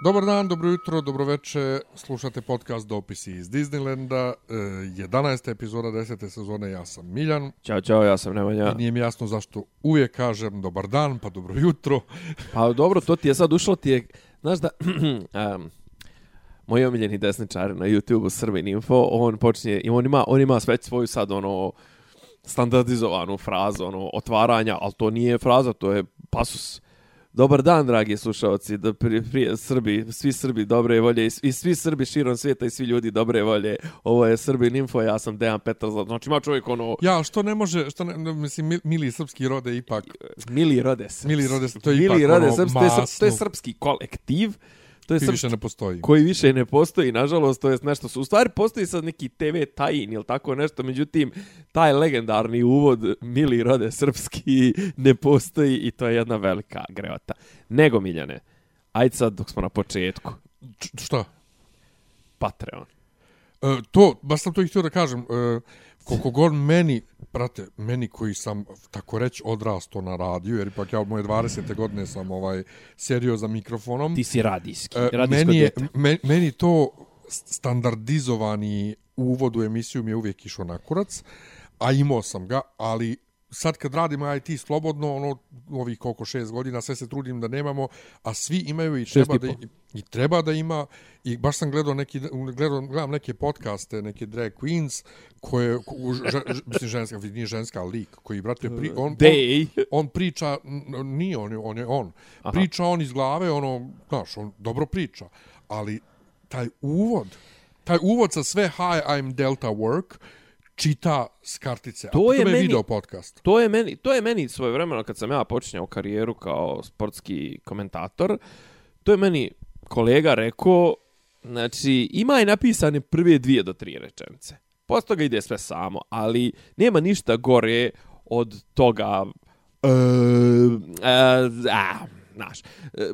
Dobar dan, dobro jutro, dobro veče. Slušate podcast Dopisi iz Disneylanda. E, 11. epizoda 10. sezone. Ja sam Miljan. Ćao, čao, ja sam Nemanja. I nije mi jasno zašto uvijek kažem dobar dan, pa dobro jutro. Pa dobro, to ti je sad ušlo, ti je, znaš da, um, moj omiljeni desničar na YouTube-u Srbin Info, on počinje, i on ima, on ima sve svoju sad ono, standardizovanu frazu, ono, otvaranja, ali to nije fraza, to je pasus. Dobar dan, dragi slušalci, da prije, prije Srbi, svi Srbi dobre volje i, i svi Srbi širom svijeta i svi ljudi dobre volje. Ovo je Srbin Info, ja sam Dejan Petar. Znači ima čovjek ono, Ja, što ne može, što ne, mislim, mil- mili srpski rode ipak, Mili Rode Srpski. Mili Rode Srpski, to je Mili ipak Rode ono Srpski, to je, to je srpski kolektiv. To je koji više ne postoji. koji više ne postoji, nažalost, to je nešto su. U stvari postoji sad neki TV tajin ili tako nešto, međutim, taj legendarni uvod Mili Rode Srpski ne postoji i to je jedna velika greota. Nego, Miljane, ajde sad dok smo na početku. Č- šta? Patreon. E, to, baš sam to i htio da kažem, e, koliko god meni, prate, meni koji sam, tako reći, odrasto na radiju, jer ipak ja od moje 20. godine sam ovaj serio za mikrofonom. Ti si radijski. E, radijsko meni, je, djete. me, meni to standardizovani uvod u emisiju mi je uvijek išao na kurac, a imao sam ga, ali sad kad radimo IT slobodno, ono, ovih koliko šest godina, sve se trudim da nemamo, a svi imaju i treba, da, i, i treba da ima, i baš sam gledao neki, gledao, gledam neke podcaste, neke drag queens, koje, ko- mislim ženska, nije ženska, lik, koji, brate, pri, on, on, Dej. on priča, nije on, on je on. Aha. Priča on iz glave, ono, znaš, on dobro priča, ali taj uvod, taj uvod sa sve hi, I'm Delta Work, čita s kartice. To je meni- video podcast. To je meni, to je meni svoje vremeno kad sam ja počinjao karijeru kao sportski komentator. To je meni kolega rekao, znači ima je napisane prve dvije do tri rečenice. Posle toga ide sve samo, ali nema ništa gore od toga e, e, a, znaš, e,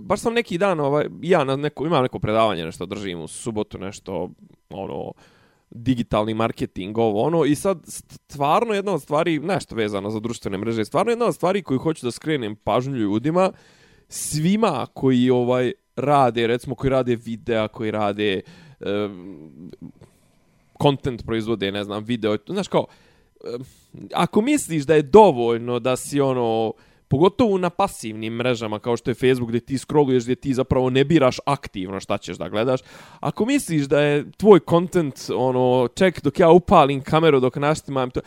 baš sam neki dan, ovaj, ja na neko, imam neko predavanje, nešto držim u subotu, nešto, ono, digitalni marketing, ovo ono, i sad stvarno jedna od stvari, nešto vezano za društvene mreže, stvarno jedna od stvari koju hoću da skrenem pažnju ljudima, svima koji ovaj rade, recimo koji rade videa, koji rade um, content proizvode, ne znam, video, znaš kao, um, ako misliš da je dovoljno da si ono, pogotovo na pasivnim mrežama kao što je Facebook gdje ti scrolluješ, gdje ti zapravo ne biraš aktivno šta ćeš da gledaš, ako misliš da je tvoj content, ono, ček dok ja upalim kameru dok naštimam to,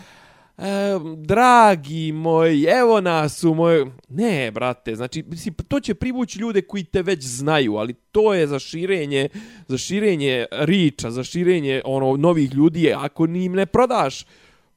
E, dragi moj, evo nas u moj... Ne, brate, znači, mislim, to će privući ljude koji te već znaju, ali to je za širenje, za širenje riča, za širenje ono novih ljudi, ako ni im ne prodaš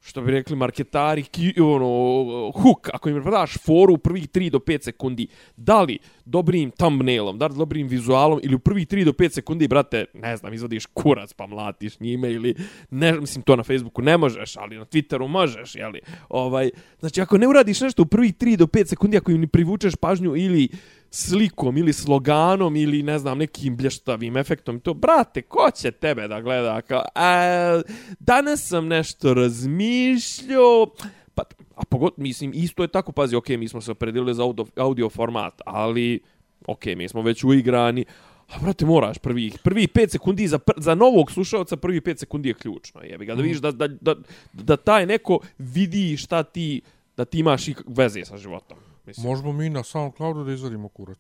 što bi rekli marketari, ki, ono, hook, ako im ne prodaš foru u prvih 3 do 5 sekundi, da li dobrim thumbnailom, da li dobrim vizualom, ili u prvih 3 do 5 sekundi, brate, ne znam, izvadiš kurac pa mlatiš njime, ili, ne, mislim, to na Facebooku ne možeš, ali na Twitteru možeš, jeli, ovaj, znači, ako ne uradiš nešto u prvih 3 do 5 sekundi, ako im ne privučeš pažnju ili slikom ili sloganom ili ne znam nekim blještavim efektom to brate ko će tebe da gleda kao a, danas sam nešto razmišljao pa a pogod mislim isto je tako pazi okej mi smo se opredelili za audio, audio format ali okej mi smo već uigrani A brate, moraš prvih, prvih 5 sekundi za, pr, za novog slušalca, prvih 5 sekundi je ključno. Jebi ga, da vidiš da, da, da, da taj neko vidi šta ti, da ti imaš veze sa životom. Mislim. Možemo mi na SoundCloudu da izvadimo kurac.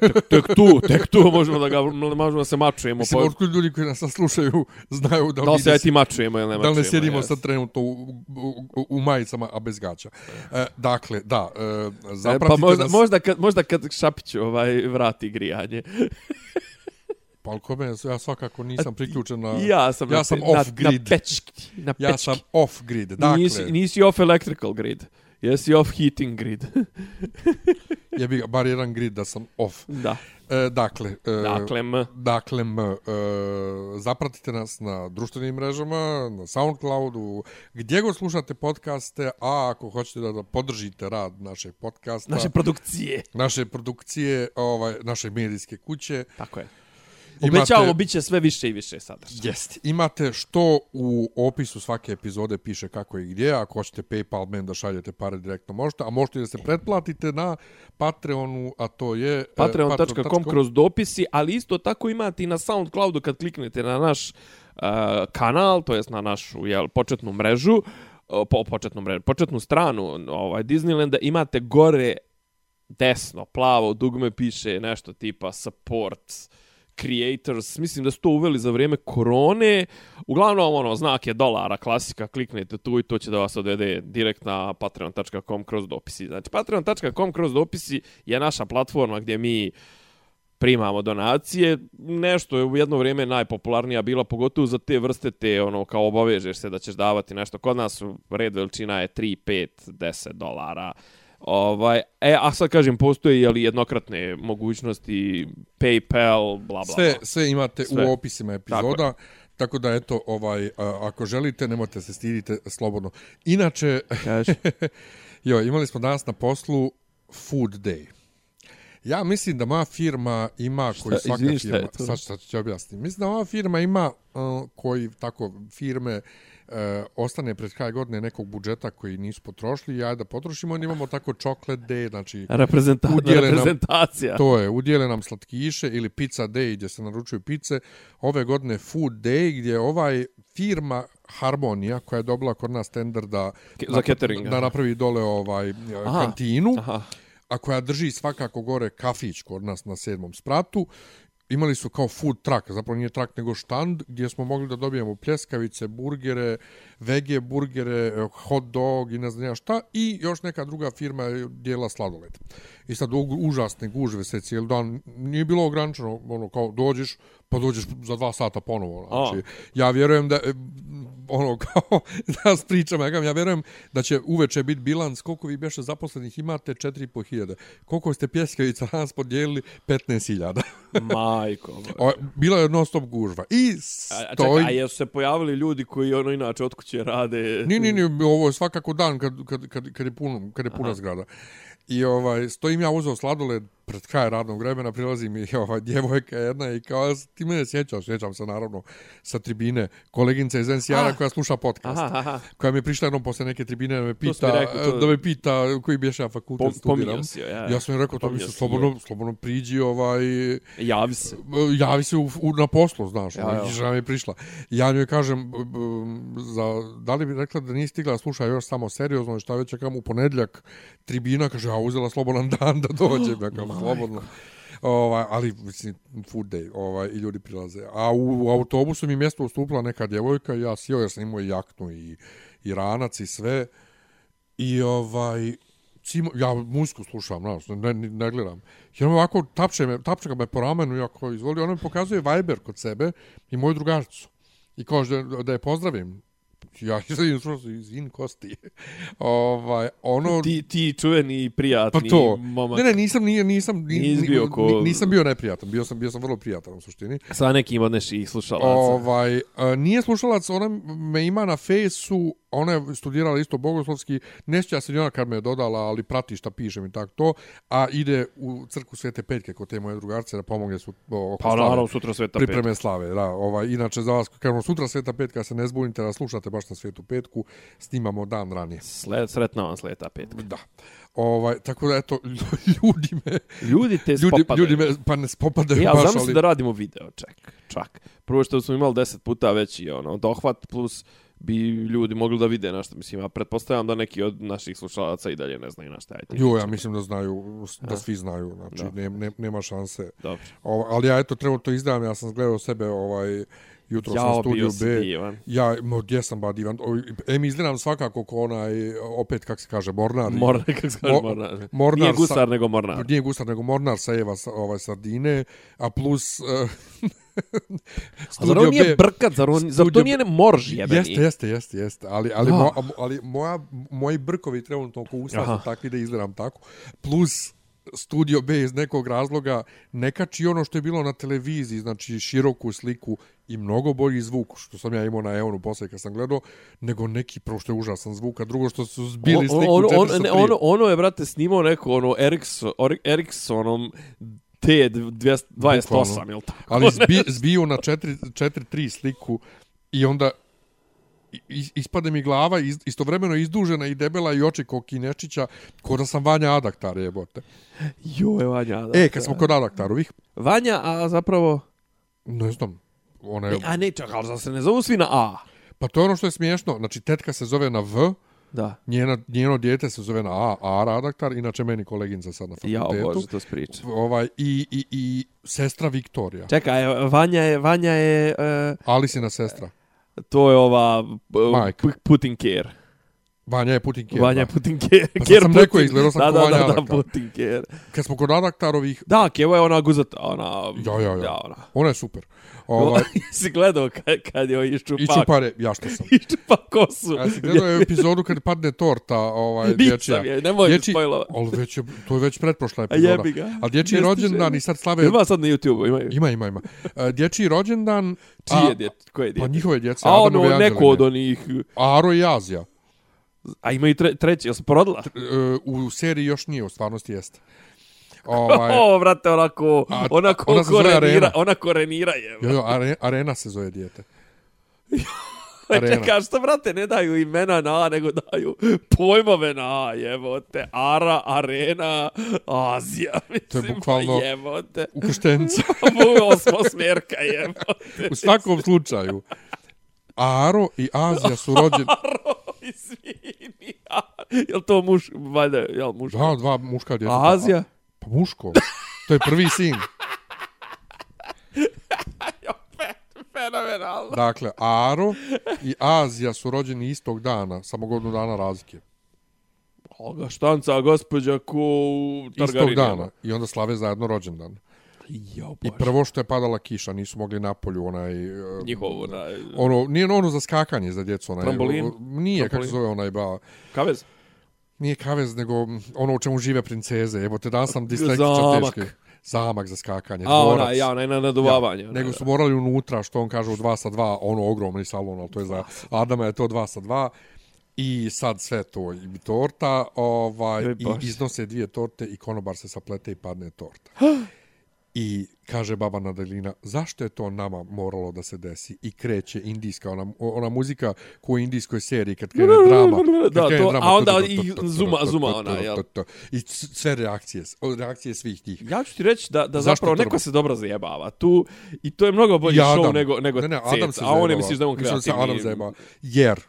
tek, tek tu, tek tu možemo da ga možemo da se mačujemo. Mislim, Po, otkud ljudi koji nas slušaju znaju da, da li se ja ti mačujemo ili ne da mačujemo. li ne sjedimo jes. sad trenutno u, u, u, majicama, a bez gaća. E, dakle, da, e, E, zapratite pa možda, nas... možda, kad, možda kad Šapić ovaj, vrati grijanje. Pa ali kome, ja svakako nisam priključen na... Ja sam, ja na, sam pe- off na, grid. Na pečki. Na Ja pečki. sam off grid. Dakle, nisi, nisi off electrical grid. Jesi off heating grid. Je bi ga bar jedan grid da sam off. da. E, dakle, e, Dakle, M. Dakle, m, e, zapratite nas na društvenim mrežama, na Soundcloudu, gdje god slušate podcaste, a ako hoćete da, da podržite rad našeg podcasta, Naše produkcije. naše produkcije, ovaj, naše medijske kuće, Tako je. Imate- Obećavamo, bit će sve više i više sadržaja. Jest. Imate što u opisu svake epizode piše kako i gdje. Ako hoćete PayPal men da šaljete pare direktno možete, a možete da se pretplatite na Patreonu, a to je... e, Patreon.com kroz dopisi, ali isto tako imate i na Soundcloudu kad kliknete na naš uh, kanal, to jest na našu jel, početnu mrežu, uh, po, početnu, mrežu, početnu stranu ovaj, Disneylanda, imate gore desno, plavo, dugme piše nešto tipa support creators, mislim da su to uveli za vrijeme korone. Uglavnom, ono, znak je dolara, klasika, kliknete tu i to će da vas odvede direkt na patreon.com kroz dopisi. Znači, patreon.com kroz dopisi je naša platforma gdje mi primamo donacije. Nešto je u jedno vrijeme najpopularnija bila, pogotovo za te vrste te, ono, kao obavežeš se da ćeš davati nešto. Kod nas red veličina je 3, 5, 10 dolara. Ovaj, e, a sad kažem, postoje je li jednokratne mogućnosti, PayPal, bla, bla, Sve, sve imate Sve. u opisima epizoda. Tako da, eto, ovaj, a, ako želite, nemojte se stidite slobodno. Inače, jo, imali smo danas na poslu Food Day. Ja mislim da moja firma ima, koji Šta- svaka izvini, šta je firma, sad šta ću ti objasniti, mislim da moja firma ima, uh, koji tako firme, uh, ostane pred kraj godine nekog budžeta koji nisu potrošili, ja da potrošimo, onda imamo tako chocolate day, znači Reprezenta Udjele nam- reprezentacija. To je, udjele nam slatkiše ili pizza day gdje se naručuju pice. Ove godine food day gdje ovaj firma Harmonija koja je dobila kod nas tender da, Ke- za catering, da napravi dole ovaj Aha. kantinu, Aha. a koja drži svakako gore kafić kod nas na sedmom spratu. Imali su kao food truck, zapravo nije truck nego štand, gdje smo mogli da dobijemo pljeskavice, burgere, vege burgere, eh, hot dog i ne znam ja šta. I još neka druga firma je dijela sladoled. I sad u- užasne gužve se cijeli dan. Nije bilo ograničeno, ono, kao dođeš, pa dođeš za dva sata ponovo. Znači, ja vjerujem da, ono, kao, da vas pričam, ja, ja vjerujem da će uveče biti bilans, koliko vi beše zaposlenih imate, 4.500. Koliko ste pjeskavica danas podijelili, 15.000. Majko. moja. O, Bila je non stop gužva. I A, a stoj... čekaj, a jesu se pojavili ljudi koji ono inače od kuće rade? Ni, ni, ni, ovo je svakako dan kad, kad, kad, kad je, puno, kad je puna Aha. zgrada. I ovaj, stojim ja uzeo sladoled pred kraj radnog vremena, prilazi mi ovaj, djevojka jedna i kao, ti mene sjećaš, sjećam se naravno sa tribine, koleginca iz NCR-a Ah. koja sluša podcast. Aha, aha. koja mi je prišla jednom posle neke tribine da me To pita, rekao, to- da me pita koji bješe ja fakultet Pom, studiram. si ja. Ja sam joj rekao, to mi Pominjao se slobodno, slobodno priđi, ovaj, Javi se. javi se u, u, na poslu, znaš, Ja, ja, ja. ja. žena mi je prišla. Ja njoj kažem, za, da li bi rekla da nije stigla da sluša još samo seriozno, šta već čekam u ponedljak, tribina, kaže, ja uzela slobodan dan da dođem, ja kao, slobodno. Ovaj, ali, mislim, food day, ovaj, i ljudi prilaze. A u, u autobusu mi mjesto ustupila neka djevojka, i ja sjeo jer sam imao i jaknu i, i ranac i sve. I ovaj, cimo, ja muziku slušam, znaš, ne, ne, ne gledam. I on ovako tapče, me, tapče ga me po ramenu, ja kao izvoli, on mi pokazuje Viber kod sebe i moju drugaricu. I kaže da, da je pozdravim. Ja izvinim, izvin kosti. ovaj, ono... Ti, ti čuveni prijatni Pa to. momak. Ne, ne, nisam, nije, nisam, ni, Nisi bio ko- ni- nisam bio neprijatan, bio sam, bio sam vrlo prijatan u suštini. Sa nekim od neših slušalaca. Ovaj, a, nije slušalac, ona me ima na fejsu, ona je studirala isto bogoslovski, ne sjeća se njena kad me je dodala, ali prati šta pišem i tako to, a ide u crku Svete Petke kod te moje drugarce da pomogne su o, oko Pa slave, naravno, sutra sveta pripreme slave. Da, ovaj, inače za vas, kažemo sutra Sveta Petka, se ne zbunite da slušate baš na Svetu Petku, snimamo dan ranije. Sle, sretna vam sleta petka. Da. Ovaj, tako da, eto, ljudi me, Ljudi te ljudi, spopadaju. ljudi me, pa ne spopadaju Ja baš, ali... da radimo video, ček, čak. Prvo što smo imali 10 puta veći ono, dohvat, plus bi ljudi mogli da vide na što mislim. Ja pretpostavljam da neki od naših slušalaca i dalje ne znaju na šta je ti. Jo, ja mislim da znaju, da svi znaju, znači ne, ne, nema šanse. Dobro. Ovo, ali ja eto treba to izdam, ja sam gledao sebe ovaj jutro Jao, sam studio B. divan. Ja, mo, gdje sam ba divan. O, Em, izgledam svakako ko onaj, opet, kak se kaže, Mornar. Mornar, kako se kaže Mo- Mornar? Mornar Nije sa- gusar, nego Mornar. Nije gustar, nego Mornar sa Eva sa, ovaj, Sardine, a plus... Uh, A zar on nije brkat, zar, on, zar to Studio nije ne morž jebeni? Jeste, jeste, jeste, jeste. Ali, ali, Ah. mo, ali moja, moji brkovi trenutno oko usta su takvi da izgledam tako. Plus Studio B iz nekog razloga ne kači ono što je bilo na televiziji, znači široku sliku i mnogo bolji zvuk, što sam ja imao na Eonu posle kad sam gledao, nego neki, prvo što je užasan zvuk, a drugo što su zbili sliku ono, ono, 403. ne, ono, ono je, brate, snimao neko, ono, Ericsson, Ericssonom T28, Bukvalno. jel tako? ali zbi, zbio na 4-3 sliku i onda ispade mi glava iz, istovremeno izdužena i debela i oči ko Kinečića, ko da sam Vanja Adaktar jebote. Joj, Vanja, da. E, kad smo kod Adaktarovih, Vanja, a zapravo... ne znam, ona je, Ne, a ne, čak, ali se ne zovu svi na A. pa to je ono što je smiješno, znači tetka se zove na V, Da. njena, njeno dijete se zove na A, Ara Adaktar, inače meni koleginca sad na Ja, fakultetu. bože, to spriča. Ovaj, i, i, i sestra Viktorija, Čekaj, Vanja je, Vanja je, uh, Alisina sestra. To je ova uh, Majka. Putin Care. Vanja je Putin Kjer. Vanja da. Putin Care. Pa sam rekao, izgledao sam da, ko da, Vanja da, da, Adaktar. Putin Care. Kad smo kod Adaktarovih, Da, Kevo je ona guzata, ona... Ja, ja, ja. ja ona. ona je super. Ovaj, si gledao kad, kad je iščupa, I čupare, ja što sam. iščupa kosu. Ja sam gledao je epizodu kad padne torta, ovaj, dječja. Nisam je, nemoj mi Dječji- spojlovat. Ali već je, to je već pretprošla A epizoda. jebi ga. Ali dječji rođendan i sad slave... Ima sad na YouTube, imaju. Ima, ima, ima. E, Dječji rođendan... Čije djete? Koje Pa djete? njihove djece, A ono, neko od onih... Aro i Azija. A imaju tre, treći, jel se porodila? E, u seriji još nije, u stvarnosti jeste. Ovaj, O, vrate, onako, A- onako ona korenira, ona korenira je. jo, jo, are, arena se zove dijete. Arena. Arena. Čekaj, što, brate, ne daju imena na A, nego daju pojmove na A, jebote. Ara, Arena, Azija, mislim, bukvalno- pa jebote. Ukrštenca. Osmo smjerka, jebote. u svakom slučaju. Aro i Azija su rođeni... Izvini, jel to muš, valjda, jel muš? Da, dva muška djeta. A Azija? Pa muško. To je prvi sin. Fenomenalno. Dakle, Aro i Azija su rođeni istog dana, samo godinu dana razlike. Oga štanca, gospođa, ko u Istog dana. I onda slave zajedno rođendan. Jo, I prvo što je padala kiša, nisu mogli napolju onaj... e, Njihovo, na, Ono, nije ono za skakanje za djecu. Onaj, Trambolin? Nije, kako se zove onaj, ba, kavez? nije kavez, nego ono u čemu žive princeze. Evo te danas sam Zamak. teški. Zamak za skakanje. A, dvorac. ona, ja, onaj na naduvavanje. Ja, nego su morali unutra, što on kaže, u 2 sa 2, ono ogromni salon, ali to je za Adama je to 2 sa 2. I sad sve to i torta, ovaj, i iznose dvije torte i konobar se saplete i padne torta. I kaže baba Nadelina, zašto je to nama moralo da se desi? I kreće indijska, ona, ona muzika ko u indijskoj seriji, kad krene drama. kad Da, krene to- drama, a onda i zuma- zuma ona, jel? I sve reakcije, reakcije svih njih. Ja ću ti reći da, da zapravo neko se dobro zajebava. Tu, I to je mnogo bolji show nego, nego ne, ne, Adam se. A on je misliš da je on Mislim kreativni. se Adam zajebava. Jer,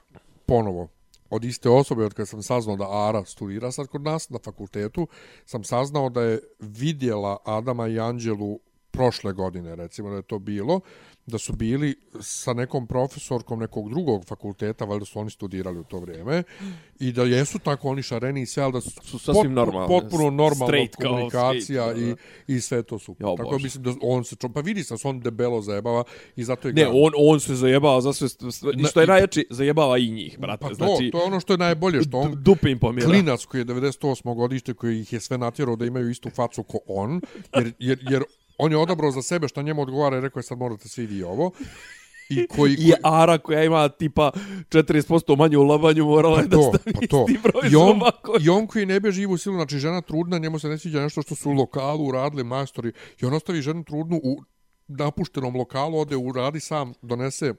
ponovo, od iste osobe, od kada sam saznao da Ara studira sad kod nas na fakultetu, sam saznao da je vidjela Adama i Anđelu prošle godine, recimo da je to bilo, da su bili sa nekom profesorkom nekog drugog fakulteta, valjda su oni studirali u to vrijeme, i da jesu tako oni šareni i sve, ali da su, Su sasvim potpu- normalni, potpuno normalna straight komunikacija straight, i, i sve to super. Jo, tako Bože. mislim da on se, pa vidi se on debelo zajebava i zato je Ne, glavni. on, on se zajebava za sve, što je najjači, zajebava i njih, brate. Pa to, znači, to je ono što je najbolje, što on dupe im pomjera. klinac koji je 98. godište, koji ih je sve natjerao da imaju istu facu ko on, jer, jer, jer on je odabrao za sebe šta njemu odgovara i rekao je sad morate svi vi ovo. I koji, I koji Ara koja ima tipa 40% manje u labanju morala je pa da to, stavi pa to. isti broj I on, koji... I on koji ne beži u silu, znači žena trudna, njemu se ne sviđa nešto što su u lokalu uradili majstori. I on ostavi ženu trudnu u napuštenom lokalu, ode u radi sam, donese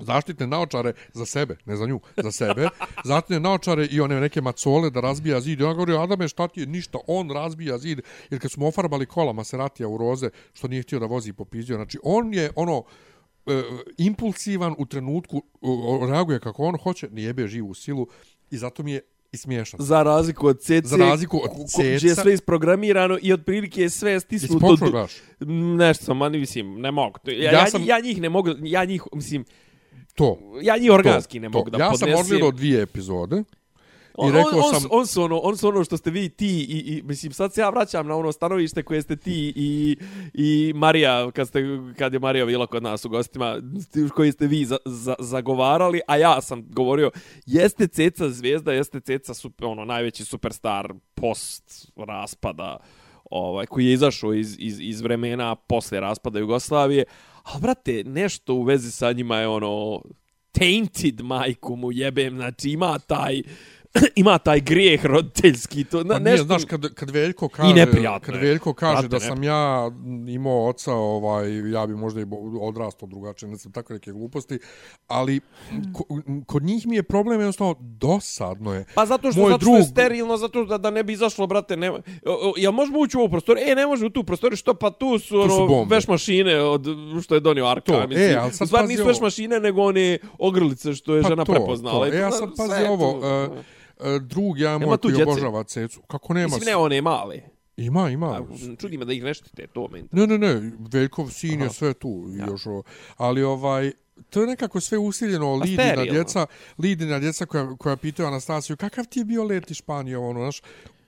zaštitne naočare za sebe, ne za nju, za sebe. Zaštitne naočare i one neke macole da razbija zid. I on govori, Adame, šta ti je? Ništa, on razbija zid. Jer kad smo ofarbali kola Maseratija u roze, što nije htio da vozi po pizdio, znači on je ono, e, impulsivan u trenutku, o, reaguje kako on hoće, ne jebe živu silu i zato mi je i smiješan. Za razliku od CC, Za razliku od gdje je sve isprogramirano i otprilike je sve stisnuto. gledaš? Mm, Nešto sam, ali mislim, ne mogu. Ja ja, sam- ja njih ne mogu, ja njih, mislim, To. ja njih organski to, ne to. mogu da ja podnesem. sam odgledao dvije epizode. I On, rekao on, on, sam- on, su ono, on su ono što ste vi ti i, i mislim sad se ja vraćam na ono stanovište koje ste ti i, i Marija kad ste kad je Marija bila kod nas u gostima koji ste vi za, za, zagovarali a ja sam govorio jeste Ceca zvijezda jeste Ceca super, ono najveći superstar post raspada ovaj koji je izašao iz, iz, iz vremena posle raspada Jugoslavije a brate nešto u vezi sa njima je ono tainted majku mu jebem, znači ima taj ima taj grijeh roditeljski to na, Pa nije, nešto znaš, kad, kad Veljko kaže, kad. Veljko kaže Brate, da sam ja imao oca, ovaj, ja bi možda i odrastao drugačije, ne znam, tako neke gluposti, ali ko, kod njih mi je problem jednostavno dosadno je. Pa zato što, Moj zato što je drug- sterilno, zato da, da ne bi izašlo, brate, o, jel možemo ući u ovu prostor? E, ne može u tu prostor, što pa tu su, su ono, veš mašine od, što je donio Arka. To, e, mislim. ali sad pazi nisu veš mašine, nego one ogrlice što je Pa žena to, prepoznala. to. E, ja sad pazi ovo, tu. E, drug ja moj koji obožava cecu. Kako nema? Mislim, ne one male. Ima, ima. A, čudi me da ih ne štite, to me Ne, ne, ne, Veljkov sin je sve tu. Ja. Još, ali ovaj, to je nekako sve usiljeno, lidina sterilno. djeca, lidina djeca koja, koja pitaju Anastasiju, kakav ti je bio let iz Španije, ono, znaš,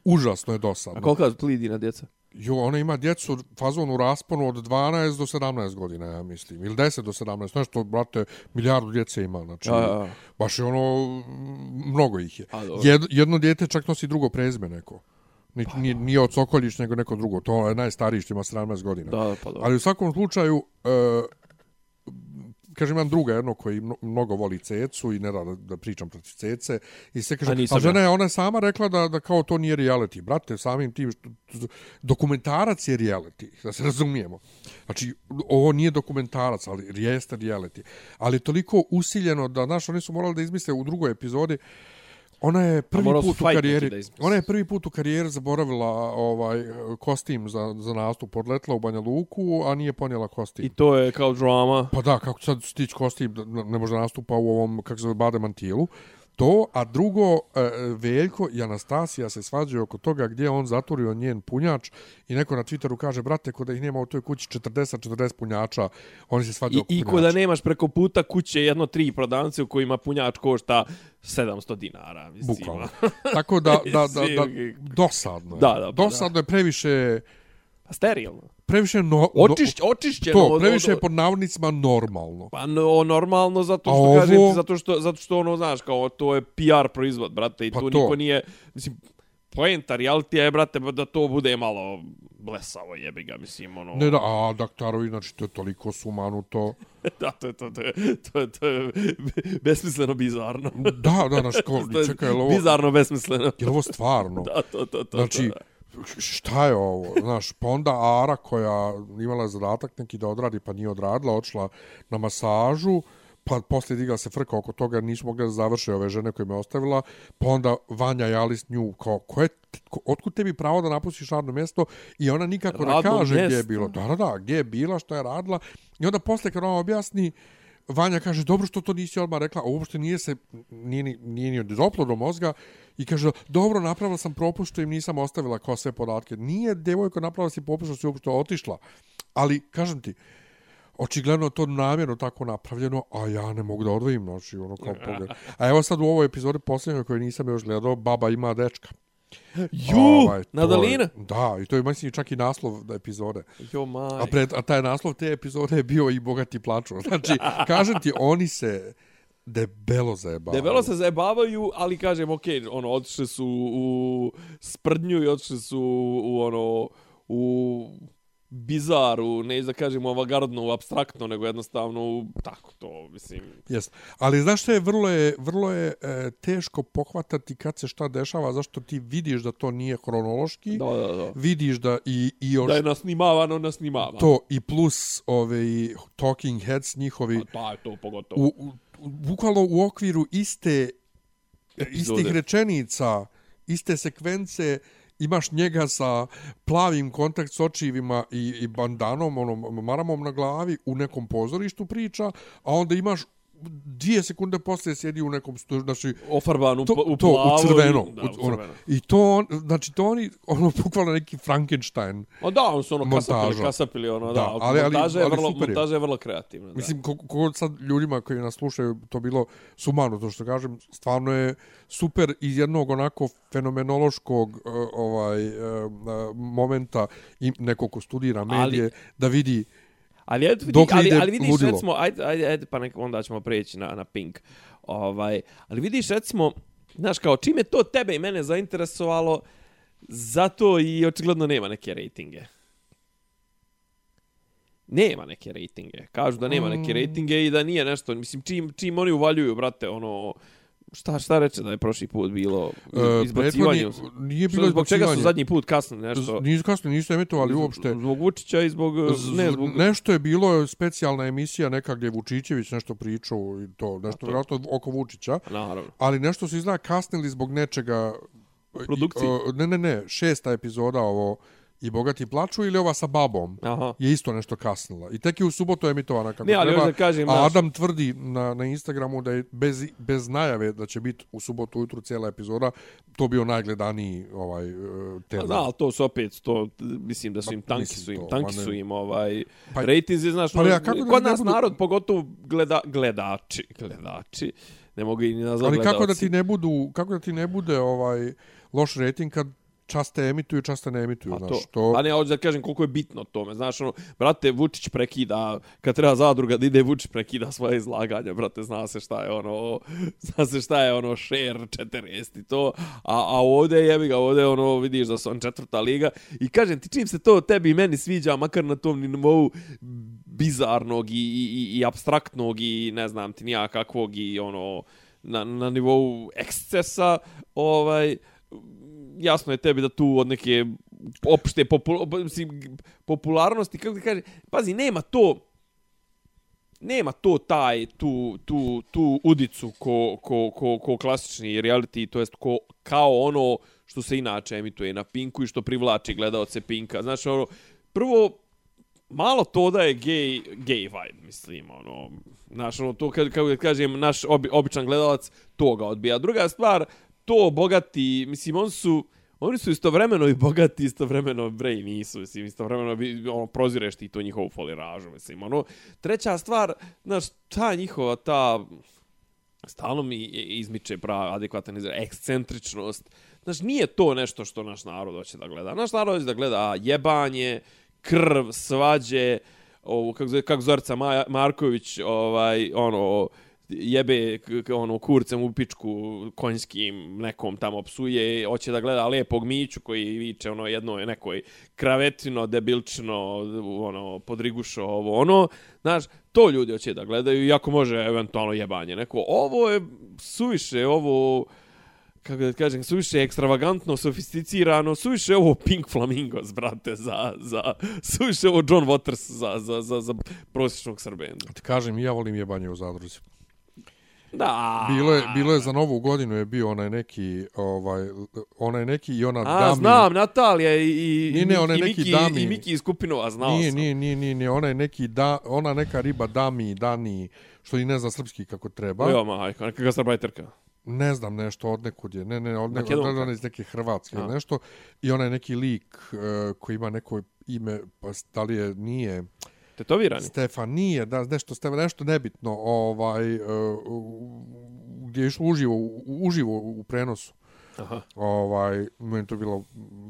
užasno je A dosadno. koliko plidi na djeca? Jo, ona ima djecu fazon u rasponu od 12 do 17 godina, ja mislim. Ili 10 do 17, nešto, brate, milijardu djece ima, znači, A, a, baš je ono, mnogo ih je. A. Jed, jedno djete čak nosi drugo prezime neko. Ni, Pa nije, nije od Sokoljić, nego neko drugo. To je najstariji što ima 17 godina. Da, pa dobro. Ali u svakom slučaju, e, kažem, imam druga jedno koji mno- mnogo voli cecu i ne da, da pričam protiv cece. I se kaže, A a, žena je, ona sama rekla da, da kao to nije reality. Brate, samim tim, što, dokumentarac je reality, da se razumijemo. Znači, ovo nije dokumentarac, ali jeste reality. Ali toliko usiljeno da, znaš, oni su morali da izmisle u drugoj epizodi, Ona je prvi put u karijeri, ona je prvi put u karijeri zaboravila ovaj kostim za, za nastup, odletla u Banja Luku, a nije ponijela kostim. I to je kao drama. Pa da, kako sad stići kostim, ne može nastupa u ovom, kako se zove, Bade Mantilu. To, a drugo, e, Veljko i Anastasija se svađaju oko toga gdje je on zaturio njen punjač i neko na Twitteru kaže, brate, kod da ih nema u toj kući 40-40 punjača, oni se I, svađaju oko I ko punjača. da nemaš preko puta kuće jedno tri prodavnice u kojima punjač košta 700 dinara. Mislim. Bukvalno. Tako da, da, da, da, dosadno je. Da, da, pa dosadno je previše, sterilno. previše no, Očišć, očišćeno. to, od- previše je od- pod navodnicima normalno. Pa no, normalno zato što ovo- kažem zato što zato što ono znaš kao to je PR proizvod brate i Pa tu to. niko nije mislim poenta reality je brate da to bude malo blesavo jebi ga mislim ono Ne da, a daktarovi, znači to je toliko sumanuto. da to je to to je, to je, to je besmisleno bizarno Da, da, znaš, To je čekaj, je ovo, bizarno besmisleno je ovo stvarno? da to to to Znači, to, da. Šta je ovo? Znaš, pa onda Ara koja imala zadatak neki da odradi, pa nije odradila, odšla na masažu, pa poslije digla se frka oko toga, nisu mogli da završe ove žene koje me ostavila, pa onda Vanja i Alice nju, kao, ko je, ko, otkud tebi pravo da napustiš radno mjesto? I ona nikako Radno kaže gdje je mjesto? bilo. Da, da, da, gdje je bila, šta je radila. I onda poslije kad ona objasni, Vanja kaže, dobro što to nisi odmah rekla, a uopšte nije se, nije, ni- nije ni doplo do mozga, i kaže, dobro, napravila sam propust što im nisam ostavila kao sve podatke. Nije devojko napravila si propust što si uopšte otišla. Ali, kažem ti, očigledno je to namjerno tako napravljeno, a ja ne mogu da odvojim, znači, ono kao pogled. A evo sad u ovoj epizodi posljednjoj koju nisam još gledao, baba ima dečka. Ju Ovaj, to na je- Da, i to je, mislim, čak i naslov da epizode. jo maj A, pred, a taj naslov te epizode je bio i bogati plaču. Znači, kažem ti, oni se debelo zajebavaju. Debelo se zajebavaju, ali kažem, ok, ono, otišli su u sprdnju i otišli su u, ono, u bizaru, ne da kažemo avangardno, abstraktno, nego jednostavno tako to, mislim. Jest. Ali znaš što je, vrlo je, vrlo je e, teško pohvatati kad se šta dešava, zašto ti vidiš da to nije hronološki, Da, da, da. vidiš da i, i još Da je nasnimavano, nasnimavano. to i plus ove talking heads njihovi Da, je to pogotovo. u, u, bukvalno u okviru iste Epizode. istih rečenica, iste sekvence, imaš njega sa plavim kontakt s očivima i, i bandanom, onom maramom na glavi u nekom pozorištu priča, a onda imaš dvije sekunde poslije sjedi u nekom stu, znači Ofarban u, to, u to u plavo crveno, i- Da, u, u ono, crveno. i to on, znači to oni ono bukvalno neki Frankenstein O da, on su ono kasapili, Montaža. kasapili, ono, da, Da, ali, ali- ali- montaža, je ali vrlo, super montaža je vrlo kreativna. Da. Mislim, kako ko sad ljudima koji nas slušaju to bilo sumano, to što kažem, stvarno je super iz jednog onako fenomenološkog uh, ovaj uh, momenta i neko ko studira medije, ali, da vidi Ali, vidi, Dokle ali, ide ali vidiš, ludilo? recimo, ajde, ajde, ajde, pa nek, onda ćemo preći na, na Pink. Ovaj, ali vidiš, recimo, znaš, kao, čim je to tebe i mene zainteresovalo, zato i očigledno nema neke rejtinge. Nema neke rejtinge. Kažu da nema neke rejtinge i da nije nešto, mislim, čim, čim oni uvaljuju, brate, ono, šta, šta reče da je prošli put bilo uh, izbacivanje? prethodni- nije bilo Što, zbog čega su zadnji put kasnili nešto? Nisu kasno, nisu emitovali uopšte. Zbog Vučića i zbog... Ne, zbog... Nešto je bilo specijalna emisija neka gdje je Vučićević nešto pričao i to, nešto to- vjerojatno oko Vučića, Naravno. ali nešto su izgleda kasnili zbog nečega. Produkciji? I, o, ne, ne, ne, šesta epizoda ovo i Bogati plaču ili ova sa babom Aha. je isto nešto kasnila. I tek je u subotu emitovana kako Ne, ali treba. da kažem, a Adam tvrdi na, na Instagramu da je bez, bez najave da će biti u subotu ujutru cijela epizoda, to bio najgledaniji ovaj, e, termin. da, ali to su opet, to, mislim da su im, tanki su im, to, tanki ne. su im, ovaj, Pa- rejtinzi, znaš, pa no, ja, kako da kod nas budu- narod, pogotovo gleda, gledači, gledači, ne mogu i ni nazvati Ali kako da gledalci. ti ne budu, kako da ti ne bude ovaj loš rating kad časte emituju, časte ne emituju, A znaš, to, to... a ne, hoću da kažem koliko je bitno tome, znaš, ono, brate, Vučić prekida, kad treba zadruga da ide, Vučić prekida svoje izlaganja, brate, zna se šta je ono, zna se šta je ono, share 40 i to, a, a ovdje, jebi ga, ovdje, ono, vidiš da su on četvrta liga, i kažem ti, čim se to tebi i meni sviđa, makar na tom nivou bizarnog i, i, i, i abstraktnog i ne znam ti nija kakvog i ono, na, na nivou ekscesa, ovaj, jasno je tebi da tu od neke opšte popul, pa, popularnosti, kako ti kaže, pazi, nema to, nema to taj, tu, tu, tu udicu ko, ko, ko, ko klasični reality, to jest ko, kao ono što se inače emituje na Pinku i što privlači gledaoce Pinka. Znači, ono, prvo, malo to da je gay, gay vibe, mislim, ono, znaš, ono, to, kad, kako da kažem, naš obi, običan gledalac to ga odbija. Druga stvar, to bogati, mislim, on su, oni su istovremeno i bogati, istovremeno bre i nisu, mislim, istovremeno bi, ono, prozireš ti to njihovu foliražu, mislim, ono, treća stvar, znaš, ta njihova, ta, stalno mi izmiče prava adekvatan izraz, ekscentričnost. Znaš, nije to nešto što naš narod hoće da gleda. Naš narod hoće da gleda jebanje, krv, svađe, ovo, kako, zove- kako Zorica Maja, Marković, ovaj, ono, jebe ono kurcem u pičku konjskim nekom tamo psuje hoće da gleda lepog Miću koji viče ono jedno nekoj kravetino debilčno ono podrigušo ovo ono znaš to ljudi hoće da gledaju iako može eventualno jebanje neko ovo je suviše ovo kako da kažem, suviše ekstravagantno, sofisticirano, suviše ovo Pink Flamingos, brate, za, za, suviše ovo John Waters za, za, za, za prosječnog Srbenda. Ti kažem, ja volim jebanje u zadruzi. Da. Bilo je, bilo je za novu godinu je bio onaj neki, ovaj, onaj neki i ona A, dami. znam, Natalija i, i, Nije, ne, onaj i, neki Miki, dami. i Miki iz Kupinova, znao Nije, sam. nije, nije, nije, nije, onaj neki da, ona neka riba dami, dani, što i ne zna srpski kako treba. Jo, majko, neka gastarbajterka. Ne znam nešto od nekud je. Ne, ne, od Makedonka? od iz neke Hrvatske ili A. nešto. I onaj neki lik uh, koji ima neko ime, pa da li je, nije, Tetovirani? Stefan, nije, da, nešto, Stefan, nešto nebitno, ovaj, uh, gdje je išlo uživo, uživo u prenosu. Aha. Ovaj, meni to bilo...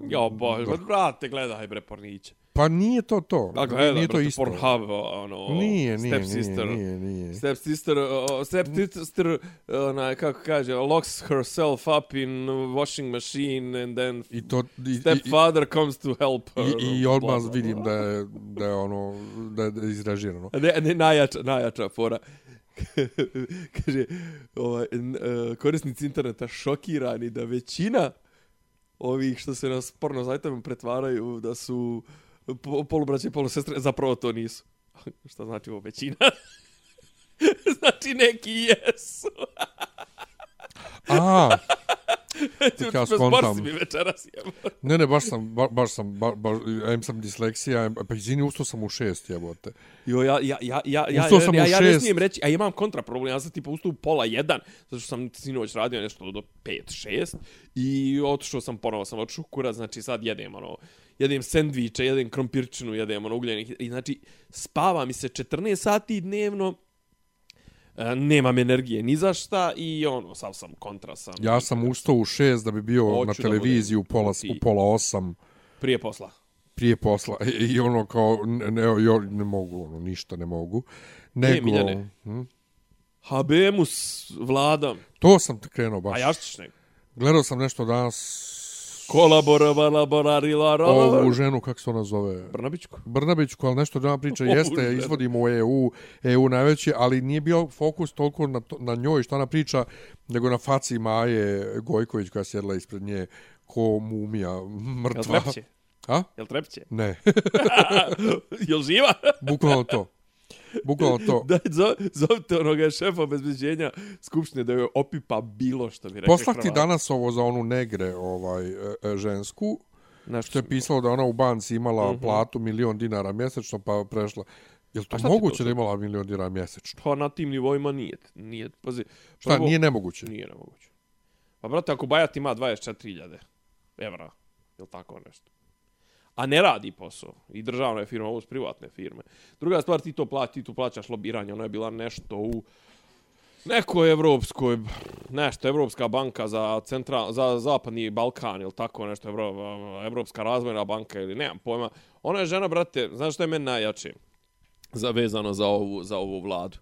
Jo, bože, dobro. brate, gledaj bre porniće. Pa nije to to. A nije, nije to brate, isto. Pornhub, ono, Nije, nije, Step nije, Sister. nije, nije. Step sister, uh, step sister, onaj, kako kaže, locks herself up in washing machine and then I to... I, i, stepfather comes to help her. i, i odmah vidim da je, da je ono, da je izražirano. Ne, ne, najjača, najjača fora. kaže, ovaj, e, korisnici interneta šokirani da većina ovih što se na porno sajtovima pretvaraju da su polubraće i polusestre, zapravo to nisu. Šta znači ovo većina? znači neki jesu. A, ja Bez skontam. borsi mi večeras jebote. Ne, ne, baš sam, ba, baš sam, ba, ba, em sam disleksija, em, pa izvini, ustao sam u šest, jebote. Jo, ja, ja, ja, ja, ja, Ustao sam ja, u ja ne smijem reći, a imam kontra problem, ja sam tipa ustao u pola jedan, zato što sam sinoć radio nešto do pet, šest, i otišao sam ponovo, sam otišao kurac, znači sad jedem, ono, jedem sendviče, jedem krompirčinu, jedem, ono, ugljenih, i znači, spava mi se 14 sati dnevno, e, nemam energije ni za šta i ono, sav sam kontra sam. Ja sam ustao u šest da bi bio Hoću na televiziji u pola, ti. u pola osam Prije posla. prije posla i, ono kao, ne, ne, jo, ne mogu, ono, ništa ne mogu. Nego, Miljane. hm, Habemus vladam. to sam krenuo baš. A ja što nego? Gledao sam nešto danas, Kolaboravala borarila ovu ženu, kako se ona zove? Brnabićku. Brnabićku, ali nešto da priča Ovu jeste, ženu. izvodimo u EU, EU najveći, ali nije bio fokus toliko na, to, na njoj što ona priča, nego na faci Maje Gojković koja sjedla ispred nje ko mumija, Jel mrtva. trepće? A? Jel trepće? Ne, Jel živa? bukvalno to. Bukvalno to. Daj, zo, zovite onoga šefa obezbeđenja Skupštine da joj opipa bilo što bi rekli Poslati Hrvati. danas ovo za onu negre ovaj e, e, žensku, Nešto što je pisalo da ona u banci imala Mhm. platu milion dinara mjesečno pa prešla. Je li to ti moguće to da imala milion dinara mjesečno? Pa na tim nivoima nije. Nije, pazi. Šta, nije nemoguće? Nije nemoguće. Pa brate, ako Bajat ima 24.000 evra, je tako nešto? A ne radi posao. I državna je firma, ovo su privatne firme. Druga stvar, ti to plati, ti tu plaćaš lobiranje. Ona je bila nešto u nekoj evropskoj, nešto, Evropska banka za, central, za zapadni Balkan ili tako nešto, Evro, Evropska razvojna banka ili nemam pojma. Ona je žena, brate, znaš što je meni najjače? Zavezano za ovu, za ovu vladu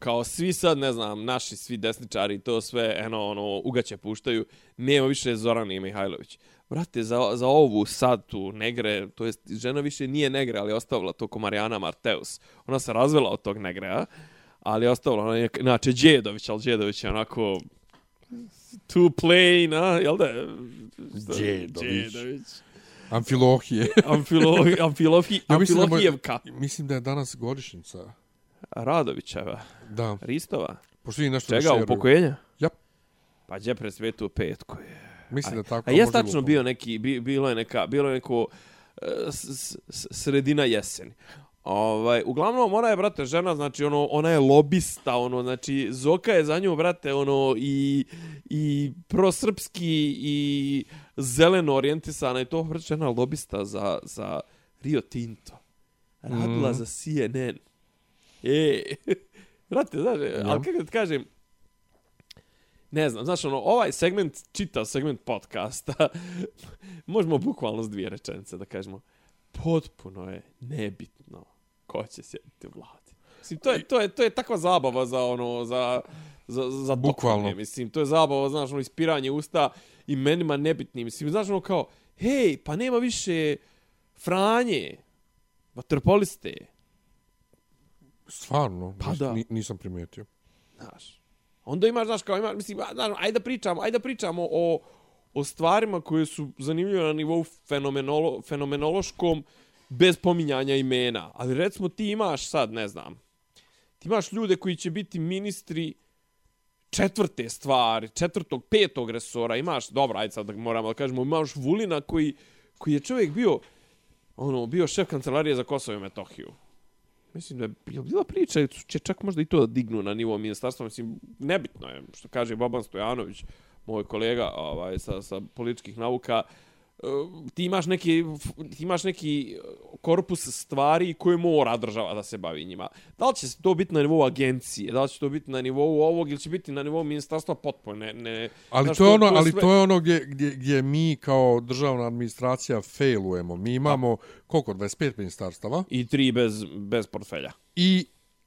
kao svi sad, ne znam, naši svi desničari, to sve, eno, ono, ugaće puštaju, nema više Zorana i Mihajlović. Brate, za, za ovu sad tu negre, to jest žena više nije negre, ali je ostavila to ko Marijana Marteus. Ona se razvela od tog negrea, ali je ostavila, ona je, znači, Đedović, ali Đedović je onako too plain, a, jel da je? Đedović. Đedović. Amfilohije. Amfilo, amfilofi, Ja mislim da amfilohijevka. Mislim da je danas godišnjica. Radovićeva, Da. Ristova. Pošto vidim nešto Čega, upokojenja? Jap. Pa gdje presvetu petku je. Mislim da tako. A je tačno bio neki, bi, bilo je neka, bilo je neko e, s, s, sredina jeseni. Ovaj, uglavnom, ona je, brate, žena, znači, ono, ona je lobista, ono, znači, Zoka je za nju, brate, ono, i, i prosrpski, i zeleno orijentisana, i to, brate, žena lobista za, za Rio Tinto. Radila Mhm. za CNN. E, brate, znaš, ali kako da ti kažem, ne znam, znaš, ono, ovaj segment, čitav segment podcasta, možemo bukvalno s dvije rečenice da kažemo, potpuno je nebitno ko će sjediti u vladi. Mislim, to je, to je, to je takva zabava za ono, za, za, za Bukvalno. dokone, Mislim, to je zabava, znaš, ono, ispiranje usta i menima nebitnim. Mislim, znaš, ono, kao, hej, pa nema više Franje, vaterpoliste, Stvarno, Pa nis- da. ni- nisam primijetio. Znaš. Onda imaš, znaš, kao imaš, mislim, znaš, ajde da pričamo, ajde da pričamo o, o stvarima koje su zanimljive na nivou fenomenolo, fenomenološkom bez pominjanja imena. Ali recimo ti imaš sad, ne znam, ti imaš ljude koji će biti ministri četvrte stvari, četvrtog, petog resora, imaš, dobro, ajde sad da moramo da kažemo, imaš Vulina koji, koji je čovjek bio, ono, bio šef kancelarije za Kosovo i Metohiju. Mislim da je bila priča, će čak možda i to da dignu na nivo ministarstva, mislim, nebitno je, što kaže Boban Stojanović, moj kolega ovaj, sa, sa političkih nauka, uh, ti imaš neki, ti imaš neki korpus stvari koje mora država da se bavi njima. Da li će to biti na nivou agencije, da li će to biti na nivou ovog ili će biti na nivou ministarstva potpuno, ne, ne, Ali to je ono, ali sve- to je ono gdje, gdje, gdje mi kao državna administracija failujemo. Mi imamo koliko 25 ministarstava I tri bez, bez portfelja. i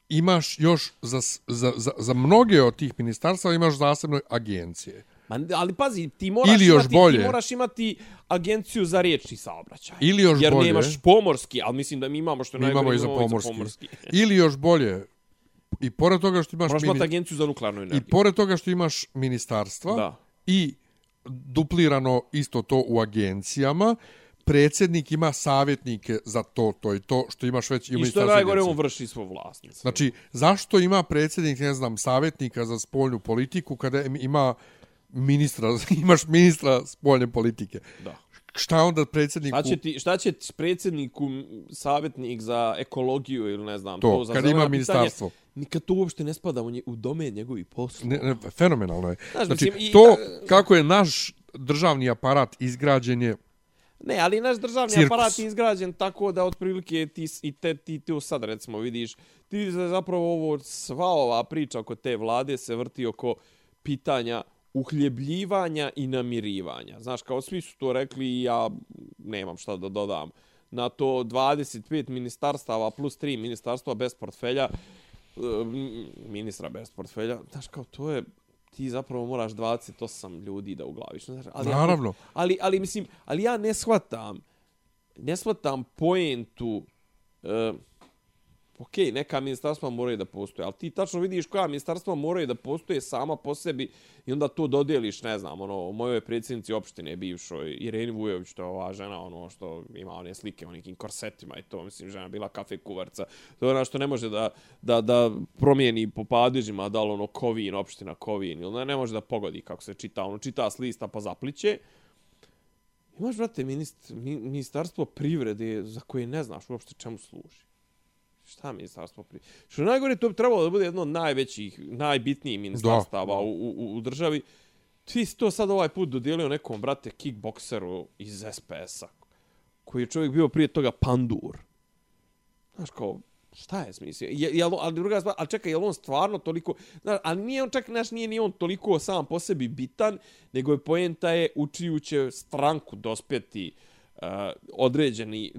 imaš još za, za, za, za mnoge od tih ministarstava imaš zasebne agencije. Ma, ali pazi, ti moraš, Ili još imati, bolje. ti moraš imati agenciju za riječni saobraćaj. Ili još Jer bolje. nemaš pomorski, ali mislim da mi imamo što je Mi najgore, imamo i za imamo pomorski. Ili još bolje, i pored toga što imaš, Moraš imati mini, agenciju za nuklearnu i energiju. pored toga što imaš ministarstva Da. i duplirano isto to u agencijama, predsjednik ima savjetnike za to, to i to, što imaš već i u I što najgore, on vrši svoj vlasnicu. Znači, zašto ima predsjednik, ne znam, savjetnika za spoljnu politiku kada im ima ministra, imaš ministra spoljne politike. Da. Šta onda predsjedniku... Šta će, ti, šta će ti predsjedniku savjetnik za ekologiju ili ne znam, To, to, za kad ima ministarstvo. Pitanje, nikad to uopšte ne spada u, nje, u domen njegovih posla. Ne, ne, fenomenalno je. Znaš, Znači, mislim, i to da- kako je naš državni aparat izgrađen je Ne, ali naš državni Cirkus. aparat je izgrađen tako da otprilike ti, i te, ti tu sad recimo vidiš, ti zapravo ovo, sva ova priča oko te vlade se vrti oko pitanja uhljebljivanja i namirivanja. Znaš, kao svi su to rekli i ja nemam šta da dodam. Na to 25 ministarstava plus 3 ministarstva bez portfelja, e, ministra bez portfelja, znaš, kao to je ti zapravo moraš 28 ljudi da uglaviš. Znaš, ali ja- Naravno. ali, ali mislim, ali ja ne shvatam, ne shvatam poentu, uh, ok, neka ministarstva moraju da postoje, ali ti tačno vidiš koja ministarstva moraju da postoje sama po sebi i onda to dodijeliš, ne znam, ono, mojoj predsjednici opštine bivšoj, Ireni Vujović, to je ova žena, ono, što ima one slike o nekim korsetima i to, mislim, žena bila kafe kuvarca, to je ona što ne može da, da, da promijeni po padežima, da li ono Kovin, opština Kovin, ili ne, ne može da pogodi kako se čita, ono, čita s lista pa zapliće, Imaš, brate, minist, ministarstvo privrede za koje ne znaš uopšte čemu služi. Šta ministarstvo privrede? Što najgore, to bi trebalo da bude jedno od najvećih, najbitnijih ministarstava u, u, u državi. Ti si to sad ovaj put dodijelio nekom, brate, kickbokseru iz SPS-a, koji je čovjek bio prije toga pandur. Znaš, kao, šta je smislio? Je, je, ali druga stvar, ali čekaj, je on stvarno toliko, znaš, ali nije on čak, znaš, nije ni on toliko sam po sebi bitan, nego je poenta je u čiju će stranku dospjeti uh, određeni,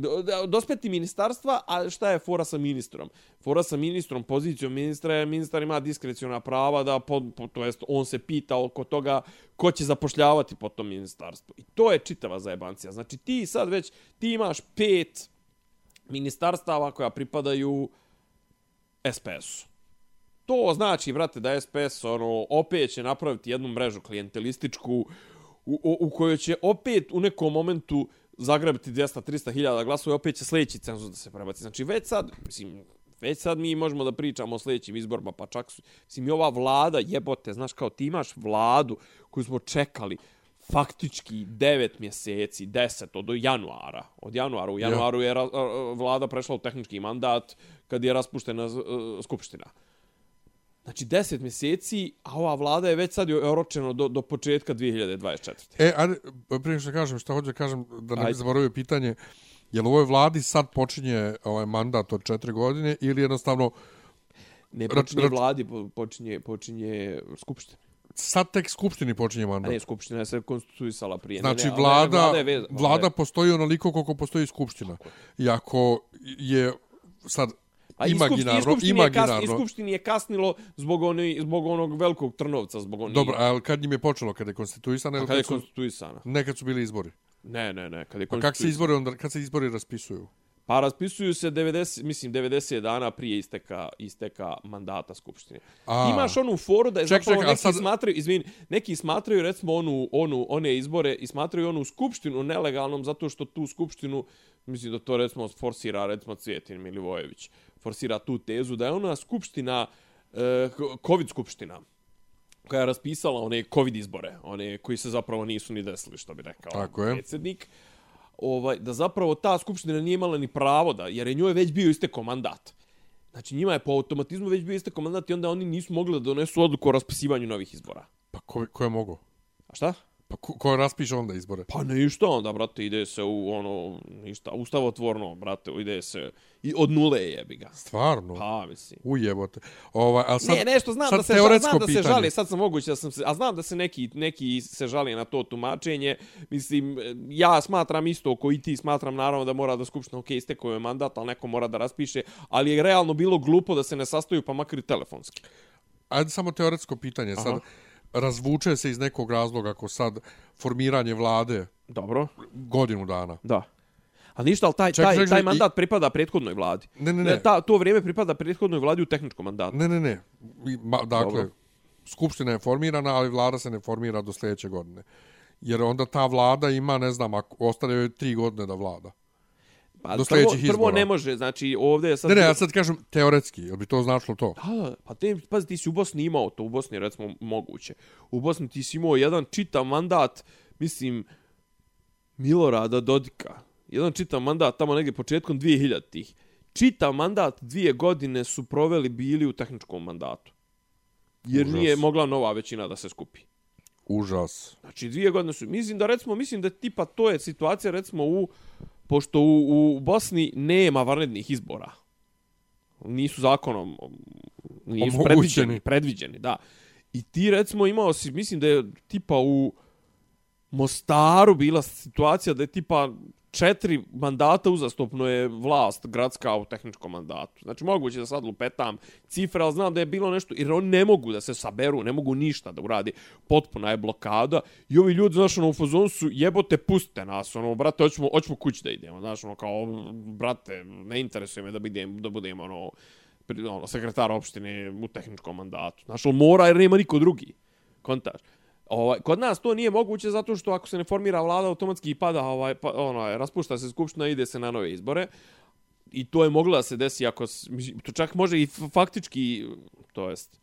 dospeti ministarstva, a šta je fora sa ministrom? Fora sa ministrom, pozicijom ministra je, ministar ima diskreciona prava da, po, po, to jest, on se pita oko toga ko će zapošljavati po tom ministarstvu. I to je čitava zajebancija. Znači ti sad već, ti imaš pet ministarstava koja pripadaju SPS-u. To znači, brate, da SPS ono, opet će napraviti jednu mrežu klijentelističku u, u, u kojoj će opet u nekom momentu zagrabiti 200-300 hiljada glasova i opet će sljedeći cenzus da se prebaci. Znači već sad, mislim, već sad mi možemo da pričamo o sljedećim izborima, pa čak su, mislim, i ova vlada jebote, znaš, kao ti imaš vladu koju smo čekali faktički 9 mjeseci, 10 od januara. Od januara, u januaru je ra, vlada prešla u tehnički mandat kad je raspuštena e, skupština. Znači 10 mjeseci, a ova vlada je već sad joj oročeno do, do početka 2024. E, ajde, prije što kažem, šta hoću da kažem, da ne bi zaboravio pitanje, je li ovoj vladi sad počinje ovaj mandat od četiri godine ili jednostavno Ne Rač- počinje rač- vladi, po- počinje, počinje skupština. sad tek skupštini počinje A mandat? ne, skupština je se konstituisala prije. Znači, ne, ne, vlada, vlada, je vez, vlada postoji onoliko koliko postoji skupština. I ako je sad A imaginarno, i skupštini je, kas, i imaginarno, skupštini je kasnilo zbog, oni, zbog onog velikog trnovca, zbog onih... dobro, a kad njim je počelo, kada je konstituisana kada je kad konstituisana? nekad su bili izbori? Ne, ne, ne, kada je A kako se izbori onda, kad se izbori raspisuju? Pa raspisuju se 90, mislim 90 dana prije isteka isteka mandata skupštine. A. Imaš onu foru da je Ček, zapravo ček, neki sad- smatraju, izvini, neki smatraju recimo onu onu one izbore i smatraju onu skupštinu nelegalnom zato što tu skupštinu mislim da to recimo forsira recimo Cvjetin Milivojević forsira tu tezu da je ona skupština e, covid skupština koja je raspisala one covid izbore, one koji se zapravo nisu ni desili, što bi rekao Tako je. predsjednik ovaj, da zapravo ta skupština nije imala ni pravo da, jer je njoj već bio istekao mandat. Znači njima je po automatizmu već bio istekao mandat i onda oni nisu mogli da donesu odluku o raspisivanju novih izbora. Pa ko, ko je mogao? A šta? Pa ko, ko raspiše onda izbore? Pa ništa onda, brate, ide se u ono, ništa, ustavotvorno, brate, ide se i od nule jebi ga. Stvarno? Pa, mislim. Ujebote. Ovaj, a sad, ne, nešto znam sad da se teoretsko znam da se žali, sad sam moguće da sam se, a znam da se neki neki se žali na to tumačenje. Mislim ja smatram isto koji ti smatram naravno da mora da skupština okej okay, istekao je mandat, al neko mora da raspiše, ali je realno bilo glupo da se ne sastaju pa makar i telefonski. Ajde samo teoretsko pitanje. Sad. Razvuče se iz nekog razloga ako sad formiranje vlade Dobro. godinu dana. Da. A ništa, ali taj, Ček, taj, ček, taj mandat pripada prethodnoj vladi. Ne, ne, ne. Ta, to vrijeme pripada prethodnoj vladi u tehničkom mandatu. Ne, ne, ne. I, Ma, dakle, Dobro. skupština je formirana, ali vlada se ne formira do sljedeće godine. Jer onda ta vlada ima, ne znam, ako ostane joj tri godine da vlada. Pa, do prvo, sljedećih izbora. prvo ne može, znači ovdje je sad... Ne, ne, ja sad kažem teoretski, jel bi to značilo to? Da, da, pa te, pazi, ti si u Bosni imao to, u Bosni recimo moguće. U Bosni ti si imao jedan čitav mandat, mislim, Milorada Dodika. Jedan čitav mandat tamo negdje početkom 2000-ih. Čitav mandat dvije godine su proveli bili u tehničkom mandatu. Jer Užas. nije mogla nova većina da se skupi. Užas. Znači dvije godine su, mislim da recimo, mislim da tipa to je situacija recimo u, pošto u, u Bosni nema vanrednih izbora. Nisu zakonom, nisu Omogućeni. predviđeni, predviđeni, da. I ti recimo imao si, mislim da je tipa u Mostaru bila situacija da je tipa četiri mandata uzastopno je vlast gradska u tehničkom mandatu. Znači moguće da sad lupetam cifre, ali znam da je bilo nešto, jer oni ne mogu da se saberu, ne mogu ništa da uradi. Potpuna je blokada i ovi ljudi, znaš, ono, u fazonu su jebote, pustite nas, ono, brate, hoćemo, hoćemo kući da idemo, znaš, ono, kao, brate, ne interesuje me da budem, da budem, ono, pri- ono, sekretar opštine u tehničkom mandatu. Znaš, ono, mora jer nema niko drugi. Kontaš. Ovaj, kod nas to nije moguće zato što ako se ne formira vlada automatski pada ovaj pa, ono raspušta se skupština i ide se na nove izbore i to je moglo da se desi ako to čak može i faktički to jest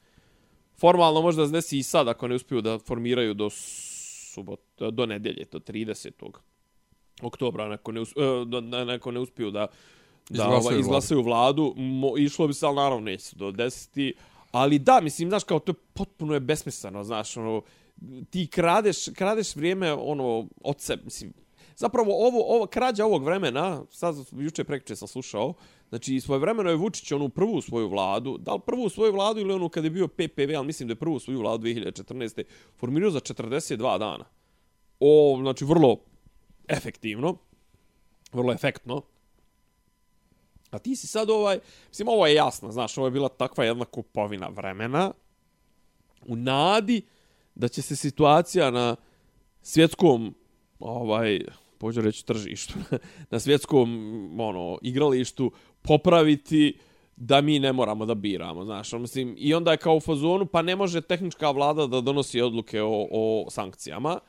formalno može da se desi i sad ako ne uspiju da formiraju do subota do nedelje do 30. oktobra ako ne us, e, ako ne uspiju da da Izglasaju ovaj, izglasaju vladu, mo, išlo bi se, ali naravno neće do 10. Ali da, mislim, znaš, kao to je potpuno je besmisleno, znaš, ono, ti kradeš, kradeš vrijeme, ono, od sebe, mislim, zapravo ovo, ovo, krađa ovog vremena, sad juče prekriče sam slušao, znači svoje vremeno je Vučić onu prvu svoju vladu, da li prvu svoju vladu ili onu kad je bio PPV, ali mislim da je prvu svoju vladu 2014. formirao za 42 dana. O, znači, vrlo efektivno, vrlo efektno, A ti si sad ovaj, mislim ovo je jasno, znaš, ovo je bila takva jedna kupovina vremena u nadi da će se situacija na svjetskom ovaj pođe reći tržištu, na svjetskom ono igralištu popraviti da mi ne moramo da biramo, znaš, ono, mislim, i onda je kao u fazonu, pa ne može tehnička vlada da donosi odluke o, o sankcijama,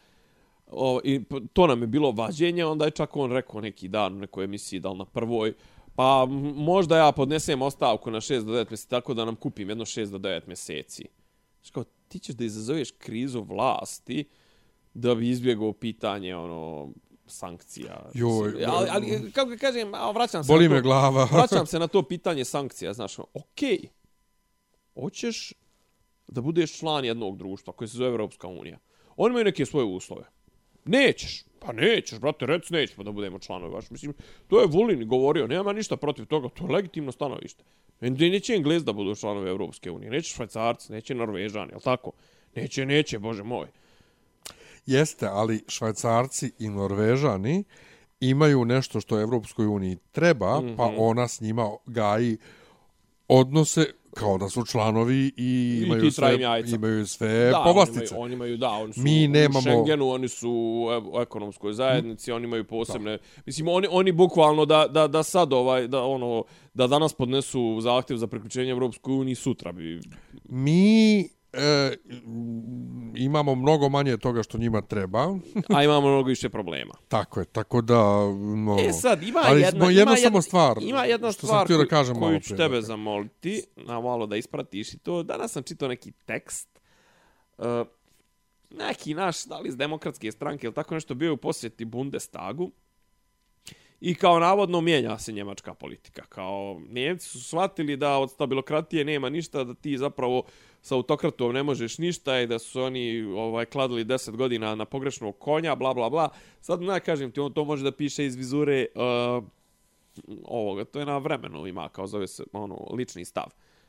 o, i to nam je bilo vađenje, onda je čak on rekao neki dan u nekoj emisiji, da li na prvoj, pa možda ja podnesem ostavku na 6 do 9 mjeseci, tako da nam kupim jedno 6 do 9 mjeseci. Znaš kao, ti ćeš da izazoveš krizu vlasti da bi izbjegao pitanje, ono, sankcija. Joj, ali, ali, kako ga kažem, vraćam se Boli na to, me glava. vraćam se na to pitanje sankcija, znaš, ono, okej, hoćeš da budeš član jednog društva koje se zove Evropska unija. Oni imaju neke svoje uslove. Nećeš. Pa nećeš, brate, rec nećemo da budemo članovi vaši. Mislim, to je Vulin govorio, nema ništa protiv toga, to je legitimno stanovište. Ne- Neće Englez da budu članovi Evropske unije, neće Švajcarci, neće Norvežani, jel tako? Neće, neće, bože moj. Jeste, ali švajcarci i norvežani imaju nešto što Evropskoj uniji treba, mm -hmm. pa ona s njima gaji odnose kao da su članovi i I imaju trajim sve, imaju sve da, povlastice. Oni imaju, oni imaju, da, oni su Mi nemamo- u Schengenu, oni su u ekonomskoj zajednici, oni imaju posebne... Mislim, oni, oni bukvalno da, da, da sad ovaj, da ono, da danas podnesu zahtjev za priključenje Evropskoj uniji, sutra bi... Mi e, imamo mnogo manje toga što njima treba. A imamo mnogo više problema. Tako je, tako da... No, E sad, ima ali jedna, smo ima jedna jedna, samo stvar. Ima jedna što stvar sam da koju- kažem koju ću tebe dakle. zamoliti, na malo da ispratiš i to. Danas sam čitao neki tekst. Uh, neki naš, da li iz demokratske stranke ili tako nešto, bio je u posjeti Bundestagu. I kao navodno mijenja se njemačka politika. Kao Njemci su shvatili da od stabilokratije nema ništa, da ti zapravo sa autokratom ne možeš ništa i da su oni ovaj kladili 10 godina na pogrešnog konja, bla bla bla. Sad ne kažem ti, on to može da piše iz vizure uh, ovoga, to je na vremenu ima, kao zove se ono, lični stav.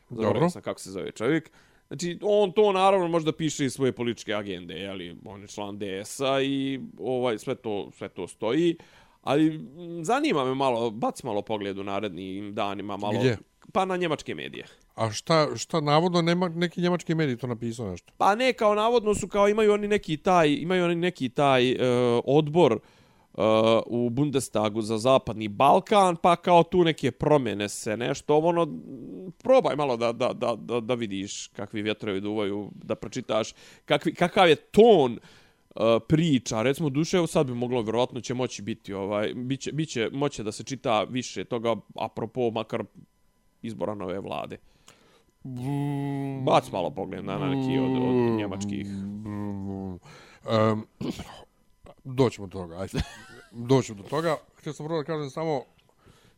Zaboravio Dobro. sam kako se zove čovjek. Znači, on to naravno može da piše iz svoje političke agende, jeli, on je član DS-a i ovaj, sve, to, sve to stoji. Ali m, zanima me malo, bac malo pogled u narednim danima, malo... Gdje? Pa na njemačke medije. A šta, šta navodno nema neki njemački medij to napisao nešto? Pa ne, kao navodno su kao imaju oni neki taj, imaju oni neki taj uh, odbor uh, u Bundestagu za zapadni Balkan, pa kao tu neke promjene se nešto, ono, probaj malo da, da, da, da, da vidiš kakvi vjetrovi duvaju, da pročitaš kakvi, kakav je ton uh, priča, recimo duše, evo sad bi moglo, vjerovatno će moći biti, ovaj, biće, biće moće da se čita više toga, apropo makar izbora nove vlade. Bac malo pogled na neki od, od njemačkih. Um, doćemo do toga, ajde. Doćemo do toga. Htio sam prvo da kažem samo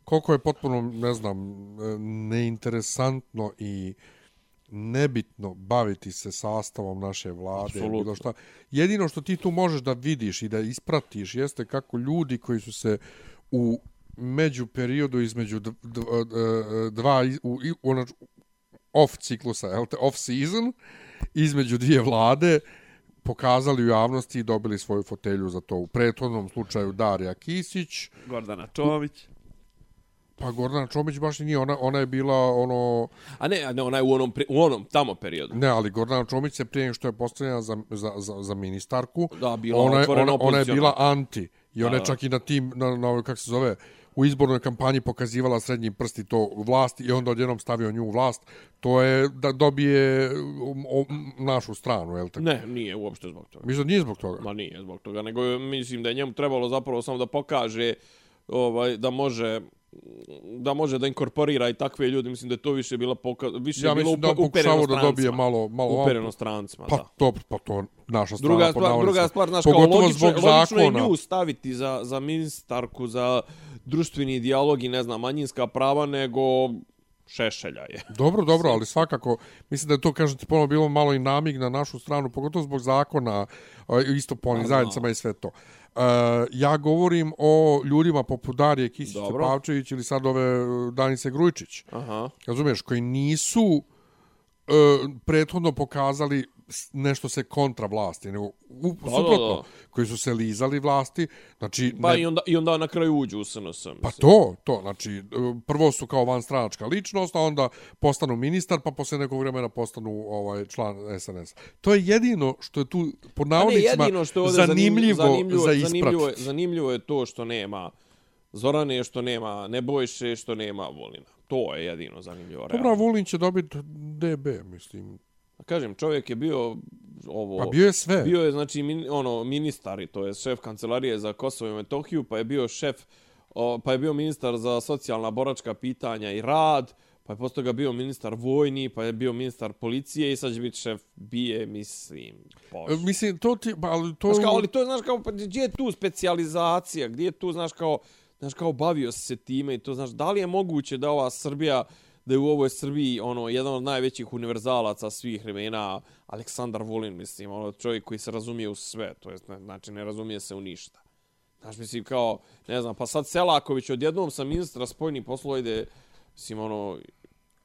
koliko je potpuno, ne znam, e, neinteresantno i nebitno baviti se sastavom naše vlade. Bilo šta. Jedino što ti tu možeš da vidiš i da ispratiš jeste kako ljudi koji su se u među periodu između d- d- d- dva u, u, u, u off ciklusa, jel te, off season, između dvije vlade, pokazali u javnosti i dobili svoju fotelju za to. U prethodnom slučaju Darija Kisić, Gordana Čović. Pa Gordana Čomić baš nije, ona, ona je bila ono... A ne, ne, ona je u onom, pri- u onom tamo periodu. Ne, ali Gordana Čomić se prije što je postavljena za, za, za, za ministarku, Da, bila ona, je, ona, ona je bila anti. I ona Da, je da. čak i na tim, na, na ovoj, kako se zove, u izbornoj kampanji pokazivala srednji prsti to vlast i onda odjednom stavio nju u vlast. To je da dobije um, o, našu stranu, je li tako? Ne, nije uopšte zbog toga. Mislim da nije zbog toga. Ma nije zbog toga, nego mislim da je njemu trebalo zapravo samo da pokaže ovaj da može da može da inkorporira i takve ljude, mislim da je to više bila poka više Ja bilo da upereno pokušavao da dobije malo... malo upereno strancima, Pa da. dobro, pa to naša strana. Druga stvar, druga stvar, znaš, kao logično, zbog logično je nju staviti za, za ministarku, za društveni dijalog i, ne znam, manjinska prava, nego Šešelja je. Dobro, dobro, ali svakako, mislim da je to, kažem ti, ponovno bilo malo i namig na našu stranu, pogotovo zbog zakona, isto po onim zajednicama i sve to. Uh, ja govorim o ljudima poput Darije Kisić Dobro. Pavčević ili sad ove e, Danice Grujičić. Aha. Razumiješ, koji nisu uh, prethodno pokazali nešto se kontra vlasti, nego u, da, suprotno, da. Koji su se lizali vlasti, znači... Pa ne- i onda, i onda na kraju uđu u SNS. Pa to, to, znači, e, prvo su kao vanstranačka ličnost, a onda postanu ministar, pa posle nekog vremena postanu ovaj član SNS. To je jedino što je tu, pod Pa navodnicima, jedino što je ovdje zanimljivo, zanimljivo, za zanimljivo, je, ispratiti. zanimljivo je to što nema Zorane, što nema Nebojše, što nema Volina. To je jedino zanimljivo. Dobra, realno. Vulin će dobiti DB, mislim. Kažem, čovjek je bio ovo... Pa bio je sve. Bio je, znači, min, ono, ministar, to je šef kancelarije za Kosovo i Metohiju, pa je bio šef, o, pa je bio ministar za socijalna boračka pitanja i rad, pa je posto ga bio ministar vojni, pa je bio ministar policije i sad će biti šef bije, mislim, E, bože. Mislim, to ti, pa, ali to... Znaš kao, ali to je, znaš kao, pa gdje je tu specijalizacija, gdje je tu, znaš kao, znaš kao, bavio se time i to, znaš, da li je moguće da ova Srbija, da je u ovoj Srbiji, ono, jedan od najvećih univerzalaca svih vremena, Aleksandar Vulin, mislim, ono, čovjek koji se razumije u sve, to jest znači, ne razumije se u ništa. Znaš, mislim, kao, ne znam, pa sad Selaković odjednom sa ministra spojnih poslova ide, mislim, ono,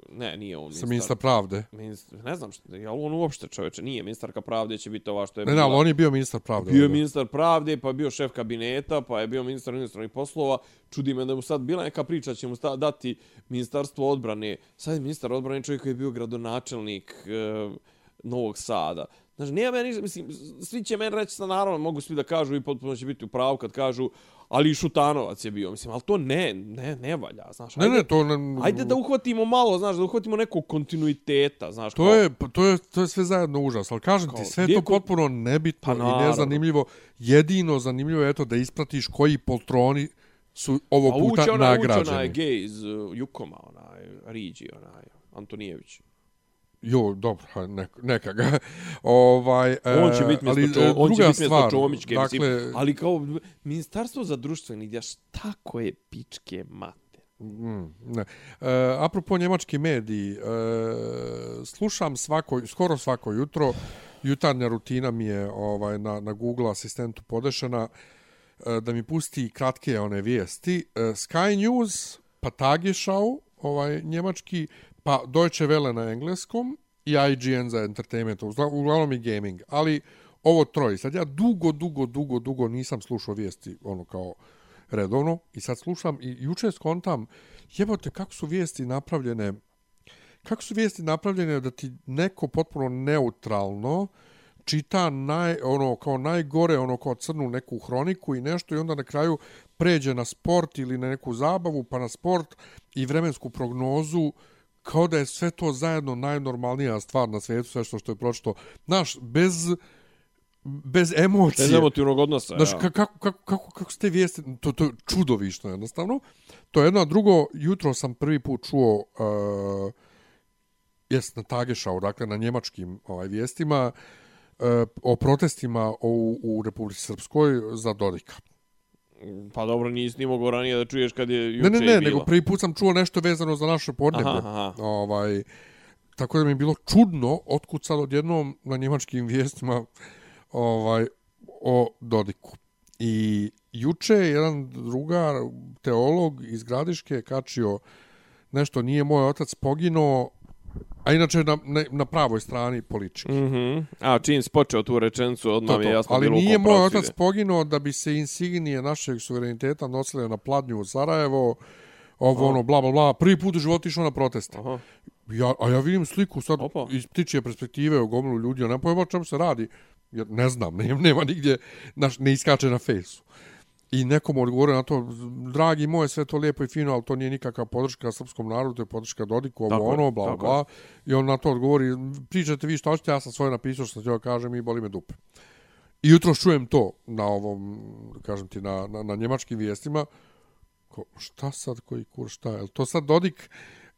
ne, nije on Sa ministra pravde. Ministar, ne znam što, je on uopšte čovječe, nije ministarka pravde, će biti ova što je Ne, ne, ali on je bio ministar pravde. Bio je ministar pravde, pa je bio šef kabineta, pa je bio ministar inostranih poslova. Čudi me da mu sad bila neka priča, će mu sta, dati ministarstvo odbrane. Sad je ministar odbrane čovjek koji je bio gradonačelnik e, Novog Sada. Znači, nije meni, mislim, svi će meni reći, sa naravno, mogu svi da kažu i potpuno će biti u pravu kad kažu, ali i Šutanovac je bio, mislim, ali to ne, ne, ne valja, znaš. Ne, ajde, ne, to... Ne, Ajde da uhvatimo malo, znaš, da uhvatimo nekog kontinuiteta, znaš. To kao- je, pa to je, to je sve zajedno užas, ali kažem ti, Kao, sve je gdje to potpuno nebitno Pa i nezanimljivo. Jedino zanimljivo je eto da ispratiš koji poltroni su ovog Pa puta uče onaj, uče nagrađeni. onaj gej iz uh, Jukoma, onaj, Riđi, onaj, Antonijević. Jo, dobro, ha, neka, ga. ovaj, On će e, biti ali, mjesto, e, Čo, on će biti mjesto stvar, Čomićke, dakle, mislim. Ali kao ministarstvo za društveni dijaš, tako je pičke mate. Mm, ne. E, apropo njemački mediji, e, slušam svako, skoro svako jutro, jutarnja rutina mi je ovaj na, na Google asistentu podešena e, da mi pusti kratke one vijesti. E, Sky News, pa Tagesschau, ovaj njemački, pa Deutsche Welle na engleskom i IGN za entertainment, uglavnom i gaming, ali ovo troje. Sad ja dugo, dugo, dugo, dugo nisam slušao vijesti, ono kao redovno, i sad slušam i juče skontam, jebote, kako su vijesti napravljene, kako su vijesti napravljene da ti neko potpuno neutralno čita naj, ono, kao najgore, ono, kao crnu neku hroniku i nešto i onda na kraju pređe na sport ili na neku zabavu, pa na sport i vremensku prognozu, kao da je sve to zajedno najnormalnija stvar na svijetu, sve što, što je pročito. Znaš, bez bez emocije. Bez emotivnog odnosa, Znaš, ja. ka- kako, kako, kako, kako ste vijesti, to, to je čudovišno jednostavno. To je jedno, a drugo, jutro sam prvi put čuo, uh, jest na Tagešau, dakle na njemačkim ovaj, vijestima, uh, o protestima u, u Republici Srpskoj za Dodika. Pa dobro, nisi ni mogao ranije da čuješ kad je juče Ne, ne, ne, nego prvi put sam čuo nešto vezano za naše podneblje. Aha, aha. Ovaj, tako da mi je bilo čudno otkud sad odjednom na njemačkim vijestima ovaj, o Dodiku. I juče je jedan drugar, teolog iz Gradiške, kačio nešto, nije moj otac poginuo, a inače na, na, na pravoj strani politički. Mhm. A čim si počeo tu rečenicu, odmah To, mi je to. jasno Ali bilo nije moj otac poginuo da bi se insignije našeg suvereniteta nosile na pladnju u Sarajevo, ovo ono, bla, bla, bla. Prvi put u životu išao na protest. Aha. Ja, a ja vidim sliku sad Opa. iz ptičje perspektive o gomilu ljudi, a ne pojma o čemu se radi. Jer ne znam, nema, nema nigdje, naš, ne iskače na fejsu. I nekom odgovore na to, dragi moje, sve to lijepo i fino, ali to nije nikakva podrška srpskom narodu, to je podrška Dodiku, ovo ono, bla, tako bla. I on na to odgovori, pričate vi što hoćete, ja sam svoje napisao što ću kažem i boli me dupe. I jutro čujem to na ovom, kažem ti, na, na, na njemačkim vijestima. Ko, šta sad, koji kur, šta? Je to sad Dodik...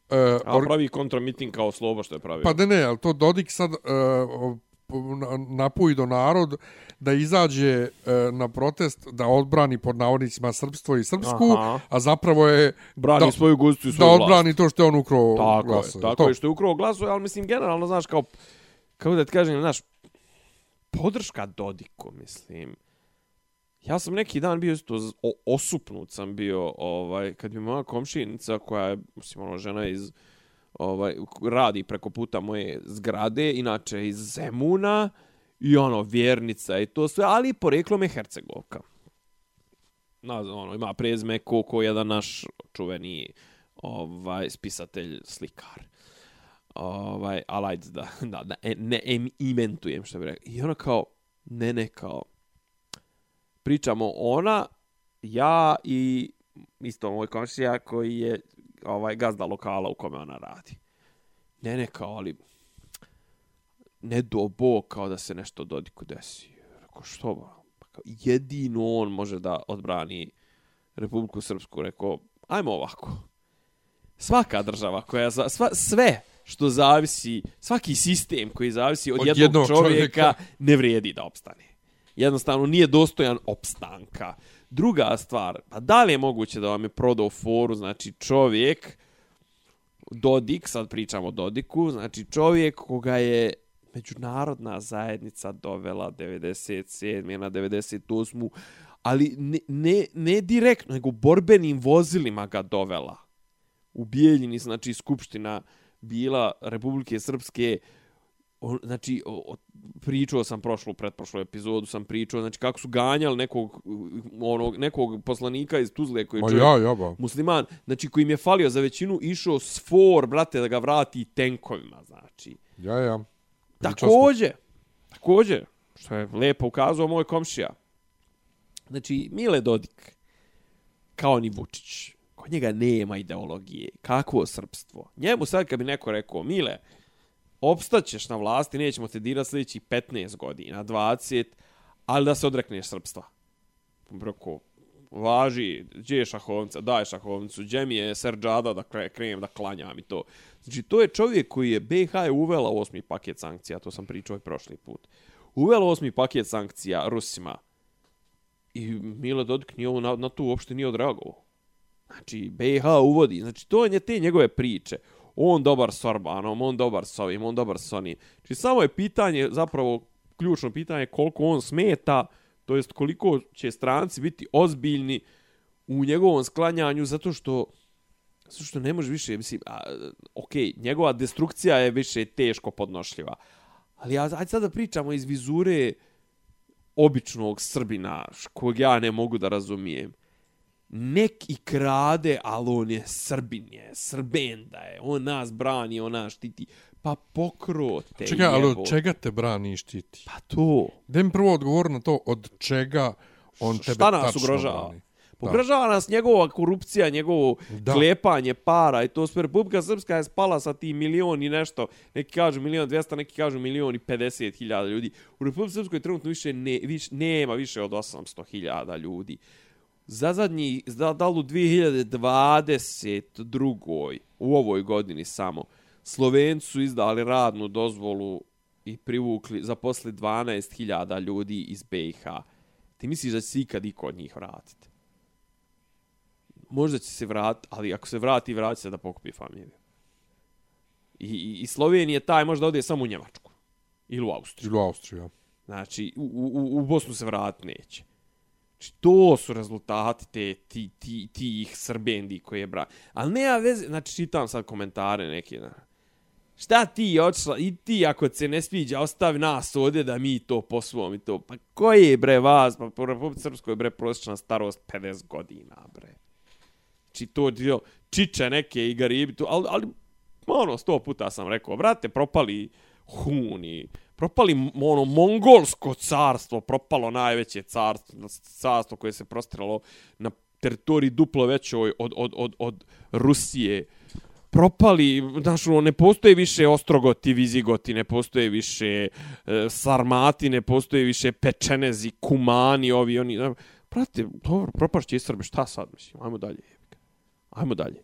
Uh, A pravi kontramiting kao slobo što je pravio. Pa ne, ne, ali to Dodik sad uh, do narod da izađe uh, na protest da odbrani pod navodnicima srpstvo i srpsku, Aha. a zapravo je Brani da, svoju guzicu i da svoju vlast. odbrani to što je on ukrao Tako glasove. je, tako je, što je ukrao glasove, ali mislim, generalno, znaš, kao, kako da ti kažem, znaš, podrška Dodiku, mislim. Ja sam neki dan bio isto osupnut sam bio, ovaj, kad mi moja komšinica, koja je, mislim, ono, žena iz, ovaj, radi preko puta moje zgrade, inače iz Zemuna, i ono, vjernica i to sve, ali poreklo me Hercegovka. Na, ono, ima prezme Koko, jedan naš čuveni ovaj, spisatelj, slikar. Ovaj, ali ajde da, da, da e, ne em, imentujem što bi rekao. I ona kao, ne, ne, kao, pričamo ona, ja i isto moj komšija koji je ovaj gazda lokala u kome ona radi. Ne, ne, kao, ali ne do bog kao da se nešto Dodiku desi. Rekao, što ba? Pa kao, jedino on može da odbrani Republiku Srpsku. Rekao, ajmo ovako. Svaka država koja, za, sva, sve što zavisi, svaki sistem koji zavisi od, Od jednog, jednog čovjeka, čovjeka. ne vrijedi da opstane. Jednostavno nije dostojan opstanka. Druga stvar, pa da li je moguće da vam je prodao foru, znači čovjek, Dodik, sad pričamo o Dodiku, znači čovjek koga je međunarodna zajednica dovela 97. na 98. Ali ne, ne, ne direktno, nego borbenim vozilima ga dovela. U Bijeljini, znači, Skupština bila Republike Srpske, on, znači, o, o, pričao sam prošlu, pretprošlu epizodu, sam pričao, znači, kako su ganjali nekog, onog, nekog poslanika iz Tuzle koji je čovjek- ja, ja, ba. musliman, znači koji im je falio za većinu, išao s for, brate, da ga vrati tenkovima, znači. Ja, ja. Pričali smo. Takođe, takođe, što je lepo ukazao moj komšija, znači, Mile Dodik, kao ni Vučić, kod njega nema ideologije, kakvo srpstvo. Njemu sad kad bi neko rekao, Mile, opstaćeš na vlasti, nećemo te dirati sljedeći 15 godina, 20, ali da se odrekneš srpstva. Broko, važi, gdje je šahovnica, daj šahovnicu, gdje mi je serđada da krenem da klanjam i to. Znači, to je čovjek koji je BiH je uvela osmi paket sankcija, to sam pričao i prošli put. Uvela osmi paket sankcija Rusima i Milo Dodik nije ovo na, na tu uopšte nije odreagovao. Znači, BiH uvodi, znači, to je te njegove priče. On dobar s Orbanom, on dobar s ovim, on dobar s onim. Znači, samo je pitanje, zapravo, ključno pitanje koliko on smeta, to jest koliko će stranci biti ozbiljni u njegovom sklanjanju, zato što zato što ne može više, mislim, a, ok, njegova destrukcija je više teško podnošljiva. Ali ja, ajde sad da pričamo iz vizure običnog Srbina, kojeg ja ne mogu da razumijem. Nek i krade, ali on je Srbin je, Srbenda je, on nas brani, on nas štiti. Pa pokrote, Čekaj, ali od čega te brani i štiti? Pa to. Da mi prvo odgovor na to od čega on tebe Šta nas tačno ugrožava? brani. Ugrožava nas njegova korupcija, njegovo Da. klepanje para i to sve. Republika Srpska je spala sa ti milion i nešto. Neki kažu milion dvijesta, neki kažu milion i 50 hiljada ljudi. U Republike Srpskoj trenutno više, ne, više nema više od 800 hiljada ljudi. Za zadnji, da, da li u 2022. u ovoj godini samo, Slovenci su izdali radnu dozvolu i privukli, zaposli 12.000 ljudi iz BiH. Ti misliš da će se ikad iko od njih vratiti? Možda će se vratiti, ali ako se vrati, vrati se da pokupi familiju. I, i, i Slovenije taj možda ode samo u Njemačku. Ili u Austriju. Ili u Austriju, ja. Znači, u, u, u Bosnu se vrat neće. Znači, to su rezultati te, ti, ti, tih srbendi koje je bra... Ali nema veze, znači, čitam sad komentare neke, na... Šta ti očla, i ti ako se ne sviđa, ostavi nas ovdje da mi to posvom i to. Pa koji je bre vas, pa po Republike Srpskoj bre prosječna starost 50 godina, bre. Či to dio, čiče neke i garibi, tu, ali, ali, ono, sto puta sam rekao, brate, propali Huni, propali ono mongolsko carstvo, propalo najveće carstvo, carstvo koje se prostiralo na teritoriji duplo većoj od, od, od, od Rusije. Propali, znaš, ono, ne postoje više Ostrogoti, Vizigoti, ne postoje više e, Sarmati, ne postoje više Pečenezi, Kumani, ovi, oni. Znaš, Brate, dobro, propašće i Srbe, šta sad, mislim, ajmo dalje. Ajmo dalje.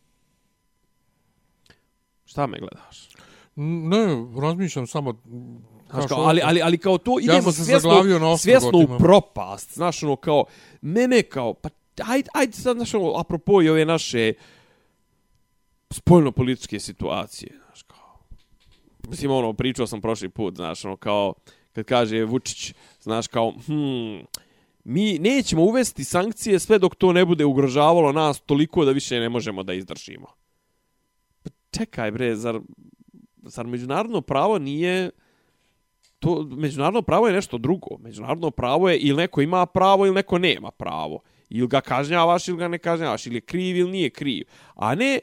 Šta me gledaš? Ne, razmišljam samo... Znaš, kao, ali, ali, ali kao to idemo se svjesno, svjesno u propast. Znaš, ono, kao, mene kao, pa ajde, ajde sad, znaš, ono, apropo i ove naše spoljno-političke situacije, znaš, kao, mislim, ono, pričao sam prošli put, znaš, ono, kao, kad kaže Vučić, znaš, kao, hm, mi nećemo uvesti sankcije sve dok to ne bude ugrožavalo nas toliko da više ne možemo da izdržimo. Pa čekaj, bre, zar, zar međunarodno pravo nije to međunarodno pravo je nešto drugo. Međunarodno pravo je ili neko ima pravo ili neko nema pravo. Ili ga kažnjavaš ili ga ne kažnjavaš. Ili je kriv ili nije kriv. A ne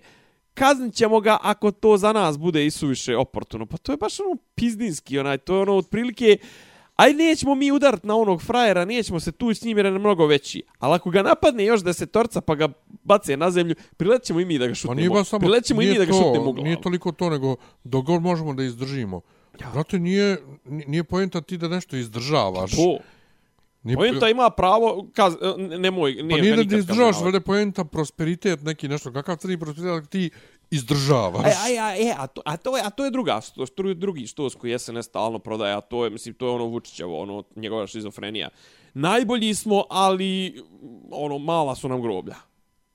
kaznit ćemo ga ako to za nas bude isuviše oportuno. Pa to je baš ono pizdinski, onaj, to je ono otprilike, aj nećemo mi udarat na onog frajera, nećemo se tući s njim jer je mnogo veći. Ali ako ga napadne još desetorca pa ga bace na zemlju, prilećemo i mi da ga Pa šutnemo. nije baš samo... prilećemo i mi nije da ga to, šutnemo u glavu. Nije toliko to, nego dok god možemo da izdržimo. Ja. Brate, nije, nije pojenta ti da nešto izdržavaš. To. Nije, Pojenta ima pravo, kaz, ne- nemoj, pa nije nije ga da ti izdržavaš, vele pojenta prosperitet neki nešto. Kakav crni prosperitet ti izdržavaš? A, a, a, e, a, to, a, to je, a to je druga, što je drugi štos koji SNS stalno prodaje, a to je, mislim, to je ono Vučićevo, ono, njegova šizofrenija. Najbolji smo, ali, ono, mala su nam groblja.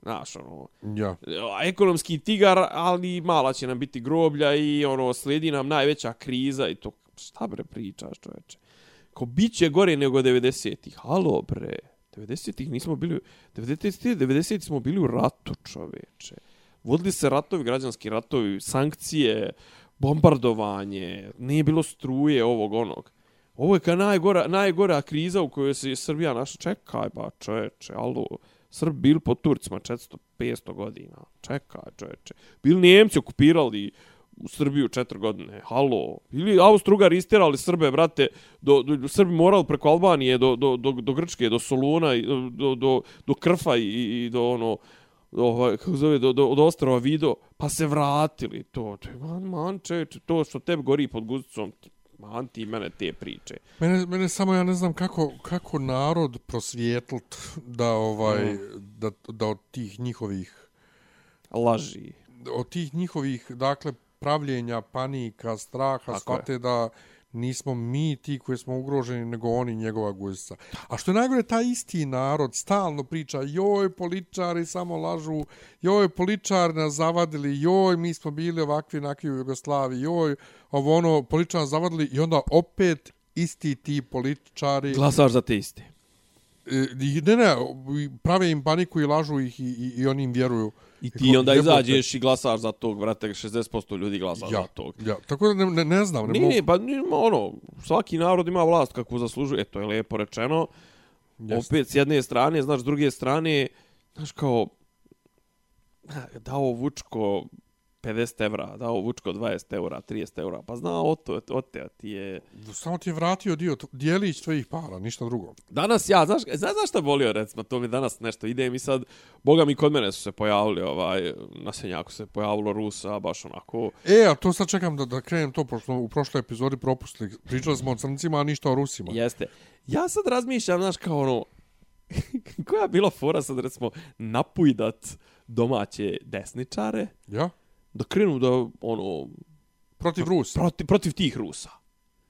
Znaš, ono, Ja. ekonomski tigar, ali mala će nam biti groblja i, ono, slijedi nam najveća kriza i to, šta bre pričaš, čoveče? Ko bit će gore nego 90-ih, halo bre, 90-ih nismo bili, 90-ih 90 smo bili u ratu, čoveče. Vodili se ratovi, građanski ratovi, sankcije, bombardovanje, nije bilo struje ovog onog. Ovo je kao najgora, najgora kriza u kojoj se Srbija naša. Čekaj ba, čoveče, alo. Srbi bili pod Turcima 400-500 godina. Čeka, čoveče. Bili Njemci okupirali u Srbiju četiri godine. Halo. Ili Austrugar istirali Srbe, brate, do, do, Srbi morali preko Albanije do, do, do, do Grčke, do Soluna, do, do, do, Krfa i, i do ono, do, ovaj, kako zove, do, do, do ostrava Vido, pa se vratili. To, to je, man, man, čeče, to što tebi gori pod guzicom, man ti mene te priče. Mene, mene samo ja ne znam kako, kako narod prosvjetlt da ovaj da, da od tih njihovih Laži. od tih njihovih dakle pravljenja panika straha Tako je. shvate da nismo mi ti koji smo ugroženi nego oni njegova guzica. A što je najgore taj isti narod stalno priča joj političari samo lažu, joj političari nas zavadili, joj mi smo bili ovakvi nakvi u Jugoslaviji, joj ovo ono političari nas zavadili i onda opet isti ti političari Glasaš za te iste. E, i- ne, ne, prave im paniku i lažu ih i, i, i oni im vjeruju. I ti ko- onda izađeš i glasaš za tog, brate, 60% ljudi glasa Ja, za tog. ja, tako da ne, ne, ne znam. Ne Nije, mogu, pa nije, ono, svaki narod ima vlast kakvu zaslužuje, e, to je lijepo rečeno. Jeste. Opet, s jedne strane, znaš, s druge strane, znaš, kao, dao Vučko 50 evra, dao Vučko 20 evra, 30 evra, pa zna o to, o te, ti je... Samo ti je vratio dio, dijelić tvojih para, ništa drugo. Danas ja, znaš, znaš, znaš šta volio, recimo, to mi danas nešto ide mi sad, boga mi kod mene su se pojavili, ovaj, na Senjaku se pojavilo Rusa, baš onako, E, a to sad čekam da, da krenem to, pošto u prošloj epizodi propustili. Pričali smo o crncima, a ništa o Rusima. jeste. Ja sad razmišljam, znaš, kao ono, koja je bila fora sad, recimo, napujdat domaće desničare, Ja? Da krenu da, ono, Protiv Rusa. protiv, protiv tih Rusa.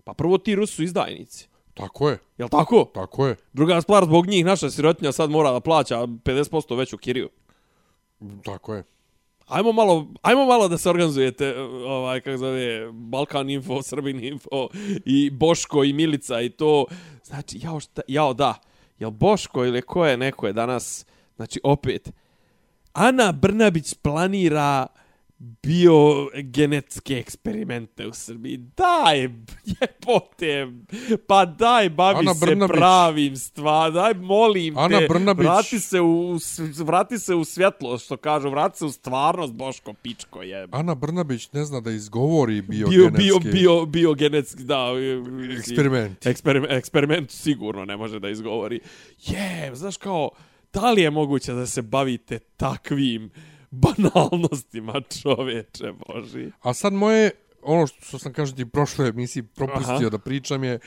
Pa prvo ti Rusi su izdajnici. Tako je, Jel tako? tako je, Druga stvar, zbog njih naša sirotinja sad mora da plaća 50% veću kiriju. tako je. Ajmo malo, ajmo malo da se organizujete, ovaj, kako zove, Balkan Info, Srbin Info, i Boško, i Milica, i to. Znači, jao, šta, jao da, jel Boško ili ko je, neko je danas, znači, opet, Ana Brnabić planira biogenetske eksperimente u Srbiji. Daj, jebote, pa daj, bavi Ana se Brnabić. pravim stvar, daj, molim Ana te, Brnabić. vrati se u, vrati se u svjetlo, što kažu, vrati se u stvarnost, Boško Pičko je. Ana Brnabić ne zna da izgovori Bio, biogenetski bio, bio, biogenetski, da. eksperiment. Eksperiment, eksperiment sigurno ne može da izgovori. Je, znaš kao, da li je moguće da se bavite takvim banalnostima čoveče Boži? A sad moje, ono što sam kažem ti prošle emisiji propustio Aha. da pričam je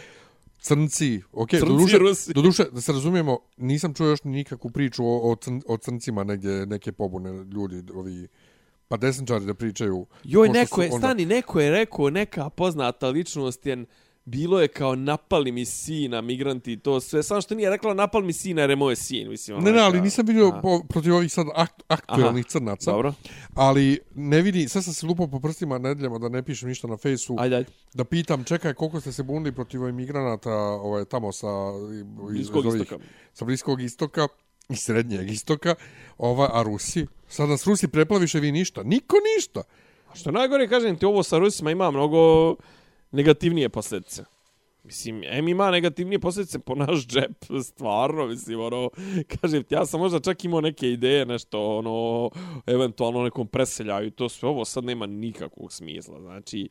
crnci. Ok, Crnci doduše, Rusi. doduše, da se razumijemo, nisam čuo još nikakvu priču o, o, crn, o crncima negdje, neke pobune ljudi, ovi pa desničari da pričaju. Joj, neko je, onda- stani, neko je rekao, neka poznata ličnost je, bilo je kao napali mi sina, migranti i to sve, samo što nije rekla napali mi sina jer je moj sin, mislim. Ne, ne, neka- ali nisam vidio Aha. po, protiv ovih sad akt, aktualnih crnaca. Dobro, Ali ne vidi, sad sam se lupao po prstima nedeljama da ne pišem ništa na fejsu. ajde, ajde. Da pitam, čekaj, koliko ste se bunili protiv ovih migranata ovaj, tamo sa... Bliskog iz ovih- istoka. Sa Bliskog istoka i Srednjeg istoka, ova, a Rusi? Sad nas Rusi preplaviše, vi ništa. Niko ništa. A što najgore, kažem ti, ovo sa Rusima ima mnogo negativnije posljedice. Mislim, em ima negativnije posljedice po naš džep, stvarno, mislim, ono, kažem ti, ja sam možda čak imao neke ideje, nešto, ono, eventualno nekom preseljaju i to sve, ovo sad nema nikakvog smisla, znači,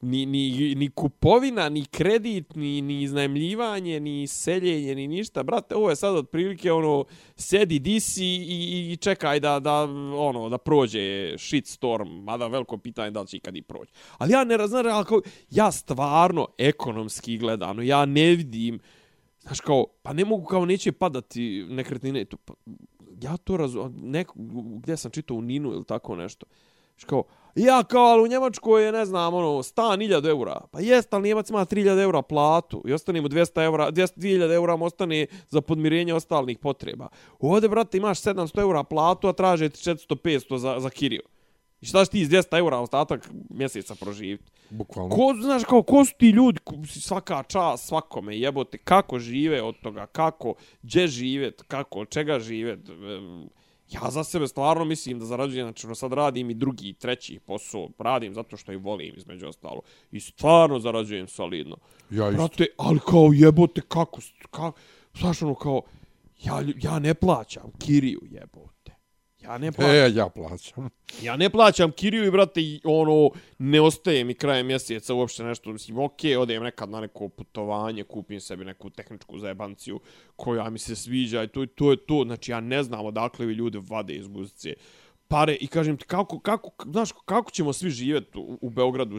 ni, ni, ni kupovina, ni kredit, ni, ni iznajmljivanje, ni seljenje, ni ništa, brate, ovo je sad otprilike, ono, sedi, disi i, i čekaj da, da, ono, da prođe shitstorm, mada veliko pitanje da li će ikad i proći. Ali ja ne raznam, ali kao, ja stvarno, ekonomski gledano, ja ne vidim, znaš kao, pa ne mogu kao neće padati nekretnine, to, pa, ja to razumem, neko, gdje sam čitao u Ninu ili tako nešto, Znaš kao, ja kao, ali u Njemačkoj je, ne znam, ono, stan 1000 eura. Pa jest, ali Njemac ima 3000 eura platu i ostane mu 200 eura, 200, 2000 eura mu ostane za podmirenje ostalih potreba. Ovdje, brate, imaš 700 eura platu, a traže ti 400-500 za, za kiriju. I šta ti iz 200 eura ostatak mjeseca proživiti? Bukvalno. Ko, znaš, kao, ko su ti ljudi, svaka čast svakome, jebote, kako žive od toga, kako, gdje žive, kako, od čega žive. Ja za sebe stvarno mislim da zarađujem, znači ono sad radim i drugi, treći posao, radim zato što i volim između ostalo. I stvarno zarađujem solidno. Ja isto. Brate, ali kao jebote, kako, kako, znaš ono kao, ja, ja ne plaćam kiriju jebote. Ja ne plaćam. E, ja plaćam. Ja ne plaćam kiriju i, brate, ono, ne ostaje mi krajem mjeseca uopšte nešto. Mislim, okej, odem nekad na neko putovanje, kupim sebi neku tehničku zajebanciju koja mi se sviđa i to, to je to. Znači, ja ne znam odakle vi ljude vade iz guzice pare i kažem ti kako, kako, znaš, kako ćemo svi živjeti u, u Beogradu?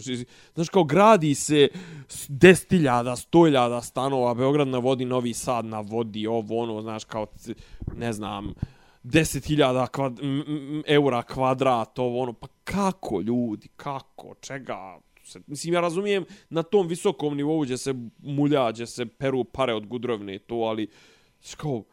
Znaš, kao gradi se s 10.000, 100.000 stanova, Beograd na vodi, Novi Sad na vodi, ovo, ono, znaš, kao, ne znam, 10.000 kvad, m, m, eura kvadrat, ovo, ono, pa kako ljudi, kako, čega, se, mislim, ja razumijem na tom visokom nivou gdje se mulja, gdje se peru pare od gudrovne i to, ali, kao,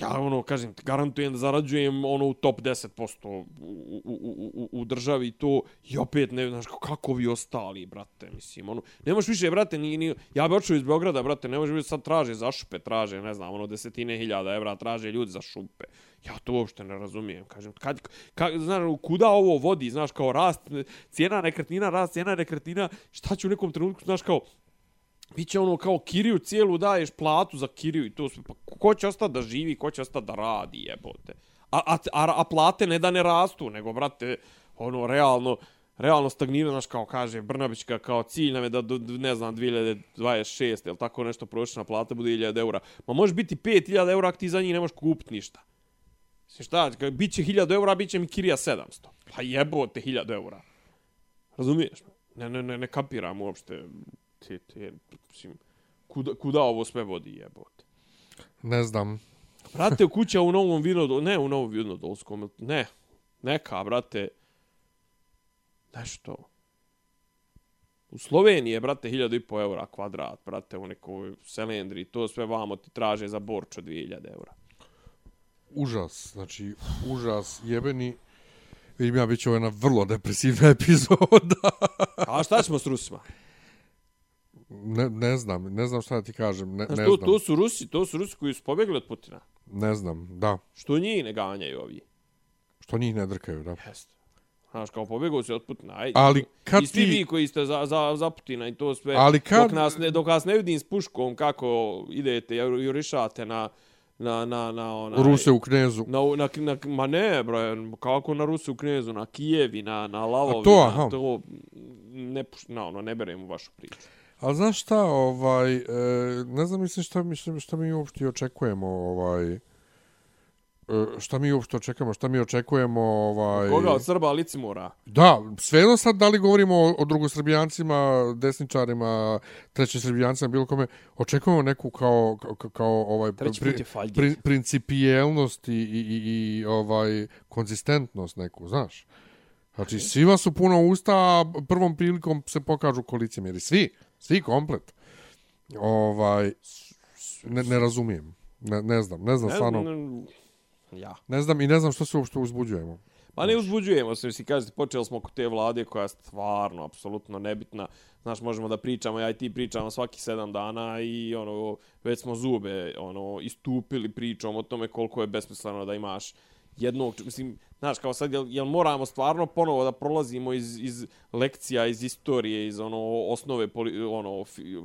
ja ono kažem ti garantujem da zarađujem ono u top 10% u, u, u, u, u državi to i opet ne znaš kako vi ostali brate mislim ono ne možeš više brate ni, ni ja bih otišao iz Beograda brate ne možeš više sad traže za šupe traže ne znam ono desetine hiljada evra traže ljudi za šupe. Ja to uopšte ne razumijem kažem kad, kad znaš kuda ovo vodi znaš kao rast cijena nekretnina rast cijena nekretnina šta će u nekom trenutku znaš kao Biće ono kao kiriju cijelu daješ platu za kiriju i to sve. Pa ko će ostati da živi, ko će ostati da radi jebote. A, a, a, a plate ne da ne rastu, nego brate, ono, realno, realno stagnira, znaš, kao kaže Brnabićka, kao cilj nam je da, do, ne znam, 2026, ili tako nešto, prosječna plata bude 1000 eura. Ma može biti 5000 eura, ako ti za njih ne možeš kupiti ništa. Sve šta, bit će 1000 eura, bit će mi kirija 700. Pa jebote 1000 eura. Razumiješ? Ne, ne, ne, ne kapiram uopšte. Te, te, mislim, kuda, kuda ovo sve vodi jebote? Ne znam. Brate, kuća u novom vinodolskom, ne u novom vinodolskom, ne, neka, brate, nešto. U Sloveniji je, brate, 1000 eura kvadrat, brate, u nekoj selendri, to sve vamo ti traže za borčo 2000 eura. Užas, znači, užas, jebeni. Vidim ja, bit će ovo jedna vrlo depresivna epizoda. A šta ćemo s Rusima? Ne, ne znam, ne znam šta da ti kažem, ne, Znaš, ne to, znam. to su Rusi, to su Rusi koji su pobjegli od Putina. Ne znam, da. Što njih ne ganjaju ovi? Što njih ne drkaju, da. Jeste. Znaš, kao pobjegao se od Putina. Aj, Ali kad I svi ti- vi koji ste za, za, za Putina i to sve. Ali kad- Dok, nas ne, dok vas ne vidim s puškom kako idete i jurišate na... Na, na, na, onaj, Ruse u knezu. Na, na, na, ma ne, bro, kako na Rusu u Knezu, na Kijevi, na, na Lavovi, A to, na aha. to, ne, na, ono, ne berem u vašu priču. Ali znaš šta, ovaj, e, ne znam mislim šta, mislim šta mi uopšte očekujemo, ovaj, e, šta mi uopšte očekujemo, šta mi očekujemo, ovaj... Koga od Srba Licimora? Da, svejedno sad da li govorimo o, o drugosrbijancima, desničarima, trećesrbijancima, bilo kome, očekujemo neku kao, kao, kao ovaj, Faljdić. pri, principijelnost i, i, i, i ovaj, konzistentnost neku, znaš. Znači, svima su puno usta, a prvom prilikom se pokažu koalicijom, jer svi, svi komplet. Ovaj, ne, ne razumijem. Ne, ne znam, ne znam, Ne, stvarno. ne, ja. Ne znam i ne znam što se uopšte uzbuđujemo. Pa ne uzbuđujemo se, si kažete, počeli smo kod te vlade koja je stvarno, apsolutno nebitna. Znaš, možemo da pričamo, ja i ti pričamo svaki sedam dana i ono, već smo zube ono, istupili pričom o tome koliko je besmisleno da imaš jednog, mislim, znaš, kao sad, jel, jel moramo stvarno ponovo da prolazimo iz, iz lekcija, iz istorije, iz ono, osnove, poli, ono, fi,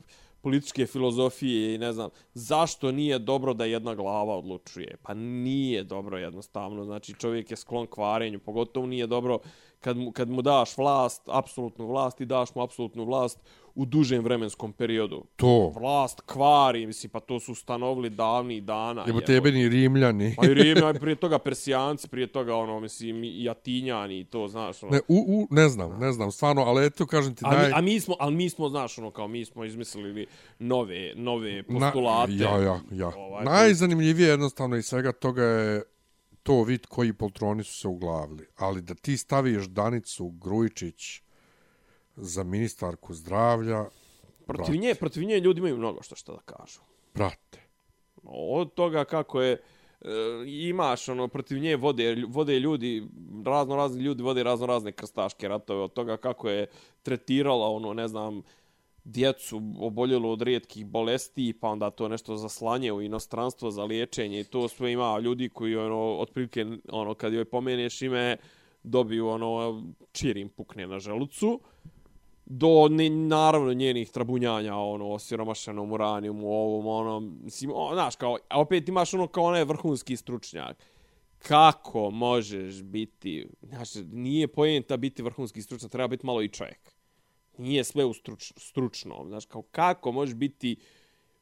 političke filozofije i ne znam, zašto nije dobro da jedna glava odlučuje? Pa nije dobro jednostavno, znači čovjek je sklon kvarenju, pogotovo nije dobro kad mu, kad mu daš vlast, apsolutnu vlast i daš mu apsolutnu vlast u dužem vremenskom periodu. To. Vlast kvari, misli, pa to su ustanovili davni dana. Jebo jebote. tebe ni rimljani. Pa i Rim, a prije toga Persijanci, prije toga, ono, mislim, i Atinjani i to, znaš, ono. Ne, u, u, ne znam, ne znam, stvarno, ali eto, kažem ti, A, naj... mi, a mi smo, ali mi smo, znaš, ono, kao mi smo izmislili nove, nove postulate. Na, ja, ja, ja. Ovaj, Najzanimljivije jednostavno iz svega toga je to vid koji poltroni su se uglavili. Ali da ti staviš Danicu Grujičić za ministarku zdravlja, Protiv nje, protiv nje ljudi imaju mnogo što što da kažu. brate, Od toga kako je e, imaš ono protiv nje vode vode ljudi razno razni ljudi vode razno razne krstaške ratove. Od toga kako je tretirala ono ne znam djecu oboljelo od rijetkih bolesti pa onda to nešto zaslanje u inostranstvo za liječenje. I to sve ima ljudi koji ono otprilike ono kad joj pomeneš ime dobiju ono čirim pukne na želucu do ne, naravno njenih trabunjanja ono o siromašenom uranijumu ovom onom mislim o, znaš kao a opet imaš ono kao onaj vrhunski stručnjak. Kako možeš biti znaš nije poenta biti vrhunski stručnjak treba biti malo i čovjek. Nije sve u struč, stručno znaš kao kako možeš biti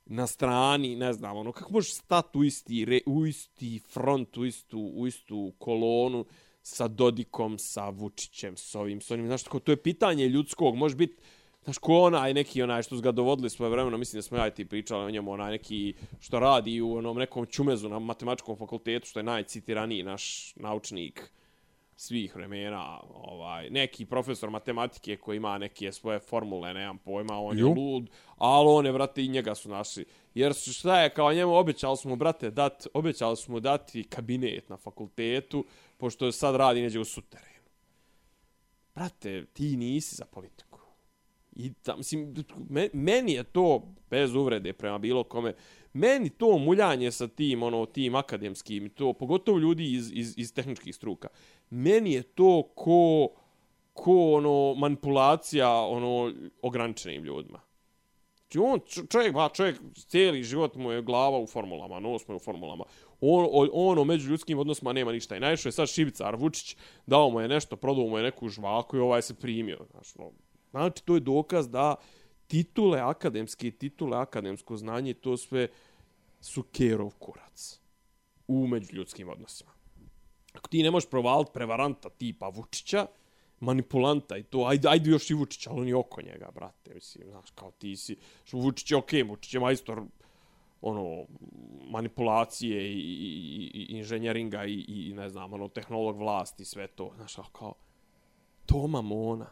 na strani, ne znam, ono, kako možeš stati u isti, re, u isti front, u istu, u istu kolonu sa Dodikom, sa Vučićem, s ovim, s onim, znaš, tako, to je pitanje ljudskog, može biti, znaš, ko onaj neki, onaj što su ga dovodili svoje vremena, mislim da smo ja i ti pričali o njemu, onaj neki što radi u onom nekom čumezu na matematičkom fakultetu, što je najcitiraniji naš naučnik svih vremena, ovaj, neki profesor matematike koji ima neke svoje formule, nemam pojma, on Ju. je lud, ali on je, brate, i njega su naši. Jer su, šta je, kao njemu obećali smo, brate, dat, obećali smo dati kabinet na fakultetu, pošto sad radi neđe u suterenu. Brate, ti nisi za politiku. I tam, mislim, me- meni je to, bez uvrede prema bilo kome, meni to muljanje sa tim, ono, tim akademskim, to, pogotovo ljudi iz, iz, iz tehničkih struka, meni je to ko, ko ono, manipulacija, ono, ograničenim ljudima. Znači on, čovjek, ba, čovjek, cijeli život mu je glava u formulama, nos mu je u formulama. On, o- on o međuljudskim odnosima nema ništa. I najviše je sad Šivicar Vučić, dao mu je nešto, prodao mu je neku žvaku i ovaj se primio. Znači, no, znači, to je dokaz da titule akademske, titule akademsko znanje, to sve su kerov kurac u međuljudskim odnosima. Ako ti ne možeš provaliti prevaranta tipa Vučića, manipulanta i to, ajde, ajde još i Vučića, ali on je oko njega, brate, mislim, znaš, kao ti si, što Vučić je okej, okay, Vučić je majstor, ono, manipulacije i, i, i inženjeringa i, i, ne znam, ono, tehnolog vlasti, sve to, znaš, kao, Toma Mona.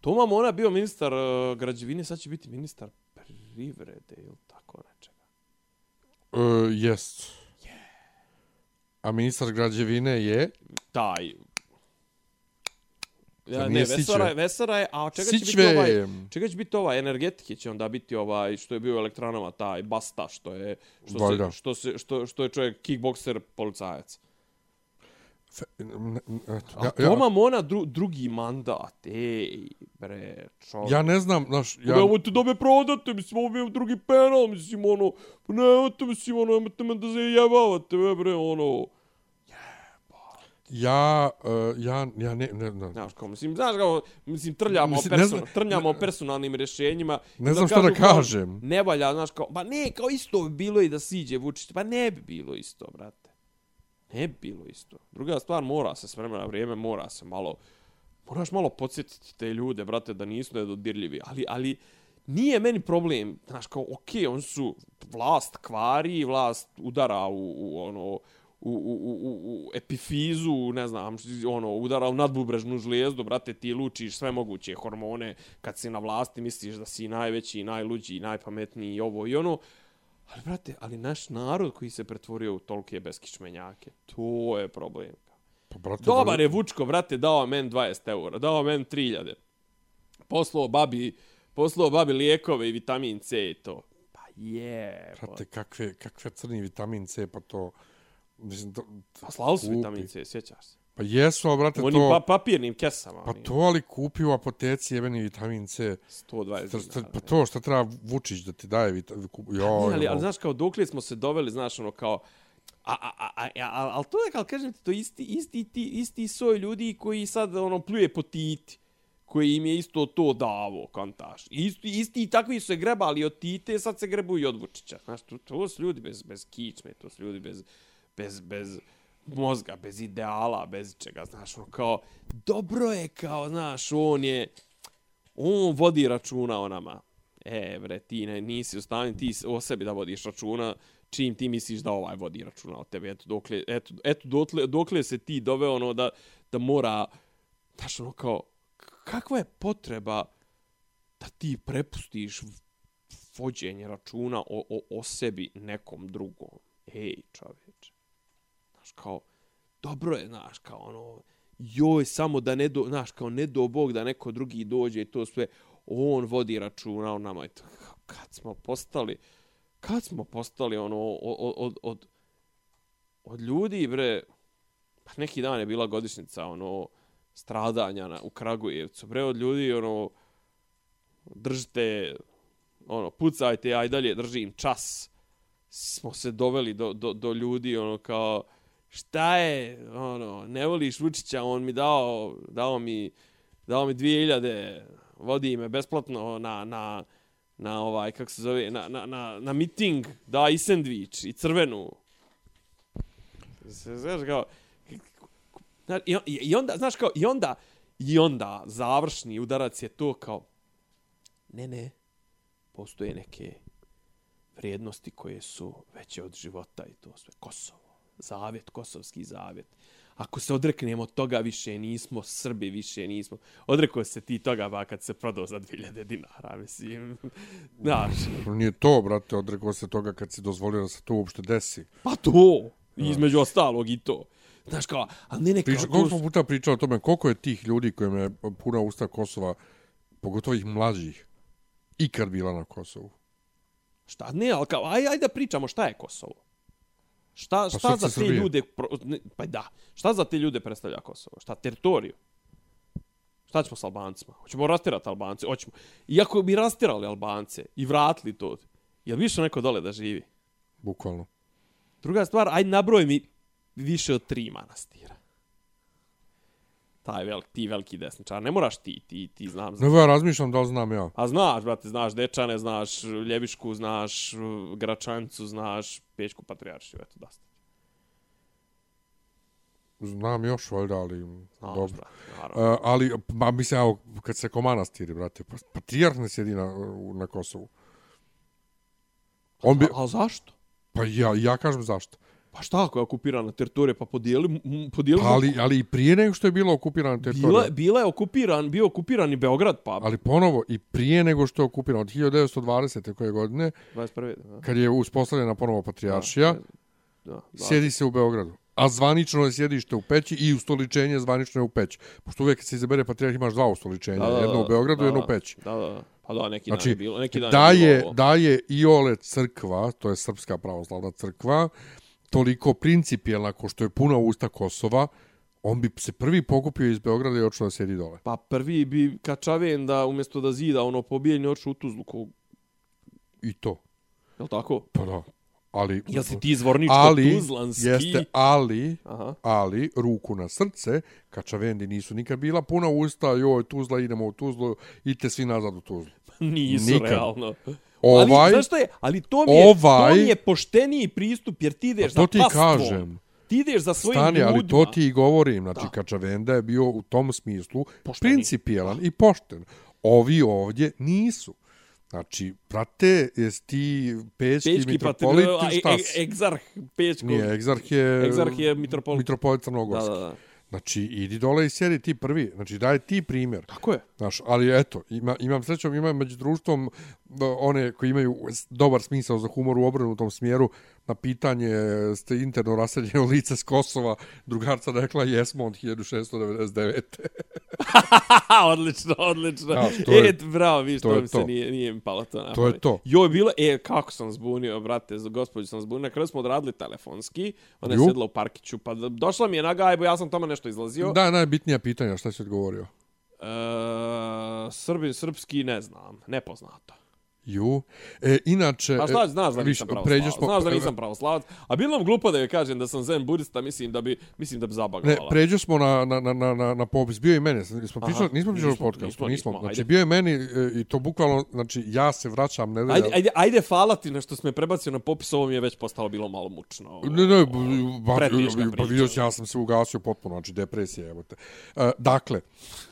Toma Mona bio ministar uh, građevine, sad će biti ministar privrede ili tako nečega. Uh, jest. A ministar građevine je... taj Ja, ne, Vesara, Sićve? je, Vesara je, a čega će biti Sićve. ovaj, čega će biti ovaj, energetike će onda biti ovaj, što je bio u elektranama, taj Basta, što je, što, se, što, se, što, što je čovjek kickbokser policajac. Fe, n- n- eto, A ja, Toma ja, Mona dru, drugi mandat, ej, bre, čovjek. ja ne znam, znaš, Ja... ja, Nemojte da me prodate, mislim, ovo je drugi penal, mislim, ono, pa nemojte, mislim, ono, nemojte me da zajebavate, bre, ono, ja, uh, ja, ja ne, ne, ne, Znaš, kao, mislim, znaš, kao, mislim, trljamo, Mislim, ne person, znam- trljamo o personalnim rješenjima. Ne znam šta da kažu, kao, kažem. Ne valja, znaš, kao, pa ne, kao isto bi bilo i da siđe Vučić. Pa ne bi bilo isto, brate. Ne bi bilo isto. Druga stvar, mora se s vremena na vrijeme, mora se malo, moraš malo podsjetiti te ljude, brate, da nisu nedodirljivi. Ali, ali, nije meni problem, znaš, kao, okej, on su vlast kvari, vlast udara u, u ono, u, u, u, u, epifizu, ne znam, ono, udara u nadbubrežnu žlijezdu, brate, ti lučiš sve moguće hormone, kad si na vlasti misliš da si najveći, najluđi, najpametniji i ovo i ono, ali, brate, ali naš narod koji se pretvorio u tolike beskičmenjake, to je problem. pa, brate, Dobar je Vučko, brate, dao men 20 eura, dao men 3000. Poslao babi, poslao babi lijekove i vitamin C i to. Pa je. Brate, kakve, kakve crni vitamin C, pa to... Mislim, to, Pa slao su kupi. vitamin C, sjećaš se. Pa jesu, ali brate, U onim to... pa, papirnim kesama. Pa to ali kupi u apoteci jebeni vitamin C. 120 Šta, šta, dinara. pa to što treba Vučić da ti daje vitamin Jo, Ne, ali, jo. ali znaš kao dokle smo se doveli, znaš ono kao A, a, a, a, a, ali to je, kao kažem ti, to isti, isti, ti, isti soj ljudi koji sad ono pluje po titi koji im je isto to davo, kantaš. Isti, isti i takvi su se grebali od Tite, sad se grebu i od Vučića. Znaš, to, to su ljudi bez, bez kičme, to su ljudi bez, bez, bez mozga, bez ideala, bez čega, znaš, ono kao, dobro je kao, znaš, on je, on vodi računa o nama. E, bre, ti ne, nisi u stanju ti o sebi da vodiš računa, čim ti misliš da ovaj vodi računa o tebi. Eto, dokle, eto, eto dokle, dokle se ti doveo ono da, da mora, znaš, ono kao, kakva je potreba da ti prepustiš vođenje računa o, o, o sebi nekom drugom. Ej, čoveče. Znaš, kao, dobro je, znaš, kao ono, joj, samo da ne do, znaš, kao ne do Bog da neko drugi dođe i to sve, on vodi računa o nama. I to, kad smo postali, kad smo postali ono, od, od, od, od ljudi, bre, pa neki dan je bila godišnica, ono, stradanja na, u Kragujevcu, bre, od ljudi, ono, držite, ono, pucajte, aj dalje držim čas. Smo se doveli do, do, do ljudi, ono, kao, šta je, ono, ne voliš Vučića, on mi dao, dao mi, dao mi 2000, vodi me besplatno na, na, na ovaj, kako se zove, na, na, na, na miting, da i sendvič, i crvenu. Znaš, kao, i, i, I onda, znaš kao, i onda, i onda završni udarac je to kao, ne, ne, postoje neke vrijednosti koje su veće od života i to sve. Kosovo, zavjet, kosovski zavjet. Ako se odreknemo toga više nismo Srbi, više nismo. Odrekao se ti toga ba kad se prodao za 2000 dinara, mislim. Znaš, Nije to, brate, odrekao se toga kad si dozvolio da se to uopšte desi. pa to, između ostalog i to. Znaš kao, ali ne neka... Priča, koliko smo puta pričao o tome, koliko je tih ljudi kojima je puna usta Kosova, pogotovo ih mlađih, ikad bila na Kosovu. Šta? Ne, ali kao, aj, aj da pričamo šta je Kosovo. Šta, šta srce za te Srbije. ljude, pro, ne, pa da, šta za te ljude predstavlja Kosovo? Šta, teritoriju? Šta ćemo s Albancima? Hoćemo rastirati Albance? Hoćemo. Iako bi rastirali Albance i vratili to, je li više neko dole da živi? Bukvalno. Druga stvar, aj nabroj mi više od tri manastira. Taj velik, ti veliki desničar. Ne moraš ti, ti, ti znam. znam. Nego ja razmišljam da li znam ja. A znaš, brate, znaš Dečane, znaš Ljevišku, znaš uh, Gračancu, znaš Pećku Patrijaršiju, eto da ste. Znam još, valjda, ali... Znaš, dobro. brate, naravno. Uh, ali, ma, mislim, evo, kad se ko manastiri, brate, pa, patrijarh ne sjedi na, na Kosovu. On bi, A, a zašto? pa ja, ja kažem zašto. Pa šta ako je okupirana teritorija, pa podijeli, podijeli Pa, ali, ali i prije nego što je bilo okupirana teritorija. bila, bila je okupiran, bio okupiran i Beograd, pa Ali ponovo, i prije nego što je okupirano, od 1920. koje godine, 21. Da, kad je uspostavljena ponovo patrijaršija, da, da. sjedi se u Beogradu. A zvanično je sjedište u Peći i ustoličenje zvanično je u Peći. Pošto uvijek kad se izabere patrijarh imaš dva ustoličenja. jedno u Beogradu, da, jedno da, u Peći. Da, da. Pa da, neki Znači, dan je bilo. Neki dan da je, bilo je, ovo. da je Iole crkva, to je Srpska pravoslavna crkva, toliko principijelna ko što je puna usta Kosova, on bi se prvi pokupio iz Beograda i očeo da sjedi dole. Pa prvi bi Kačaven da umjesto da zida ono pobijenje oču u Tuzlu. Ko, I to. je li tako? Pa da. Ali, Jel si ti izvorničko ali, tuzlanski? jeste, ali, Aha. ali, ruku na srce, Kačavendi nisu nikad bila puna usta, joj, Tuzla, idemo u Tuzlu, idite svi nazad u Tuzlu. Nisu, Nikad. realno. Ovaj, ali, znaš je? Ali to mi je, ovaj- to mi je pošteniji pristup, jer ti ideš Pa to za ti pastvom. kažem. Ti ideš za svojim Stani, ljudima. ali to ti i govorim. Znači, Kačavenda je bio u tom smislu Pošteni. principijelan i pošten. Ovi ovdje nisu. Znači, prate, jes ti pećki, Pečki mitropolit, patriot, šta e, si? e, egzarh Pečkog. Nije, egzarh je... Egzarh je mitropolit. Mitropolit Da, Crnogorski. da, da. Znači, idi dole i sjedi ti prvi. Znači, daj ti primjer. Tako je. Znaš, ali eto, ima, imam srećom, imam među društvom b- one koji imaju dobar smisao za humor u obrnutom smjeru. Na pitanje ste interno raseljeno lice s Kosova, drugarca rekla jesmo od 1699. odlično, odlično. Ja, to je- e, bravo, viš, to to, je mi se to. nije, nije mi palo to na To je to. Joj, bilo, e, kako sam zbunio, brate, gospođu sam zbunio. Na kraju smo odradili telefonski, ona je Ju. sjedla u parkiću, pa došla mi je na gajbu, ja sam tamo nešto izlazio. Da, najbitnija pitanja, šta si odgovorio? E, Srbin, srpski, ne znam, nepoznato. Ju. E, inače... A šta znaš da nisam pravoslavac? smo- Znaš da nisam pravoslavac? A bilo nam glupo da joj kažem da sam zen budista, mislim da bi, mislim da bi Ne, zabagala. pređo smo na, na, na, na, na, na popis. Bio je i mene. Smo pričali, nismo pričali Nismo, podcastu. nismo, Nismo, nismo, Znači, ajde. bio je meni e, i to bukvalno, znači, ja se vraćam nedelja. Ajde, ajde, ajde, hvala ti na što si me prebacio na popis, ovo mi je već postalo bilo malo mučno. Ne, ne, ba, Preteška pa priča. vidio si, ja sam se ugasio potpuno, znači depresija, evo te. E, dakle,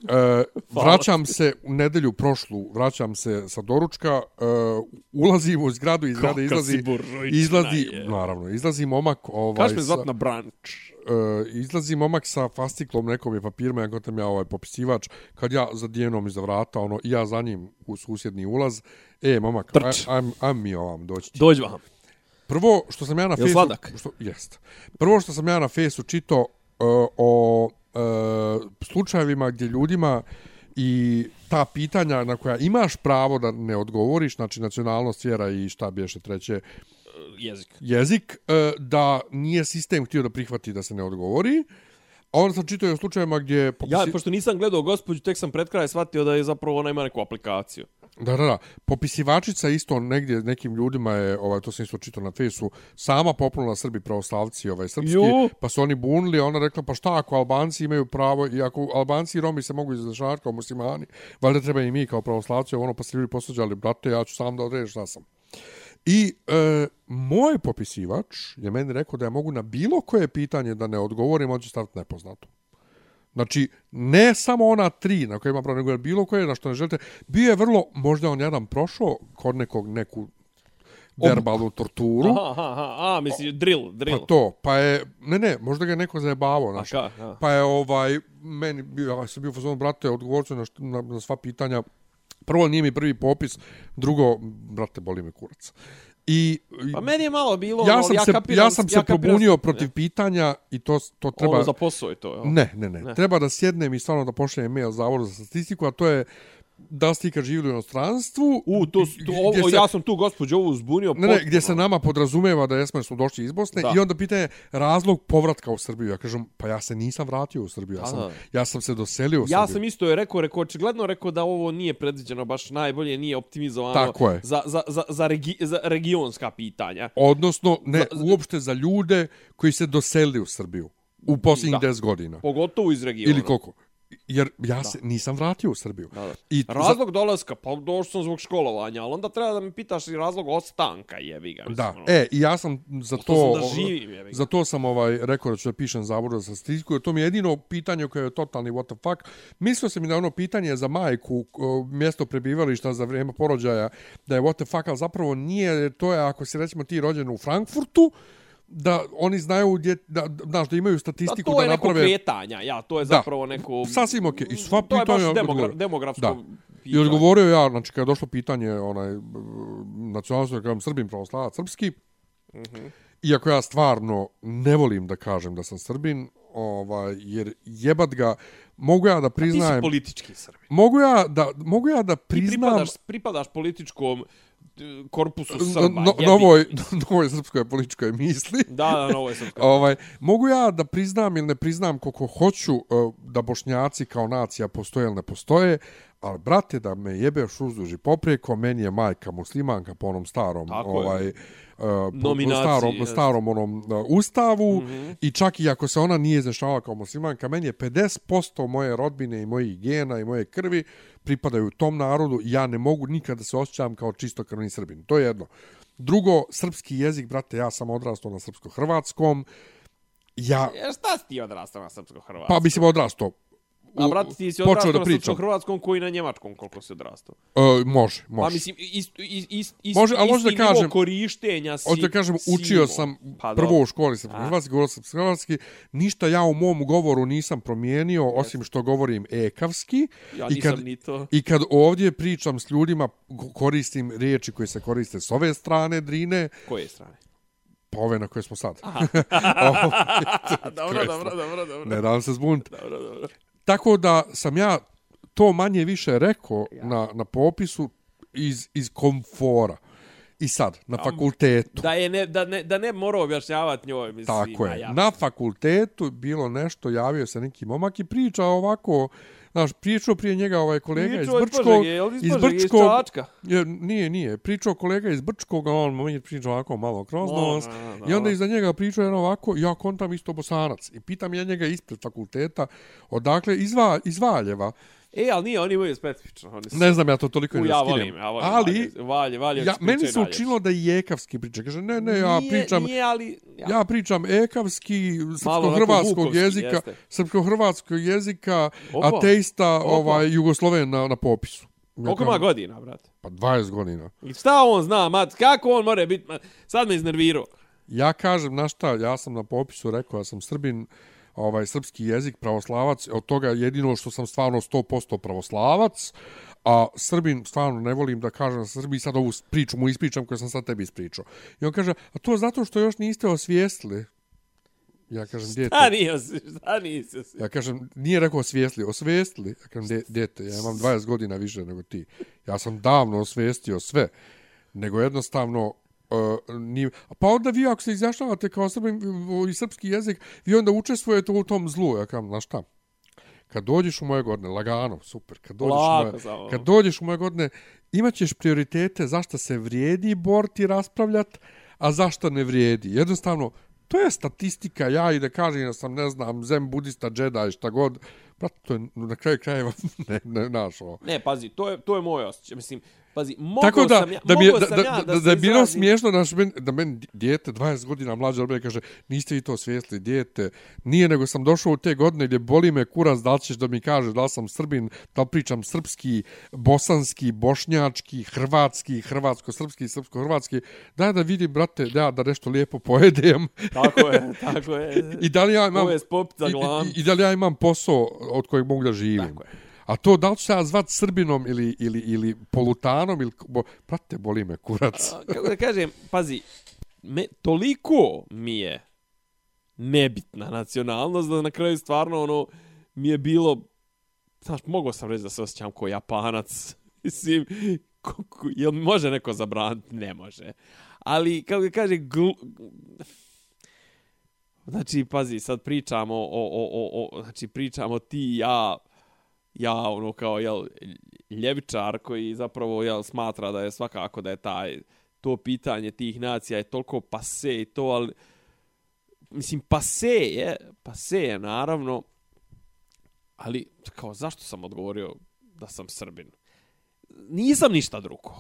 e, vraćam se u nedelju prošlu, vraćam se sa doručka, e, ulazim u zgradu Kakav si izlazi, izlazi, je. naravno, izlazi momak, ovaj, Kaš me zvat na brunch. e, izlazi momak sa fastiklom nekom je papirima, ja gotam ja ovaj popisivač, kad ja za dijenom iza vrata, ono, i ja za njim u susjedni ulaz, e, momak, aj, aj, aj mi ovam, doći. Dođi vam. Prvo što sam ja na fesu... sladak? Što, jest. Prvo što sam ja na fesu čito uh, o uh, slučajevima gdje ljudima i ta pitanja na koja imaš pravo da ne odgovoriš, znači nacionalnost, vjera i šta biješe treće, Jezik. jezik, uh, da nije sistem htio da prihvati da se ne odgovori. A onda sam čitao i o slučajevima gdje... Ja, pošto nisam gledao gospođu, tek sam pred kraj shvatio da je zapravo ona ima neku aplikaciju. Da, da, da. Popisivačica isto negdje nekim ljudima je, ovaj, to sam isto čitao na fesu, sama popnula Srbi pravoslavci, ovaj, srpski, Ju. pa su oni bunili, ona rekla, pa šta ako Albanci imaju pravo, i ako Albanci i Romi se mogu izražavati kao muslimani, valjda treba i mi kao pravoslavci, ono, pa se ljudi posuđali, brate, ja ću sam da odredim šta sam. I e, moj popisivač je meni rekao da ja mogu na bilo koje pitanje da ne odgovorim, on će staviti nepoznato. Znači, ne samo ona tri na koje ima pravo, nego bilo koje na što ne želite. Bio je vrlo, možda on jedan prošao kod nekog neku verbalnu torturu. Aha, aha, aha, a, misli, drill, drill. Pa to, pa je, ne ne, možda ga je neko zajebavao, znaš. ka. Pa je ovaj, meni ja sam bio u fazonu, brate, odgovorit ću na, na, na sva pitanja. Prvo, nije mi prvi popis, drugo, brate, boli me kurac. I, i Pa meni je malo bilo, ja ono, sam ja se, kapiram, ja sam se kapiram- probunio protiv pitanja i to, to treba... Ono za posao je to, jel? Ne, ne, ne, ne. Treba da sjednem i stvarno da pošaljem mail Zavodu za statistiku, a to je da ste ikad živjeli u inostranstvu. U, to, to, ovo, se- ja sam tu gospođu ovu zbunio. Ne, ne, potpuno. gdje se nama podrazumeva da jesmo jer smo došli iz Bosne Da. i onda pitanje razlog povratka u Srbiju. Ja kažem, pa ja se nisam vratio u Srbiju, ja Da, sam, ja sam se doselio u Ja Srbiju. sam isto je rekao, rekao, očigledno rekao da ovo nije predviđeno baš najbolje, nije optimizovano Tako je. Za, za, za, za, regi, za regionska pitanja. Odnosno, ne, Za- za- uopšte za ljude koji se doselili u Srbiju u posljednjih Da. 10 godina. Pogotovo iz regiona. Ili koliko? Jer ja se nisam vratio u Srbiju. Da, da. I za- Razlog dolaska, pa došao sam zbog školovanja, ali onda treba da mi pitaš i razlog ostanka, jebi ga. mislim, Da, ono. e, i ja sam za to, sam da živim, jebi ga. za to sam ovaj, rekao da ću da pišem zavod za statistiku, jer to mi je jedino pitanje koje je totalni what the fuck. Mislio sam i da ono pitanje za majku, mjesto prebivališta za vrijeme porođaja, da je what the fuck, ali zapravo nije, to je ako si recimo ti rođen u Frankfurtu, da oni znaju gdje, da, da, znaš, da imaju Da, statistiku to da, je neko naprave... kretanja, ja, to je Da. zapravo neko... Sasvim okej. I sva to je baš pitanja demogra demografsko Da. I pitanje. odgovorio ja, znači kada je došlo pitanje onaj nacionalnosti, da kažem Srbin, pravoslavac, srpski, iako ja stvarno ne volim da kažem da sam Srbin, ovaj, jer jebat ga, mogu ja da Ti si priznajem, politički srbin. mogu ja da, mogu ja da Ti priznam pripadaš, pripadaš političkom korpusu Srba. no, novoj, novoj srpskoj političkoj misli. Da, da, novo je srpska. Ovaj, mogu ja da priznam ili ne priznam koliko hoću uh, da bošnjaci kao nacija postoje ili ne postoje, ali brate da me jebeš uzduži poprijeko, meni je majka muslimanka po onom starom Tako je. ovaj, uh, po starom, jest. starom onom uh, ustavu Mm -hmm. i čak i ako se ona nije izrašavala kao muslimanka, meni je 50% moje rodbine i mojih gena i moje krvi pripadaju tom narodu ja ne mogu nikada da se osjećam kao čistokrvni srbin. To je jedno. Drugo, srpski jezik, brate, ja sam odrastao na srpsko-hrvatskom. Ja, E, šta si ti odrastao na srpsko-hrvatskom? pa mislim odrastao. A brate, ti si odrastao da na pričam. srpsko-hrvatskom koji na njemačkom, koliko si odrastao. Uh, može, može. Pa mislim, ist, ist, ist, ist, Može, ali može da isti nivo kažem- korištenja si... Hoću da kažem, si učio imao. sam Pa, prvo u školi srpsko-hrvatski, govorio sam srpsko-hrvatski, ništa ja u mom govoru nisam promijenio, osim što govorim ekavski. Ja I nisam kad, ni to. I kad ovdje pričam s ljudima, ko- koristim riječi koje se koriste s ove strane Drine, Koje strane? pa ove na koje smo sad. dobro, dobro, dobro, dobro. ne dam se zbuniti. Dobro, dobro. Tako da sam ja to manje više rekao na, na popisu iz, iz komfora. I sad, na fakultetu. Da, je ne, da, ne, da ne mora objašnjavati njoj, mislim. Tako je. Ja. Na fakultetu bilo nešto, javio se neki momak i priča ovako, znaš, pričao prije njega ovaj kolega Pričao iz Brčkog. Je li iz Požege, iz Čačka? je, nije, nije. Pričao kolega iz Brčkog, a on mi je pričao ovako malo kroz No, nos. no, no, I onda iza njega pričao jedan ovako, ja kontam isto bosanac. I pitam ja njega ispred fakulteta, odakle, iz, Va- iz Valjeva. E, ali nije, oni imaju specifično. Oni su... Ne znam ja to toliko U, ne ja skinem. volim, ja volim. Ali, Valje, valje, ja, meni se učinilo da je ekavski priča. Kaže, ne, ne, ja nije, pričam, Nije, ali... Ja. Ja pričam ekavski, srpsko-hrvatskog jezika, jeste. srpsko-hrvatskog jezika, Opa. ateista, Opa. ovaj, Jugosloven na, na popisu. Ja Koliko ima godina, brate? Pa 20 godina. I šta on zna, mat? Kako on more biti? Sad me iznervirao. Ja kažem, na šta, ja sam na popisu rekao, ja sam srbin, ovaj, srpski jezik, pravoslavac, od toga jedino što sam stvarno 100% pravoslavac, a Srbin, stvarno ne volim da kažem Srbi, sad ovu priču mu ispričam koju sam sad tebi ispričao. I on kaže, a to zato što još niste osvijestili. Ja kažem, djete. Šta nije, šta nisi? Ja kažem, nije rekao osvijestili, osvijestili. Ja kažem, de, dete, ja imam 20 godina više nego ti. Ja sam davno osvijestio sve. Nego jednostavno, uh, nije... Pa onda vi ako se izjašnjavate kao srbin i srpski jezik, vi onda učestvujete u tom zlu. Ja kažem, znaš šta? Kad dođeš u moje godine, lagano, super, kad dođeš, Lako u moje, kad dođeš u moje godine, imat ćeš prioritete zašto se vrijedi borti raspravljat, a zašto ne vrijedi. Jednostavno, to je statistika, ja i da kažem da sam, ne znam, zem budista, džeda šta god, brat, to je na kraju krajeva ne, ne, naš ovo. Ne, pazi, to je, to je moj osjećaj. Mislim, pazi, mogao Tako da, sam ja, da, mi je, da, sam da, ja da, da, se je bilo smiješno naš, men, da meni dijete, 20 godina mlađe od kaže, niste vi to svjesli, dijete. Nije, nego sam došao u te godine gdje boli me kurac, da li ćeš da mi kaže da li sam srbin, da li pričam srpski, bosanski, bošnjački, hrvatski, hrvatsko-srpski, srpsko-hrvatski. Daj da vidim, brate, da, da nešto lijepo pojedem. Tako je, tako je. I da li ja imam... I-. I, i, da li ja imam posao od kojeg mogu da živim. Tako je. A to da li ću se ja zvat Srbinom ili, ili, ili polutanom ili... Bo, prate, boli me kurac. A, kako da kažem, pazi, me, toliko mi je nebitna nacionalnost da na kraju stvarno ono mi je bilo znaš, mogao sam reći da se osjećam kao Japanac. Mislim, ko, ko, jel može neko zabraniti? Ne može. Ali, kako ga kaže, gl... Znači, pazi, sad pričamo o, o, o, o, znači, pričamo ti i ja, ja, ono, kao, jel, ljevičar koji zapravo, jel, smatra da je svakako da je taj, to pitanje tih nacija je toliko pase i to, ali, mislim, pase je, pase je, naravno, ali, kao, zašto sam odgovorio da sam srbin? Nisam ništa drugo.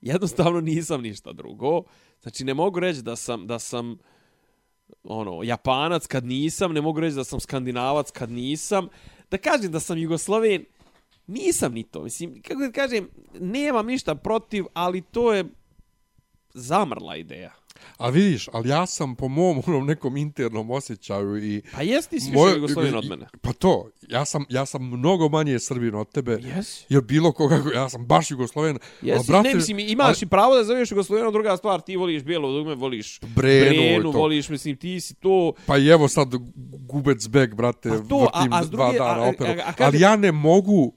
Jednostavno nisam ništa drugo. Znači, ne mogu reći da sam, da sam, ono, japanac kad nisam, ne mogu reći da sam skandinavac kad nisam. Da kažem da sam jugosloven, nisam ni to. Mislim, kako da kažem, nemam ništa protiv, ali to je zamrla ideja. A vidiš, ali ja sam po mom onom nekom internom osjećaju i... Pa jes ti si više Jugoslovin od mene? Pa to, ja sam, ja sam mnogo manje Srbin od tebe. Jes. Jer bilo koga, ja sam baš Jugosloven. Jes, brate, ne, mislim, imaš ali, i pravo da zoveš Jugosloveno, druga stvar, ti voliš bijelo dugme, voliš Brenu, Brenu voliš, mislim, ti si to... Pa i evo sad Gubec Beg, brate, pa to, vrtim a, a druge, dva dana operu. A, a, a, a, ali ja ne mogu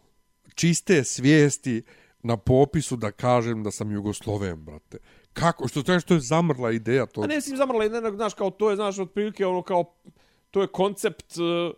čiste svijesti na popisu da kažem da sam Jugosloven, brate. Kako? Što to je što je zamrla ideja to? A ne, sim zamrla ideja, znaš, kao to je, znaš, otprilike ono kao to je koncept uh,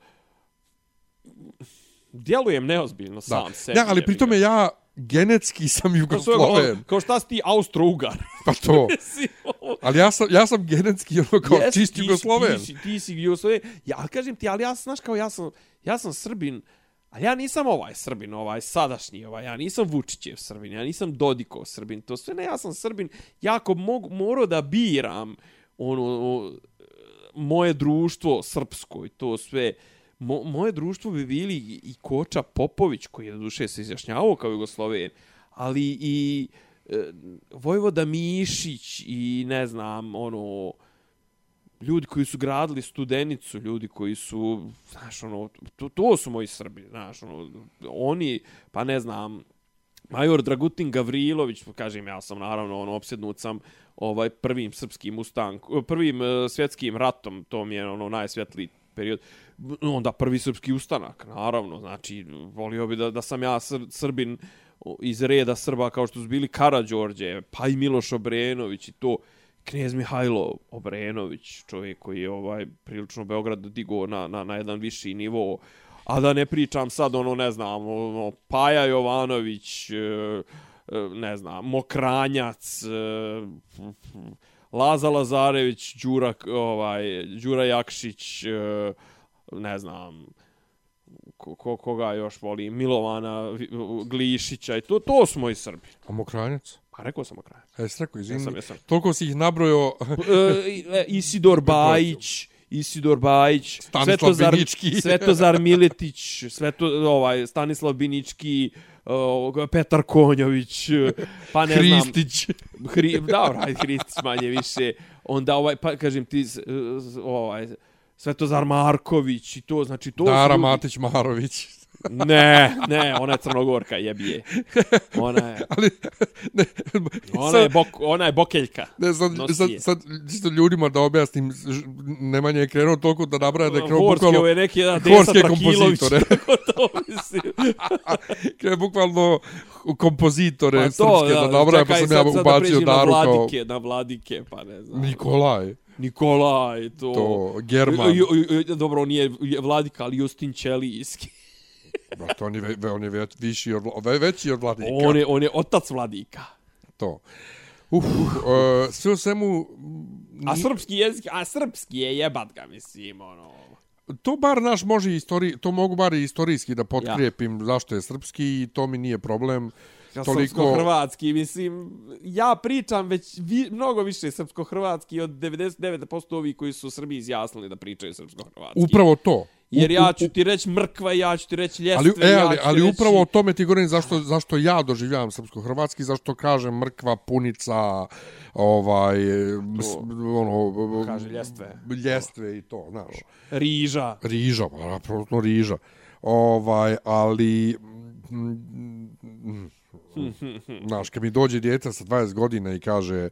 djelujem neozbiljno sam da. sebi. Ne, ali pri tome ja genetski sam Jugosloven. Kao, kao šta si ti Austro-Ugar? Pa to. ali ja sam, ja sam genetski ono kao yes, čist Jugosloven. Ti, ti, ti si Jugosloven. Ja kažem ti, ali ja znaš kao ja sam, ja sam Srbin, Ali ja nisam ovaj Srbin, ovaj sadašnji, ovaj, ja nisam Vučićev Srbin, ja nisam Dodikov Srbin, to sve ne, ja sam Srbin, jako mogu, morao da biram ono, moje društvo srpsko i to sve, Mo, moje društvo bi bili i Koča Popović, koji je do duše se izjašnjavao kao Jugosloven, ali i e, Vojvoda Mišić i ne znam, ono, ljudi koji su gradili studenicu, ljudi koji su, znaš, ono, to, to su moji Srbi, znaš, ono, oni, pa ne znam, major Dragutin Gavrilović, kažem, ja sam naravno, ono, opsjednut sam ovaj prvim srpskim ustankom, prvim uh, svjetskim ratom, to mi je ono najsvjetliji period, onda prvi srpski ustanak, naravno, znači, volio bi da, da sam ja sr, Srbin iz reda Srba kao što su bili Karađorđe, pa i Miloš Obrenović i to, Knez Mihajlo Obrenović, čovjek koji je ovaj prilično Beograd digo na, na, na jedan viši nivo, a da ne pričam sad ono, ne znam, ono, Paja Jovanović, e, e, ne znam, Mokranjac, e, Laza Lazarević, Đura, ovaj, Đura Jakšić, ne znam, ko, koga još voli, Milovana Glišića i to, to su moji Srbi. A Mokranjac? Pa rekao sam kraju. E, jesi rekao, izvini. Jesam, jesam. Toliko si ih nabrojao. e, Isidor Bajić, Isidor Bajić, Stanislav Svetozar, Binički. Svetozar Miletić, Sveto, ovaj, Stanislav Binički, uh, Petar Konjović, pa ne Hristić. znam. Hri, da, Hristić manje više. Onda, ovaj, pa kažem ti, ovaj, Svetozar Marković i to, znači to... Dara Matić Marović. Ne, ne, ona je crnogorka, jebije. Ona je... Ali, ne, ona, sad, je bok, ona je bokeljka. Ne, sad, sad, sad, čisto ljudima da objasnim, Nemanja je krenuo toliko da nabraja da je krenuo bukvalno... Horski, ovo je neki jedan Desa Trakilović. to krenuo bukvalno kompozitore pa to, srpske da, da nabraja, pa sam ja ubacio Daru kao... Na vladike, na vladike, pa ne znam. Nikolaj. Nikolaj, to... To, German. Dobro, on je vladika, ali Justin Čelijski. Brate, on je, ve, on je ve, viši od, ve, veći od vladika. On je, on je otac vladika. To. Uf, uh, sve u svemu... A srpski jezik, a srpski je jebat ga, mislim, ono... To bar naš može istori, to mogu bar i istorijski da potkrijepim ja. zašto je srpski i to mi nije problem. Ja toliko... hrvatski mislim, ja pričam već vi, mnogo više srpsko-hrvatski od 99% ovih koji su u Srbiji izjasnili da pričaju srpsko-hrvatski. Upravo to. Jer ja ću ti reći mrkva, ja ću ti reći ljestve, ali, e, ali, ja ali reći... upravo o tome ti govorim zašto, zašto ja doživljavam srpsko-hrvatski, zašto kažem mrkva, punica, ovaj, to, ono... Kaže ljestve. Ljestve i to, znaš. Riža. Riža, apsolutno riža. Ovaj, ali... Mm, mm, Znaš, kad mi dođe djeca sa 20 godina i kaže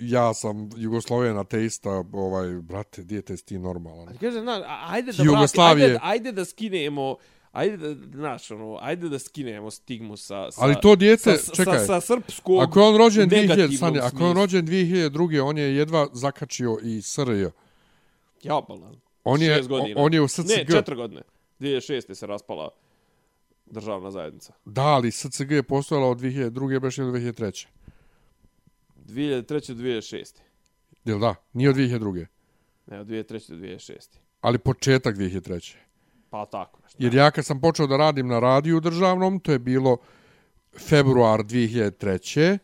ja sam Jugosloven ateista, ovaj, brate, djete ti normalan. Ali kaže, na, ajde da, vrati, ajde, ajde da skinemo ajde da, znaš, ono, ajde da skinemo stigmu sa... sa Ali to dijete, sa, čekaj, Sa, sa srpskog ako je on rođen u 2000, negativnom Sanja, ako je on rođen 2002. on je jedva zakačio i SRJ. Jabalan. On je, on je u SCG. Ne, četiri godine. 2006. se raspala državna zajednica. Da, ali SCG je postojala od 2002. baš ili 2003. 2003. 2006. Jel da? Nije od 2002. Ne, od 2003. do 2006. Ali početak 2003. Pa tako nešto. Jer ja kad sam počeo da radim na radiju državnom, to je bilo februar 2003.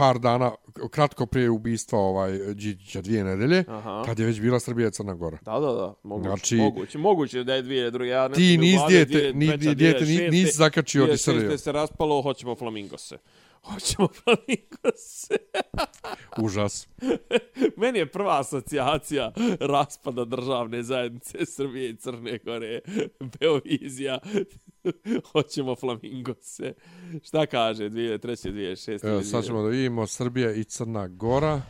Par dana, kratko prije ubistva ovaj, Điđića dvije nedelje, Aha. kad je već bila Srbija i Crna Gora. Da, da, da, moguće, Znači- moguće, moguće da je dvije druge, ja ne Ti nis dvije, ni, dijete ni, 2006. nisi zakačio ni SRJ. 2006. se raspalo, hoćemo flamingose. Hoćemo flamingose. Užas. Meni je prva asocijacija raspada državne zajednice Srbije i Crne Gore, Beovizija, hoćemo flamingose. Šta kaže 2003. 2006. Evo, sad ćemo da vidimo Srbija i Crna Gora.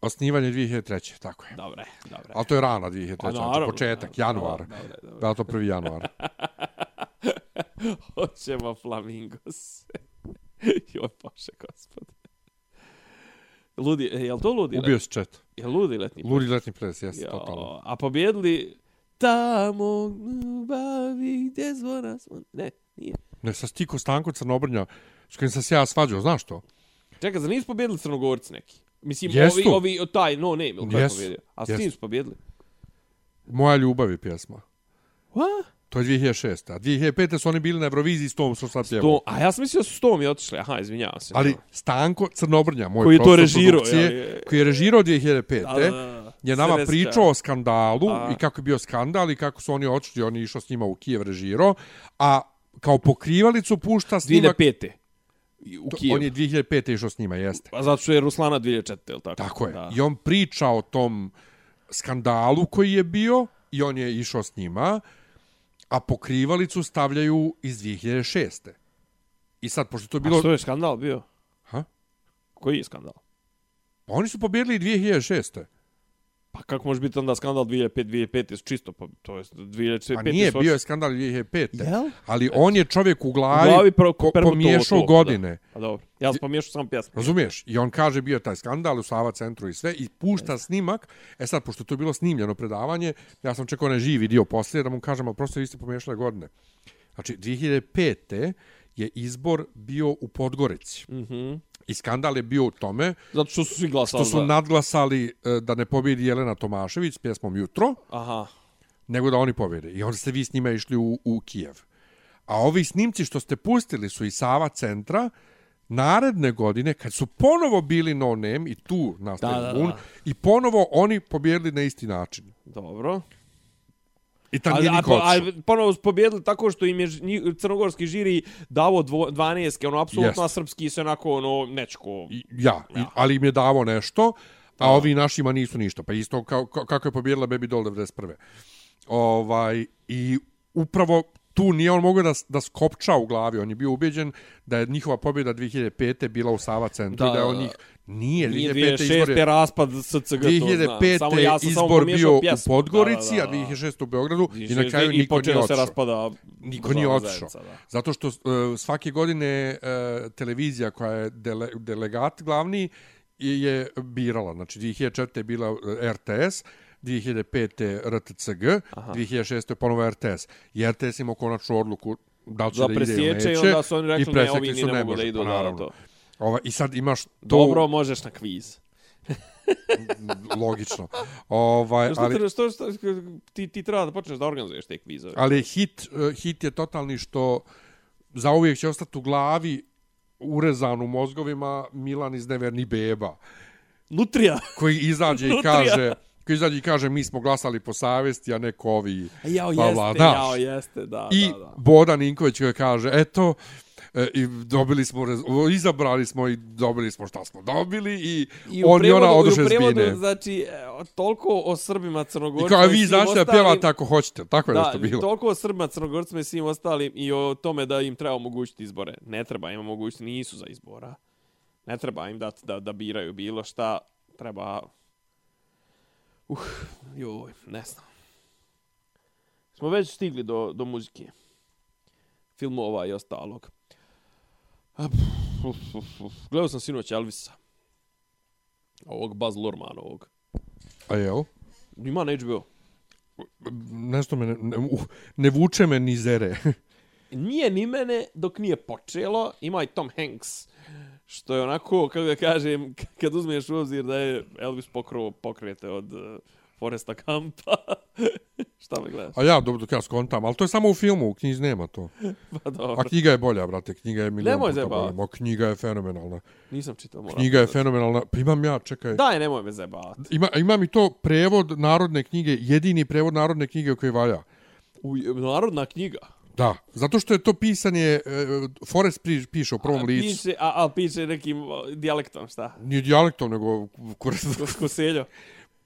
Osnivanje 2003. Tako je. Dobre, dobre. Ali to je rana 2003. Pa, naravno, početak, januar. Dobre, dobre. Da to prvi januar? Hoćemo flamingose. Joj, Bože, gospode. Ludi, e, jel to ludi? Ubio si čet. Jel ludi letni? Ludi letni ples, jeste, Jo, totalno. a pobjedili tamo bavi gdje zvona zvon. Ne, nije. Ne, sa Stiko Stanko Crnobrnja, s kojim sam se ja svađao, znaš to? Čekaj, za nisu pobjedili crnogorci neki? Mislim, Jesu. ovi, ovi, taj, no name, ili ko je Jesu, pobjedio? A s kim su pobjedili? Moja ljubav je pjesma. What? To je 2006. A 2005. su oni bili na Euroviziji s tom što sad pjevao. A ja sam mislio da su s tom i otišli. Aha, izvinjavam se. Ali Stanko Crnobrnja, moj Koji je to režirao, produkcije, jel? koji je režirao 2005. Da, da, da. je nama Sve pričao o skandalu A. i kako je bio skandal i kako su oni očili, on je išao s njima u Kijev režirao, a kao pokrivalicu pušta snimak... 2005. I U Kijevu. On je 2005. išao s njima, jeste. Pa zato što je Ruslana 2004. Ili tako? Tako je. Da. I on priča o tom skandalu koji je bio i on je išao s njima, a pokrivalicu stavljaju iz 2006. I sad, pošto je to A bilo... što je skandal bio? Ha? Koji je skandal? Pa oni su pobjedili 2006. Pa kako može biti onda skandal 2005, 2005 je čisto, pa to je 2005. Pa nije, bio je skandal 2005. Jel? Ali on je čovjek u glavi, U glavi pro- ko, pomiješao to, godine. Da. A dobro, ja sam pomiješao sam pjesmu. Razumiješ? I on kaže bio je taj skandal u Sava centru i sve i pušta snimak. E sad, pošto to je bilo snimljeno predavanje, ja sam čekao onaj živi dio poslije da mu kažem, ali prosto vi ste pomiješali godine. Znači, 2005. Je izbor bio u Podgorici. Mhm. I skandal je bio u tome Zato što su svi glasali što su za- nadglasali e, da ne pobjedi Jelena Tomašević s pjesmom Jutro, Aha. nego da oni pobjede. I onda ste vi s njima išli u, u Kijev. A ovi snimci što ste pustili su iz Sava centra, naredne godine, kad su ponovo bili no name i tu Da, da, bun, da. i ponovo oni pobjedili na isti način. Dobro. I a, a ponovo su pobjedili tako što im je crnogorski žiri davo dvo, 12, ono, apsolutno, Jest. a srpski se onako, ono, nečko... I- Ja, i, ali im je davo nešto, a ovi našima nisu ništa. Pa isto kao, kako je pobjedila Baby Doll 91. Ovaj, I upravo tu nije on mogao da, da skopča u glavi. On je bio ubeđen da je njihova pobjeda 2005. bila u Sava centru Da, i da je on njih... Nije, Nije 2005. izbor 2006. je... raspad SCG, to znam. 2005. Samo ja sam samo izbor pomiješao bio u pjesmu. Podgorici, Da, da, da. a 2006. u Beogradu i na 2006. kraju I niko nije da se otišao. raspada Niko nije otišao. da. Zato što uh, svake godine uh, televizija koja je dele, delegat glavni je, birala. Znači 2004. je bila RTS, 2005. RTCG, Aha. 2006. je ponovo RTS. I RTS imao konačnu odluku da li će Da da, ide ili neće. i onda su oni rekli, ne, ovi ni su, ne mogu da idu, pa da, naravno. to. Ova, I sad imaš to Dobro, možeš na kviz. logično. Ovaj, Što, ali, ali... što, što, ti, ti treba da počneš da organizuješ te kvizove. ali hit, uh, hit je totalni što zauvijek će ostati u glavi urezan u mozgovima Milan iz Neverni Beba. Nutrija. koji izađe i kaže koji izađe i kaže mi smo glasali po savesti, a neko ovi Jao, jeste, jao, jeste, da, I da, da. Boda Ninković koji kaže, eto, e, i dobili smo, izabrali smo i dobili smo šta smo dobili i, I on i ona prevodu- oduše i u prevodu, zbine. znači, e, toliko o Srbima, I Crnogorcima kao, vi znaš da pjevate ako hoćete, tako je Da, nešto bilo. toliko o Srbima, Crnogorcima i svim ostalim i o tome da im treba omogućiti izbore. Ne treba im omogućiti, nisu za izbora. Ne treba im dati da, da biraju bilo šta. Treba... Uh, joj, ne znam. smo već stigli do, do muzike. Filmova i ostalog. A, pff, uf, uf, uf. Gledao sam sinoć Elvisa. Ovog Baz Lurmanovog. A jel? Ima na HBO. Nešto me ne, ne, ne vuče me ni zere. Nije ni mene dok nije počelo. Ima i Tom Hanks. Što je onako, kako da kažem, kad uzmeš u obzir da je Elvis pokro, pokrete od uh, Foresta Kampa. Šta me gledaš? A ja, dobro, dok ja skontam, ali to je samo u filmu, u knjizi nema to. Pa dobro. A knjiga je bolja, brate, knjiga je milijon Nemoj puta bolja. Ma, knjiga je fenomenalna. Nisam čitao. moram Knjiga je fenomenalna. Pa imam ja, čekaj. Daj, nemoj me zajebavati. Ima, imam i to prevod narodne knjige, jedini prevod narodne knjige koji valja. U, narodna knjiga. Da, zato što je to pisanje, e, Forrest pri, piše u prvom A, licu. Piše, a, a piše nekim dijalektom, šta? Nije dijalektom, nego kurac, Ko, ko seljo?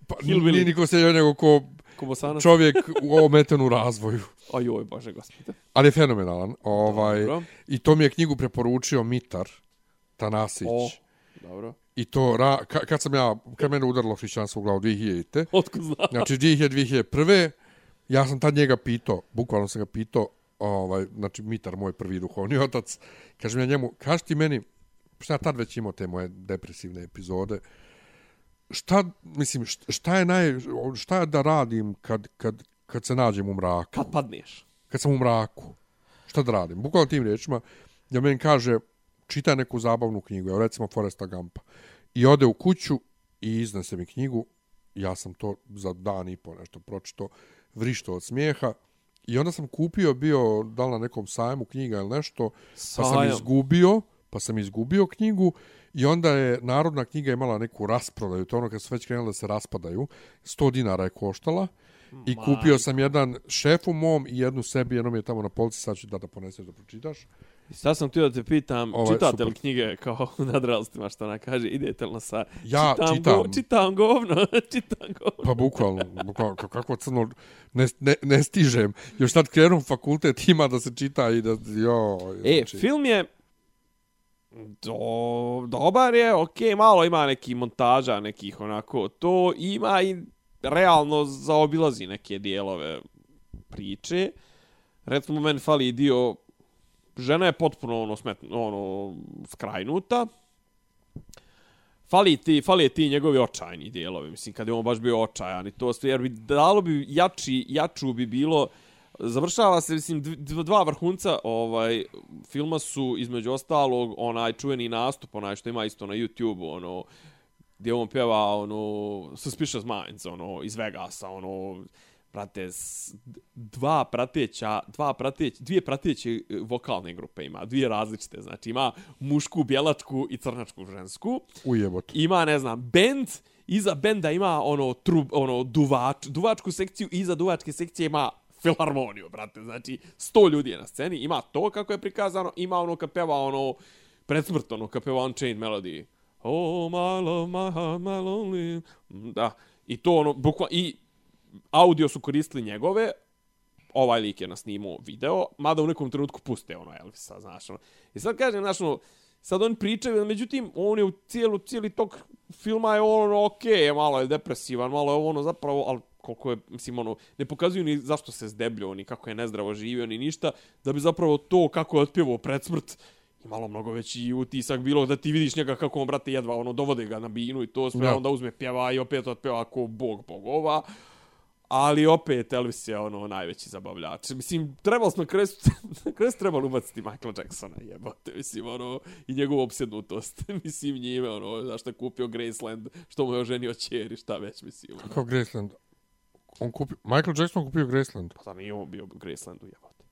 Pa, Hillbilly. nije niko se nego ko Ko bosanac? čovjek u ometen u razvoju. Ojoj, bože gospode. Ali je fenomenalan. Ovaj, Dobro. I to mi je knjigu preporučio Mitar Tanasić. O, dobro. I to, ra, ka, kad sam ja, kad mene udarilo hrišćanstvo u glavu 2000-te, Otkud znam? znači 2000-2001, ja sam tad njega pitao, bukvalno sam ga pitao, ovaj, znači Mitar, moj prvi duhovni otac, kažem ja njemu, kaži ti meni, šta ja tad već imao te moje depresivne epizode, šta, mislim, šta, je naj, šta je da radim kad, kad, kad se nađem u mraku? Kad padneš? kad sam u mraku, šta da radim? Bukvalno tim riječima, ja meni kaže, čitaj neku zabavnu knjigu, evo recimo Foresta Gampa. I ode u kuću i iznese mi knjigu, ja sam to za dan i po nešto pročito, vrišto od smijeha. I onda sam kupio, bio da na nekom sajmu knjiga ili nešto, pa sam Sajam. izgubio, pa sam izgubio knjigu i onda je Narodna knjiga imala neku rasprodaju, to ono kad su već krenuli da se raspadaju, 100 dinara je koštala i kupio sam jedan šefu mom i jednu sebi, jedno mi je tamo na polici, sad ću da da poneseš da pročitaš. I sad sam htio da te pitam, Ovaj, čitate super. li knjige kao u nadralstvima što ona kaže, idete li na sa... Ja čitam. čitam. Go, čitam govno, čitam govno. Pa bukvalno, bukvalno ka- kako crno, ne, ne, ne stižem. Još sad krenu fakultet, ima da se čita i da, jo, E, znači, film je do, dobar je, okej, malo ima neki montaža nekih onako, to ima i realno zaobilazi neke dijelove priče. Recimo, meni fali dio, žena je potpuno ono, smet, ono skrajnuta. Fali ti, fali ti njegovi očajni dijelovi, mislim, kad je on baš bio očajan i to sve, jer bi dalo bi jači, jaču bi bilo, završava se, mislim, dv- dva vrhunca ovaj, filma su, između ostalog, onaj čuveni nastup, onaj što ima isto na YouTube, ono, gdje on pjeva, ono, Suspicious Minds, ono, iz Vegasa, ono, brate, s- dva prateća, dva prateć, dvije prateće e, vokalne grupe ima, dvije različite, znači ima mušku, bjelačku i crnačku žensku, ujebot. ima, ne znam, bend, iza benda ima ono trub, ono duvač, duvačku sekciju, iza duvačke sekcije ima filharmoniju, brate, znači 100 ljudi je na sceni, ima to kako je prikazano, ima ono kad peva ono pred smrt, ono kad peva Unchained Melody. Oh, my love, my heart, my lonely. Da, i to ono, bukva, i audio su koristili njegove, ovaj lik je na snimu video, mada u nekom trenutku puste ono Elvisa, znaš, ono. I sad kažem, znaš, ono, sad on pričaju, međutim, on je u cijelu, cijeli tok filma je ono, okej, okay, malo je depresivan, malo je ono, zapravo, ali koliko je, mislim, ono, ne pokazuju ni zašto se zdebljio, ni kako je nezdravo živio, ni ništa, da bi zapravo to kako je otpjevao pred smrt, imalo mnogo veći utisak bilo da ti vidiš njega kako on, brate, jedva, ono, dovode ga na binu i to sve, Da. onda uzme pjeva i opet otpjeva ako bog bogova, Ali opet Elvis je ono najveći zabavljač. Mislim, trebalo smo na su trebali ubaciti Michael Jacksona, jebote. Mislim, ono, i njegovu opsednutost. mislim, njime, ono, zašto je kupio Graceland, što mu je oženio čeri, šta već, mislim. Ono. Kako Graceland? On kupio, Michael Jackson kupio Graceland. Pa da nije on bio u Gracelandu, jebote.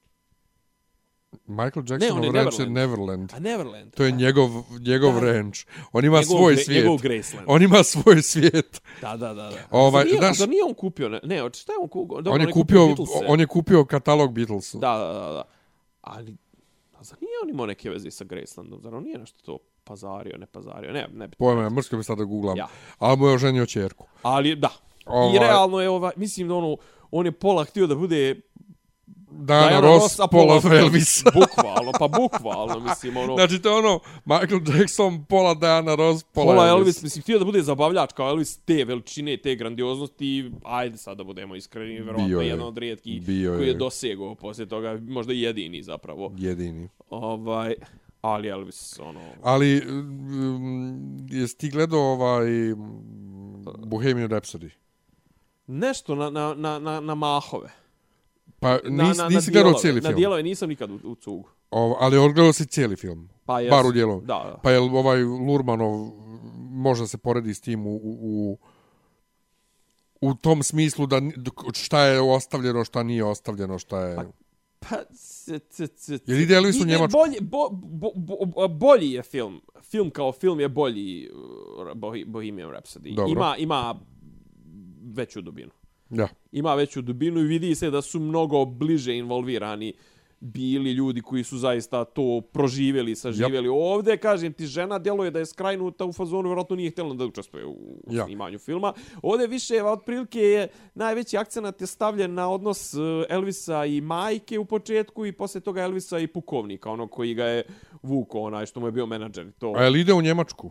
Michael on je ranch Neverland. Neverland. A Neverland. To je da. njegov, njegov Da. ranch. On ima Njegov svoj svijet. njegov Graceland. On ima svoj svijet. Da, da, da. da. Ovaj, Zar nije, znaš- zar nije on kupio, ne, ne šta je on kupio? Dobro, on je kupio, Beatlese. on je kupio katalog Beatlesa. Da, da, da, da. Ali, a zar nije on imao neke veze sa Gracelandom? Zar on nije nešto to pazario, ne pazario? Ne, ne. Pojma, mrsko bi sad da googlam. Ja. Ali mu je oženio čerku. Ali, da. Ovaj- I realno je, ovaj, mislim da ono, on je pola htio da bude Diana Ross, Paula Elvis. bukvalno, pa bukvalno, mislim, ono... Znači, to je ono, Michael Jackson, Paula Diana Ross, Paula, Paula Elvis. Elvis, mislim, htio da bude zabavljač kao Elvis te veličine, te grandioznosti, ajde sad da budemo iskreni, verovatno je. jedan od rijetkih Bio koji je je. dosegao poslije toga, možda jedini zapravo. Jedini. Ovaj, ali Elvis, ono... Ali, um, jesi ti gledao ovaj Bohemian Rhapsody? Nešto na, na, na, na, na mahove. Pa Na, nis, na, nisi na gledao dijelove. cijeli Na film, dijelove nisam nikad u, u cugu. Ovo, ali odgledao si cijeli film. Pa jes. Bar u dijelom. Da, da. Pa je ovaj Lurmanov možda se poredi s tim u, u, u, u tom smislu da šta je ostavljeno, šta nije ostavljeno, šta je... Pa, c, c, c, Jel ide Elvis u Ide Njemačku? Bolji, bo, bo, bo, bolji je film. Film kao film je bolji uh, Bohemian Rhapsody. Dobro. Ima, ima veću dubinu. Ja. Ima veću dubinu i vidi se da su mnogo bliže involvirani bili ljudi koji su zaista to proživjeli, saživjeli. Yep. Ovdje, kažem ti, žena djeluje da je skrajnuta u fazonu, vjerojatno nije htjela da učestvuje u, Ja. snimanju filma. Ovdje više, otprilike, je najveći akcenat je stavljen na odnos eh, Elvisa i majke u početku i poslije toga Elvisa i pukovnika, ono koji ga je vuko, onaj što mu je bio menadžer. To. A jel ide u Njemačku?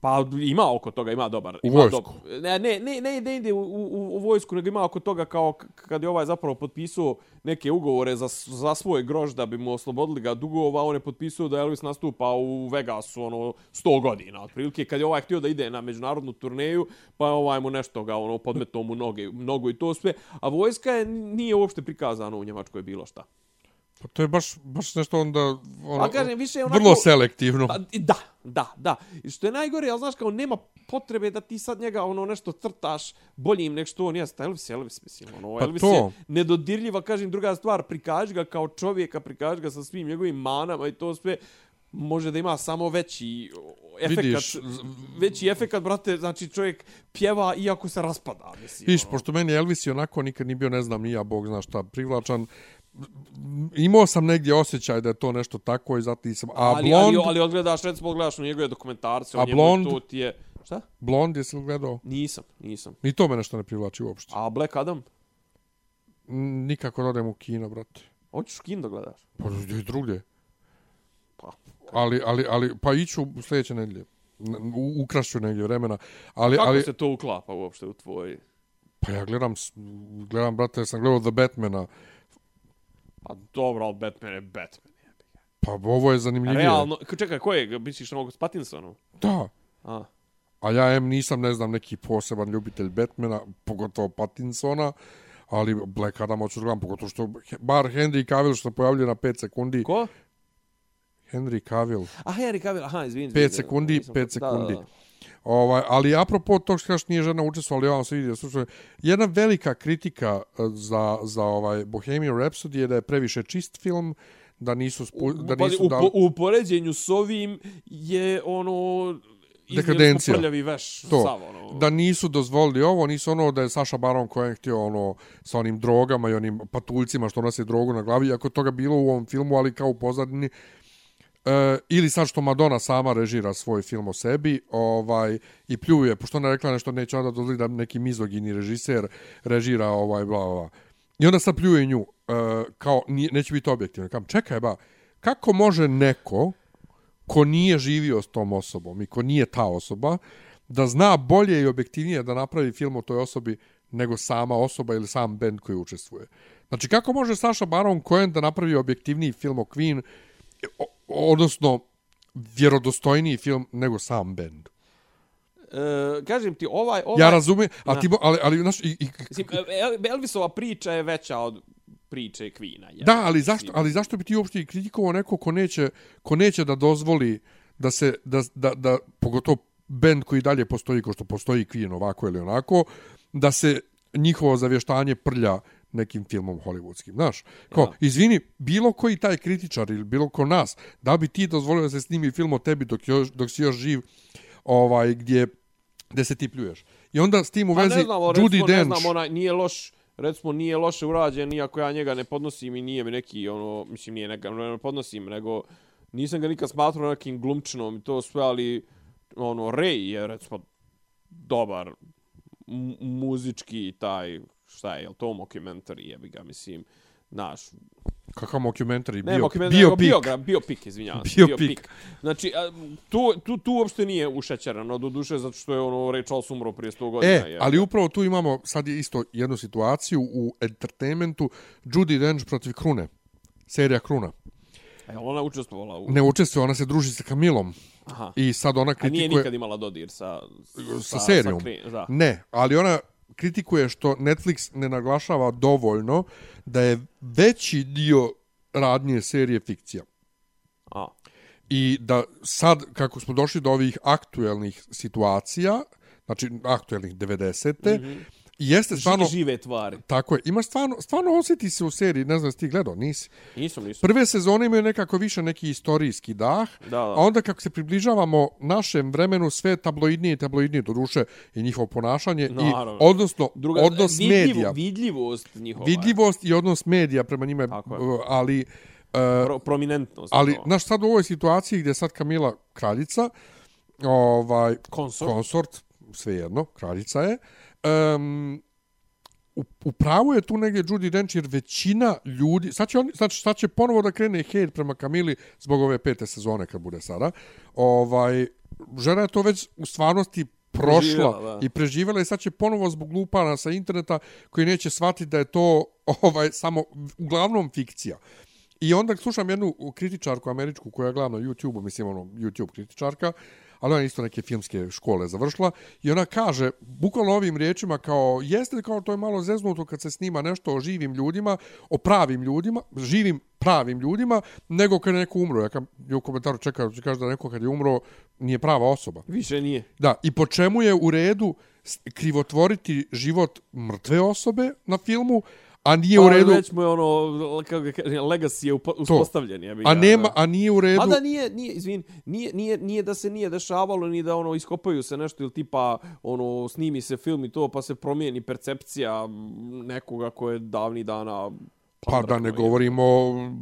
Pa ima oko toga, ima dobar. U ima vojsku? dob- Ne, ne, ne, ne, ne ide u, u, u vojsku, nego ima oko toga kao kad je ovaj zapravo potpisao neke ugovore za, za svoj grož da bi mu oslobodili ga dugova, on je potpisao da Elvis nastupa u Vegasu ono 100 godina otprilike. Kad je ovaj htio da ide na međunarodnu turneju, pa je ovaj mu nešto ga ono podmetao mu noge, nogu i to sve. A vojska je, nije uopšte prikazano u Njemačkoj bilo šta. Pa to je baš, baš nešto onda... Ono, Pa kažem, više onako... Vrlo selektivno. Pa, da, da, da. I što je najgore, ali znaš kao nema potrebe da ti sad njega ono nešto crtaš boljim nek što on jeste. Elvis, Elvis, mislim. Ono, Pa Elvis to. je nedodirljiva, kažem, druga stvar, prikaži ga kao čovjeka, prikaži ga sa svim njegovim manama i to sve može da ima samo veći efekat, Vidiš, veći efekat, brate, znači čovjek pjeva iako se raspada, mislim. Viš, ono. pošto meni Elvis je onako nikad nije bio, ne znam, ni ja, Bog zna šta, privlačan. Imao sam negdje osjećaj da je to nešto tako i zato sam... A ali, Blond, ali, ali odgledaš, recimo, odgledaš na njegove dokumentarce, A njemu Blond? to ti je... Šta? Blond jesi li gledao? Nisam, nisam. Ni to me nešto ne privlači uopšte. A Black Adam? Nikako da odem u kino, brate. Hoćeš kin da gledaš? Pa drugdje. Pa, Ali, ali, ali, pa iću u sljedeće nedelje. N- u- Ukrašću negdje vremena. Ali, Kako ali, se to uklapa uopšte u tvoj... pa ja gledam, gledam, brate, sam gledao The Batmana. Pa dobro, ali Batman je Batman. Pa ovo je zanimljivije. Realno, čekaj, ko je? Misliš na ovog s Pattinsonom? Da. A, A ja em nisam, ne znam, neki poseban ljubitelj Batmana, pogotovo Pattinsona, ali Black Adam hoću da gledam, pogotovo što, bar Henry Cavill što se pojavljuje na 5 sekundi. ko? Henry Cavill. A Henry Cavill, aha, izvini. 5 izvini, sekundi, nisam- 5 da, sekundi. Da, da. Ovaj, ali apropo tog što kažeš nije žena učestvovala, ja vam se vidio, slušaj, jedna velika kritika eh, za, za ovaj Bohemian Rhapsody je da je previše čist film, da nisu, spu, da Pazi, nisu u, dali... po, u poređenju s ovim je ono... Dekadencija. Prljavi veš, to, sav, ono. da nisu dozvolili ovo, nisu ono da je Saša Baron Cohen htio ono sa onim drogama i onim patuljcima što nose drogu na glavi, iako je toga bilo u ovom filmu, ali kao u pozadini, E, ili sad što Madonna sama režira svoj film o sebi ovaj i pljuje, pošto ona rekla nešto neće onda dozvoliti da neki mizogini režiser režira ovaj bla bla. bla. I onda sad pljuje nju e, kao nije, neće biti objektivno. Kam čekaj ba, kako može neko ko nije živio s tom osobom i ko nije ta osoba, da zna bolje i objektivnije da napravi film o toj osobi nego sama osoba ili sam bend koji učestvuje. Znači, kako može Saša Baron Cohen da napravi objektivniji film o Queen, odnosno vjerodostojniji film nego sam band? E, kažem ti, ovaj... ovaj Ja razumijem, a ti, ali, ali, znaš, i, i, Mislim, El- Elvisova priča je veća od priče je. Da, ali zašto, ali zašto bi ti uopšte kritikovao neko ko neće, ko neće da dozvoli da se, da, da, da pogotovo bend koji dalje postoji, ko što postoji Queen ovako ili onako, da se njihovo zavještanje prlja nekim filmom hollywoodskim, znaš? Kao, Ja. izvini, bilo koji taj kritičar ili bilo ko nas, da bi ti dozvolio da se snimi film o tebi dok, još, dok si još živ, ovaj, gdje, gdje se ti pljuješ. I onda s tim u Pa vezi ne znamo, Judi recimo, ne Dench, znam, onaj, nije loš, recimo, nije loše urađen, iako ja njega ne podnosim i nije mi neki, ono, mislim, nije neka, ne podnosim, nego nisam ga nikad smatrao nekim glumčinom i to sve, ali, ono, Ray je, recimo, dobar mu- muzički taj, šta je, je li to mockumentary, jebi ga, mislim, Znaš, Kakav mockumentary, Ne, bio, bio, bio, bio, bio bio, bio pik, izvinjavam se. Bio Bio pik. pik. Znači, a, tu, tu, tu uopšte nije ušećerano do duše, zato što je ono Ray Charles umro prije 100 godina. E, je. ali upravo tu imamo sad je isto jednu situaciju u entertainmentu Judy Dench protiv Krune. Serija Kruna. E, ona učestvovala u... Ne učestvuje, ona se druži sa Kamilom Aha. i sad ona A nije kritikuje... nikad imala dodir sa... sa serijom. Sa, kri- da. Ne, ali ona kritikuje što Netflix ne naglašava dovoljno da je veći dio radnje serije fikcija. A, I da sad, kako smo došli do ovih aktuelnih situacija, znači aktuelnih 90. Mm -hmm. Jeste stvarno... Ži, žive tvari. Tako je. Ima stvarno, stvarno osjeti se u seriji, ne znam, ti gledao, nisi. Nisam, nisam. Prve sezone imaju nekako više neki istorijski dah, Da, da. a onda kako se približavamo našem vremenu, sve tabloidnije i tabloidnije, do duše i njihovo ponašanje, Naravno. i odnosno Druga, odnos vidljivo, medija. Vidljivost njihova. Vidljivost i odnos medija prema njima, je, Tako je. uh, ali... Uh, Pro, prominentnost. ali, znaš, sad u ovoj situaciji gdje je sad Kamila kraljica, ovaj, Konsort. konsort, svejedno, kraljica je, um, u, u pravu je tu negdje Judy Dench jer većina ljudi, sad će, on, znači, sad će ponovo da krene hejt prema Kamili zbog ove pete sezone kad bude sada. Ovaj, žena je to već u stvarnosti prošla Preživjela, i preživjela i sad će ponovo zbog glupana sa interneta koji neće shvatiti da je to ovaj samo uglavnom fikcija. I onda slušam jednu kritičarku američku koja je glavna na YouTube-u, mislim ono YouTube kritičarka, ali ona je isto neke filmske škole završila i ona kaže bukvalno ovim riječima kao jeste kao to je malo zeznuto kad se snima nešto o živim ljudima, o pravim ljudima, živim pravim ljudima, nego kad je neko umro. Ja kam, je u komentaru čekao, kaže da neko kad je umro nije prava osoba. Više nije. Da, i po čemu je u redu krivotvoriti život mrtve osobe na filmu, a nije u Pa, redu... Već mu je ono, kako ga kažem, legacy je uspostavljen. Je, A nema, a nije u redu... A da nije, nije, izvin, nije, nije, nije da se nije dešavalo, ni da ono iskopaju se nešto ili tipa ono snimi se film i to pa se promijeni percepcija nekoga ko je davni dana Pa da ne govorimo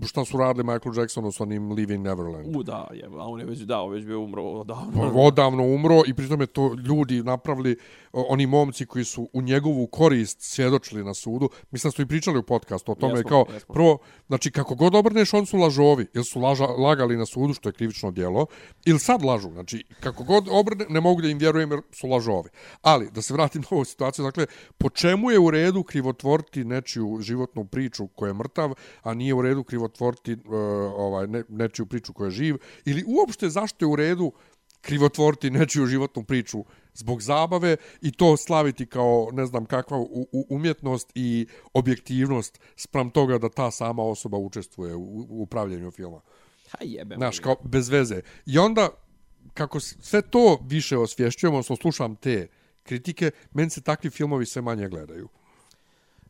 šta su radili Michael Jacksonu s onim Living Neverland. U da, je, a on je već dao, već bio umro odavno. Pa Odavno umro i pritom je to ljudi napravili, oni momci koji su u njegovu korist svjedočili na sudu. Mislim da su i pričali u podcastu o tome Jesmo, kao, jesmo. prvo, znači kako god obrneš, on su lažovi. Ili su laža, lagali na sudu, što je krivično djelo, ili sad lažu. Znači, kako god obrne, ne mogu da im vjerujem jer su lažovi. Ali, da se vratim na ovu situaciju, dakle, po čemu je u redu krivotvoriti nečiju životnu priču koja je mrtav, a nije u redu krivotvoriti uh, ovaj, ne, nečiju priču koja je živ, ili uopšte zašto je u redu krivotvoriti nečiju životnu priču zbog zabave i to slaviti kao ne znam kakva u, u, umjetnost i objektivnost spram toga da ta sama osoba učestvuje u, u upravljanju filma. Ha jebem. Znaš, kao bez veze. I onda, kako sve to više osvješćujemo, odnosno slušam te kritike, meni se takvi filmovi sve manje gledaju.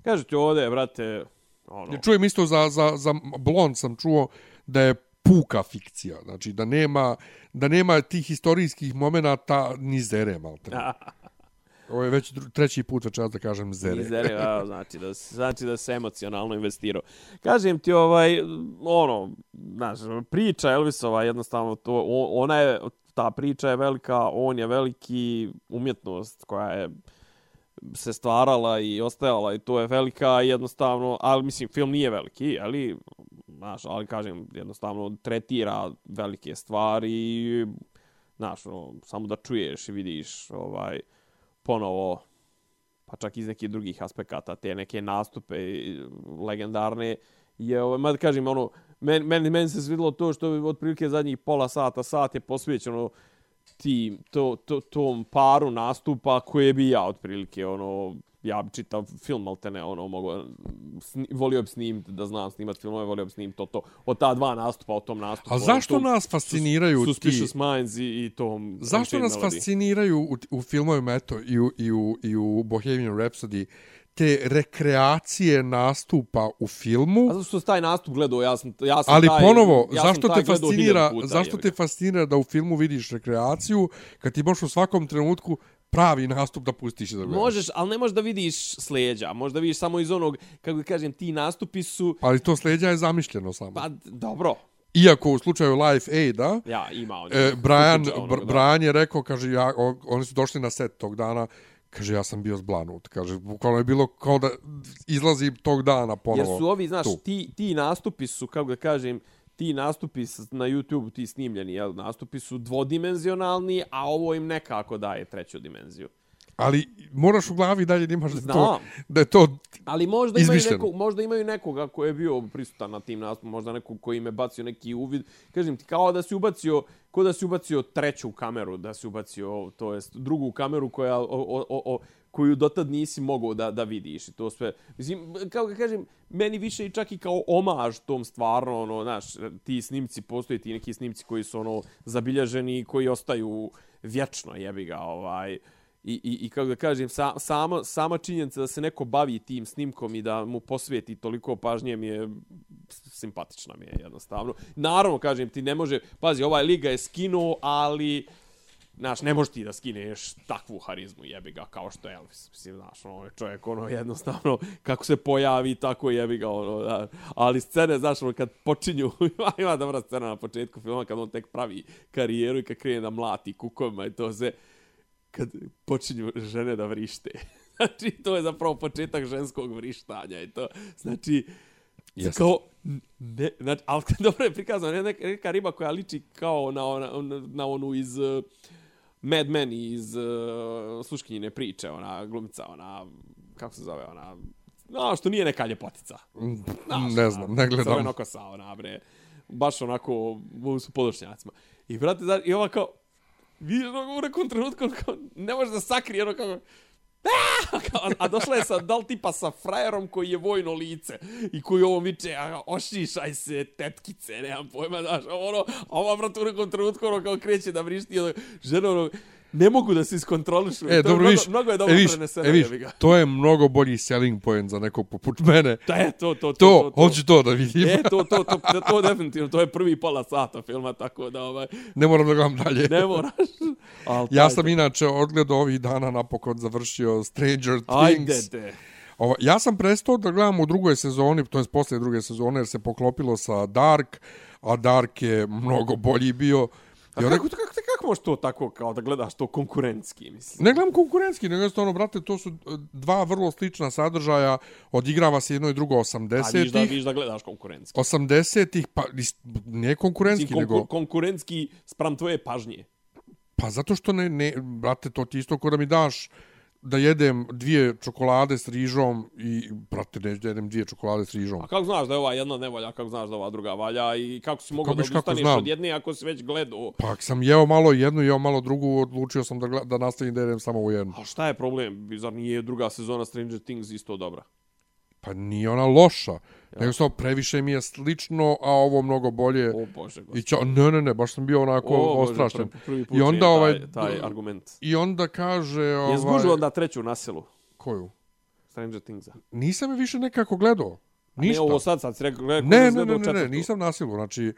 Kažu ti ovdje, brate, ono, Čujem isto za, za, za Blond sam čuo da je puka fikcija. Znači da nema, da nema tih historijskih momenata ni zere, malte. Ovo je već treći put večeras da kažem zere. Izere, a, znači da znači da se emocionalno investirao. Kažem ti ovaj ono, znaš, priča Elvisova jednostavno to ona je ta priča je velika, on je veliki umjetnost koja je se stvarala i ostajala i to je velika jednostavno, ali mislim film nije veliki, ali znaš, ali kažem jednostavno tretira velike stvari i znaš, ono, samo da čuješ i vidiš ovaj ponovo pa čak iz nekih drugih aspekata, te neke nastupe legendarne, je, ovaj, mad kažem, ono, meni, meni, men se svidilo to što je otprilike zadnjih pola sata, sat je posvećeno ti, to, to, tom paru nastupa koje bi ja otprilike, ono, ja bi čitav film, ali ne, ono, mogu, sni, volio bi snimiti, da znam snimat filmove, volio bi snimiti to, to, od ta dva nastupa, o tom nastupu. A ono, zašto tom nas fasciniraju sus, ti... Suspicious Minds i, i tom... Zašto nas Melody? fasciniraju u, u filmovima, eto, i u, i, u, i u Bohemian Rhapsody, te rekreacije nastupa u filmu, A zato što taj nastup gledao, ja sam, ja sam ali taj, ponovo, ja zašto te fascinira, puta, zašto te fascinira da u filmu vidiš rekreaciju, kad ti možeš u svakom trenutku pravi nastup da pustiš da gledaš? Možeš, ali ne možeš da vidiš sleđa. Možeš da vidiš samo iz onog, kako kažem, ti nastupi su... Ali to sleđa je zamišljeno samo. Pa, dobro. Iako u slučaju Life Aid-a, Ja, ima on. E, Brian, footage-a Br onog, da. Brian je rekao, kaže, ja, oni su došli na set tog dana, Kaže, ja sam bio zblanut. Kaže, bukvalno je bilo kao da izlazim tog dana ponovo. Jer su ovi, znaš, tu. ti, ti nastupi su, kako da kažem, ti nastupi na YouTube, ti snimljeni, jel, nastupi su dvodimenzionalni, a ovo im nekako daje treću dimenziju. Ali moraš u glavi dalje da imaš da, to, da je to Ali možda imaju, Izmišljeno. nekog, možda imaju nekoga ko je bio prisutan na tim nastupima, možda nekog koji im je bacio neki uvid. Kažem ti, kao da si ubacio, ko da si ubacio treću kameru, da si ubacio, to jest drugu kameru koja, o, o, o, o, koju dotad nisi mogao da, da vidiš i to sve. Mislim, kao ga kažem, meni više i čak i kao omaž tom stvarno, ono, znaš, ti snimci, postoje ti neki snimci koji su, ono, zabilježeni i koji ostaju vječno, jebi ga, ovaj, I, i, i kako da kažem, sa, sama, sama činjenica da se neko bavi tim snimkom i da mu posveti toliko pažnje mi je simpatična mi je jednostavno. Naravno, kažem, ti ne može, pazi, ovaj liga je skinuo, ali Znaš, ne možeš ti da skineš takvu harizmu, jebi ga, kao što je Elvis. Mislim, znaš, ono je čovjek, ono, jednostavno, kako se pojavi, tako jebi ga, ono, da. Ali scene, znaš, ono, kad počinju, ima, ima dobra scena na početku filma, kad on tek pravi karijeru i kad krene da mlati kukovima i to se, kad počinju žene da vrište. Znači, to je zapravo početak ženskog vrištanja i to. Znači, Jeste. kao, ne, znači, ali dobro je prikazano, ne, neka, neka riba koja liči kao na, ona, na onu iz uh, Mad Men iz uh, Sluškinjine priče, ona glumica, ona, kako se zove, ona, no, što nije neka ljepotica. Znaš, ne znam, ne gledam. Crveno kosa, ona, bre. Baš onako, u su podošnjacima. I, brate, znaš, i ova kao, vidiš ono u nekom trenutku, kao, ne može da sakrije, ono kao, a, a došla je sa, dal tipa sa frajerom koji je vojno lice i koji ovo viče, a, ošišaj se, tetkice, nemam pojma, znaš, ono, a ova, brate, u nekom trenutku, ono, kao kreće da vrišti, ono, žena, ono, ne mogu da se iskontrolišu. E, To je dobro, mnogo, viš, mnogo je e, dobro viš, preneseno, e, viš, to je mnogo bolji selling point za nekog poput mene. Da je to, to, to, To, to, to. hoću to da vidim. E, to, to, to, to, to definitivno, to je prvi pola sata filma, tako da, ovaj, ne moram da gledam dalje. ne moraš. Al, Ja sam inače odgledao ovih dana napokon završio Stranger Ajde Things. te. Ovo, ja sam prestao da gledam u drugoj sezoni, to je poslije druge sezone, jer se poklopilo sa Dark, a Dark je mnogo bolji bio. A I kako, kako, kako možeš to tako, kao da gledaš to konkurentski, mislim? ne gledam konkurentski, nego jednostavno, brate, to su e, dva vrlo slična sadržaja, odigrava se jedno i drugo A viš da, 80-ih. viš da gledaš konkurentski. 80-ih, pa nije konkurentski, Mislim, konkur, nego... konkurentski spram tvoje pažnje. Pa zato što ne, ne, brate, to ti isto ko da mi daš da jedem dvije čokolade s rižom i, brate, neću da jedem dvije čokolade s rižom. A kako znaš da je ova jedna ne valja, kako znaš da ova druga valja i kako si mogao da znam? od jedne ako si već gledao? Pa ako sam jeo malo jednu jeo malo drugu, odlučio sam da, da nastavim da jedem samo u jednu. A šta je problem? Zar nije druga sezona Stranger Things isto dobra? Pa nije ona loša, ja. nego samo previše mi je slično, a ovo mnogo bolje. O bože, I gospod. ča, ne, ne, ne, baš sam bio onako O bože, ostrašten. prvi- I onda ovaj... taj, taj argument. I onda kaže... Je Ovaj, zgužio onda treću naselu Koju? Stranger Thingsa? Nisam je više nekako gledao. Ništa. Ne, ovo sad, sad si rekao, rekao Ne, ne, ne, ne, ne, četvrtu. nisam nasilu. Znači,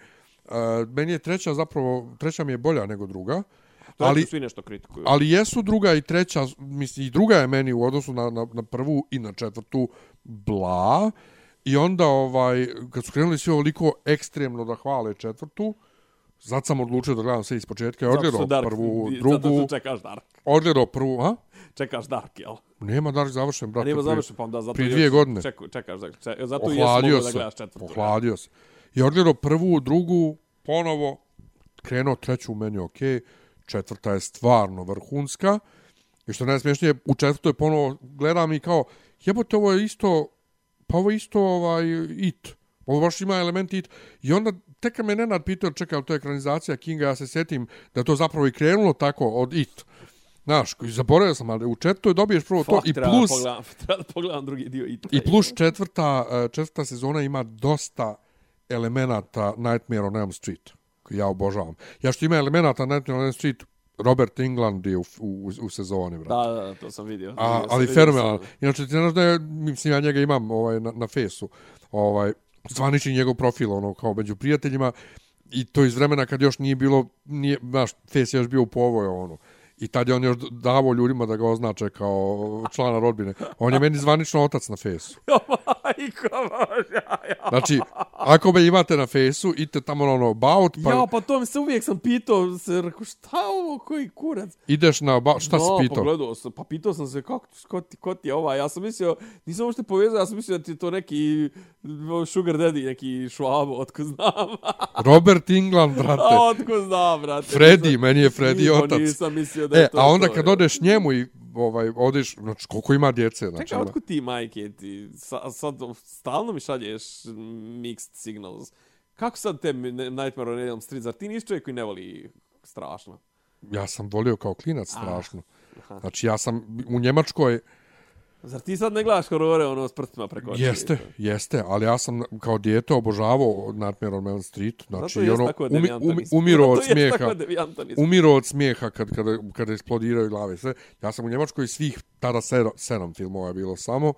uh, meni je treća zapravo, treća mi je bolja nego druga. Treću Ali, svi nešto kritikuju. ali jesu druga i treća, mislim, i druga je meni u odnosu na, na, na prvu i na četvrtu bla. I onda, ovaj, kad su krenuli svi ovoliko ekstremno da hvale četvrtu, Zato sam odlučio da gledam sve iz početka. Zato odgledao Dark, prvu, Zato drugu, što čekaš Dark. odgledao prvu, a? Čekaš Dark, jel? Nema Dark završen, brate. nema završen, pa onda zato prije dvije godine. Čeku, čekaš, da- če, zato Ohladio da gledaš četvrtu. Ohladio se. I odgledao prvu, drugu, ponovo, krenuo treću, meni ok, četvrta je stvarno vrhunska. I što najsmješnije, u četvrtoj ponovo gledam i kao, jebote, ovo je isto, pa ovo je isto ovaj, it. Ovo baš ima element it. I onda, tek kad me Nenad pitao, čekaj, to je ekranizacija Kinga, ja se setim da to zapravo i krenulo tako od it. Znaš, zaboravio sam, ali u četvrtoj dobiješ prvo to i plus... Da pogledam, treba da pogledam drugi dio. I, I plus četvrta, eh, četvrta sezona ima dosta elemenata Nightmare on Elm Street, koji ja obožavam. Ja što ima elemenata Nightmare on Elm Street, Robert England je u, u, u sezoni, brate. Da, da, to sam vidio. A, sam, ali fenomenal. Inače, ti znaš da je, mislim, ja njega imam ovaj, na, na fesu, ovaj, zvanični njegov profil, ono, kao među prijateljima, i to iz vremena kad još nije bilo, nije, znaš, fes je još bio u povoj, ono. I tad je on još davao ljudima da ga označe kao člana rodbine. On je meni zvanično otac na fesu. Ja. Znači, ako me imate na fejsu, idete tamo na ono about, pa Ja, pa to mi se uvijek sam pitao, se rekao, šta ovo, koji kurac? ideš na about, šta si no, pitao? Pa sam, pa pitao sam se, kako, ko ti, ko ti je ovaj? Ja sam mislio, nisam uopšte povezao, ja sam mislio da ti je to neki sugar daddy, neki švabo, otko znam. Robert England, brate. A, otko znam, brate. Freddy, Nisam- meni je Freddy otac. Nisam mislio da je E, to a onda to, kad odeš njemu i ovaj, odeš, znači, koliko ima djece, znači, Čekaj, ono, otkud ti, majke, ti, sa, sad stalno mi šalješ mixed signals. Kako sad te Nightmare on Elm Street, zar ti nisi čovjek koji ne voli strašno? ja sam volio kao klinac Ah, strašno. Znači, ja sam u Njemačkoj, Zar ti sad ne gledaš horore ono s prstima preko očiju? jeste, jeste, ali ja sam kao dijete obožavao Nightmare on Elm Street, znači, i ono, umi, umi, umiro od smijeha. umiro od smijeha kad, kada, kada eksplodiraju glave. Sve. Ja sam u Njemačkoj svih, tada sedam, sedam filmova je bilo samo,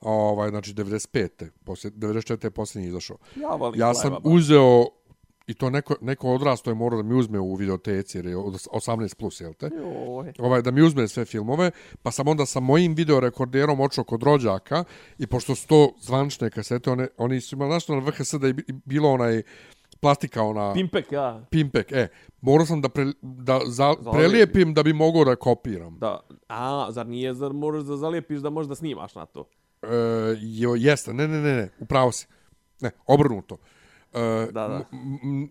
ovaj, znači 95. Poslije, 94. je posljednji izašao. Ja Ja sam uzeo, i to neko, neko odrasto je morao da mi uzme u videoteci, jer je od 18+, plus, jel te? Joj. ovaj, da mi uzme sve filmove, pa sam onda sa mojim videorekorderom očao kod rođaka i pošto su to zvančne kasete, one, oni su imali nešto na VHS da je bi- bilo onaj plastika, ona Pimpek, ja. pimpek, e, morao sam da, pre, da za, prelijepim da bi mogao da kopiram. Da. A, zar nije, zar moraš da zalijepiš da možeš da snimaš na to? E, jo, jeste, ne, ne, ne, ne, upravo si. Ne, obrnuto. E, Da, da.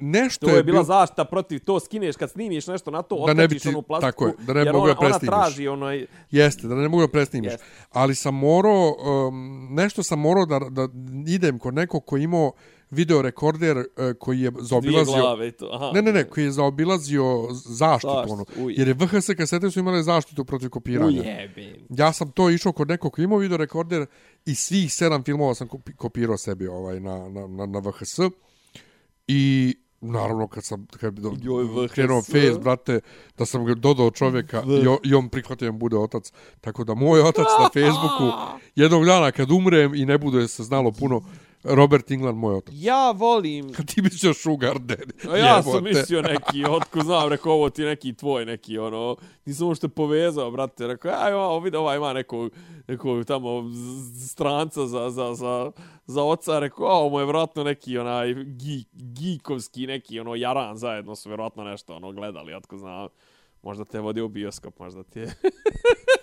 nešto To je bila bil- zaštita protiv to, skineš kad snimiš nešto na to, Da ne bi otkačiš ti- onu plastiku, tako je, da ne mogu ona, da ona presnimiš. traži onaj... Jeste, da ne mogu da presnimiš. Jeste. Ali sam morao, um, nešto sam morao da, da idem kod nekog koji imao videorekorder uh, koji je zaobilazio... glave to. Aha. Ne, ne, ne, koji je zaobilazio zaštitu. Zaštitu, ono, uj. jer je VHS kasete su imale zaštitu protiv kopiranja. Ja sam to išao kod nekog koji imao videorekorder i svih sedam filmova sam kopi- kopirao sebi ovaj, na, na, na, na VHS. I naravno kad sam kad bi do, krenuo face, brate, da sam ga dodao čovjeka i, i on prihvatio bude otac. Tako da moj otac na Facebooku jednog dana kad umrem i ne bude se znalo puno, Robert England moj otac. Ja volim... Kad ti mislio Sugar Daddy. A ja sam jebote. mislio neki, otko znam, rekao ovo ti neki tvoj, neki ono, nisam uopšte povezao, brate, rekao, aj, ovo vidi, ovaj ima nekog, nekog tamo stranca za, za, za, za oca, rekao, a ovo mu je vjerojatno neki onaj geek, geekovski, neki ono jaran zajedno su vjerojatno nešto ono gledali, otko znam, možda te vodi u bioskop, možda ti je...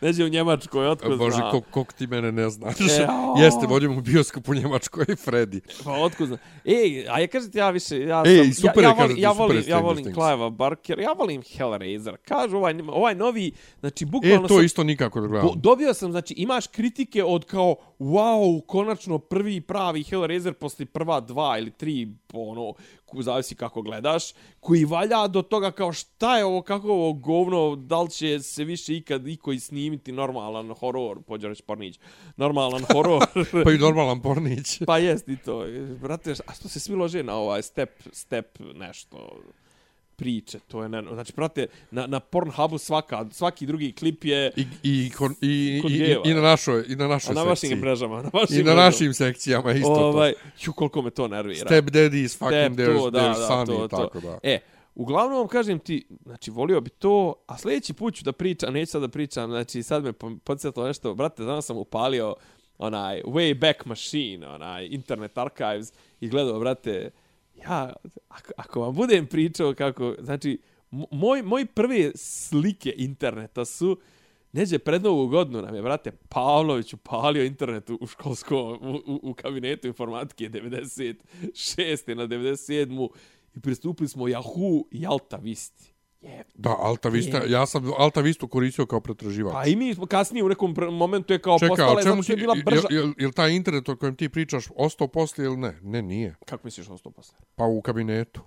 Neđe u Njemačkoj, otko znam. Bože, kog, ti mene ne znaš. E, o. Jeste, vodim u bioskop u Njemačkoj, Freddy. Pa otkud znam. Ej, a ja kažete ja više, ja Ej, sam, super ja, ja, volim, ja volim, ja volim. Clive'a Barker, ja volim Hellraiser. Kažu ovaj, ovaj novi, znači E, bukvalno to sam, isto nikako da gledam. dobio sam, znači imaš kritike od kao, wow, konačno prvi pravi Hellraiser posle prva dva ili tri, ono, ku- zavisi kako gledaš, koji valja do toga kao šta je ovo, kako ovo govno, da li će se više ikad iko i snimiti normalan horor, pođe reći Pornić, normalan horor. Pa i normalan pornić. Pa jest i to. Brate, a što se svi lože na ovaj step, step nešto priče, to je ne, znači brate, na na Pornhubu svaka svaki drugi klip je I, i, kon, i, i, i, na našoj, i na a našoj na sekciji. vašim mrežama, na vašim I na mrežama. našim sekcijama isto ovaj, ju koliko me to nervira. to. Step daddy is fucking Step, there's, to, da, there's da, to, i to. tako da. E, uglavnom vam kažem ti, znači volio bi to, a sljedeći put ću da pričam, neću sad da pričam, znači sad me po- podsjetilo nešto, brate, danas sam upalio onaj Wayback Machine, onaj Internet Archives i gledao, brate, ja, ako, ako vam budem pričao kako, znači, moj, moj prve slike interneta su, Neđe pred novu godinu nam je, brate, Pavlović upalio internet u školskom, u, u, u kabinetu informatike 96. na 97. I pristupili smo Yahoo i Alta Visti. Da, Alta Vista, Je. ja sam Alta Vistu koristio kao pretraživač. Pa i mi smo kasnije u nekom momentu je kao Čekaj, postala, čemu zato ti, je bila brža. je, je, je, taj internet o kojem ti pričaš ostao poslije ili ne? Ne, nije. Kako misliš on sto posle? Pa u kabinetu.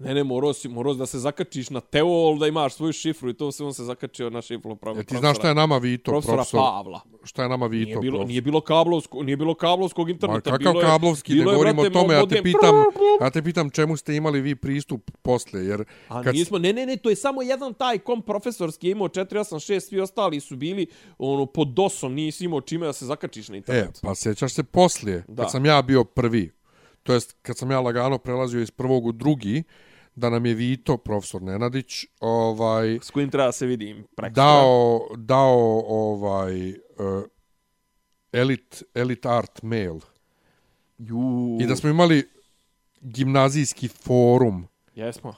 Ne, ne, morao si, morao da se zakačiš na Teol, da imaš svoju šifru i to se on se zakačio na šifru pravo. E, ti znaš šta je nama Vito, profesora, profesor? Pavla. Šta je nama Vito, Nije bilo, profesor? nije bilo kablovsko, nije bilo kablovskog interneta. Ma kakav bilo je- kablovski, ne bilo je, govorimo o brate, tome, ja te pitam, ja te pitam čemu ste imali vi pristup posle, jer A kad nismo, ne, ne, ne, to je samo jedan taj kom profesorski je imao 486, svi ostali su bili ono, pod DOS-om, nisi imao čime da se zakačiš na E, internet. pa sjećaš se poslije, Da. kad sam ja bio prvi, to jest kad sam ja lagano prelazio iz prvog u drugi, da nam je Vito, profesor Nenadić, ovaj, S kojim treba se vidim preko. dao, dao ovaj, uh, Elite, Elite Art Mail. Ju. I da smo imali gimnazijski forum. Jesmo.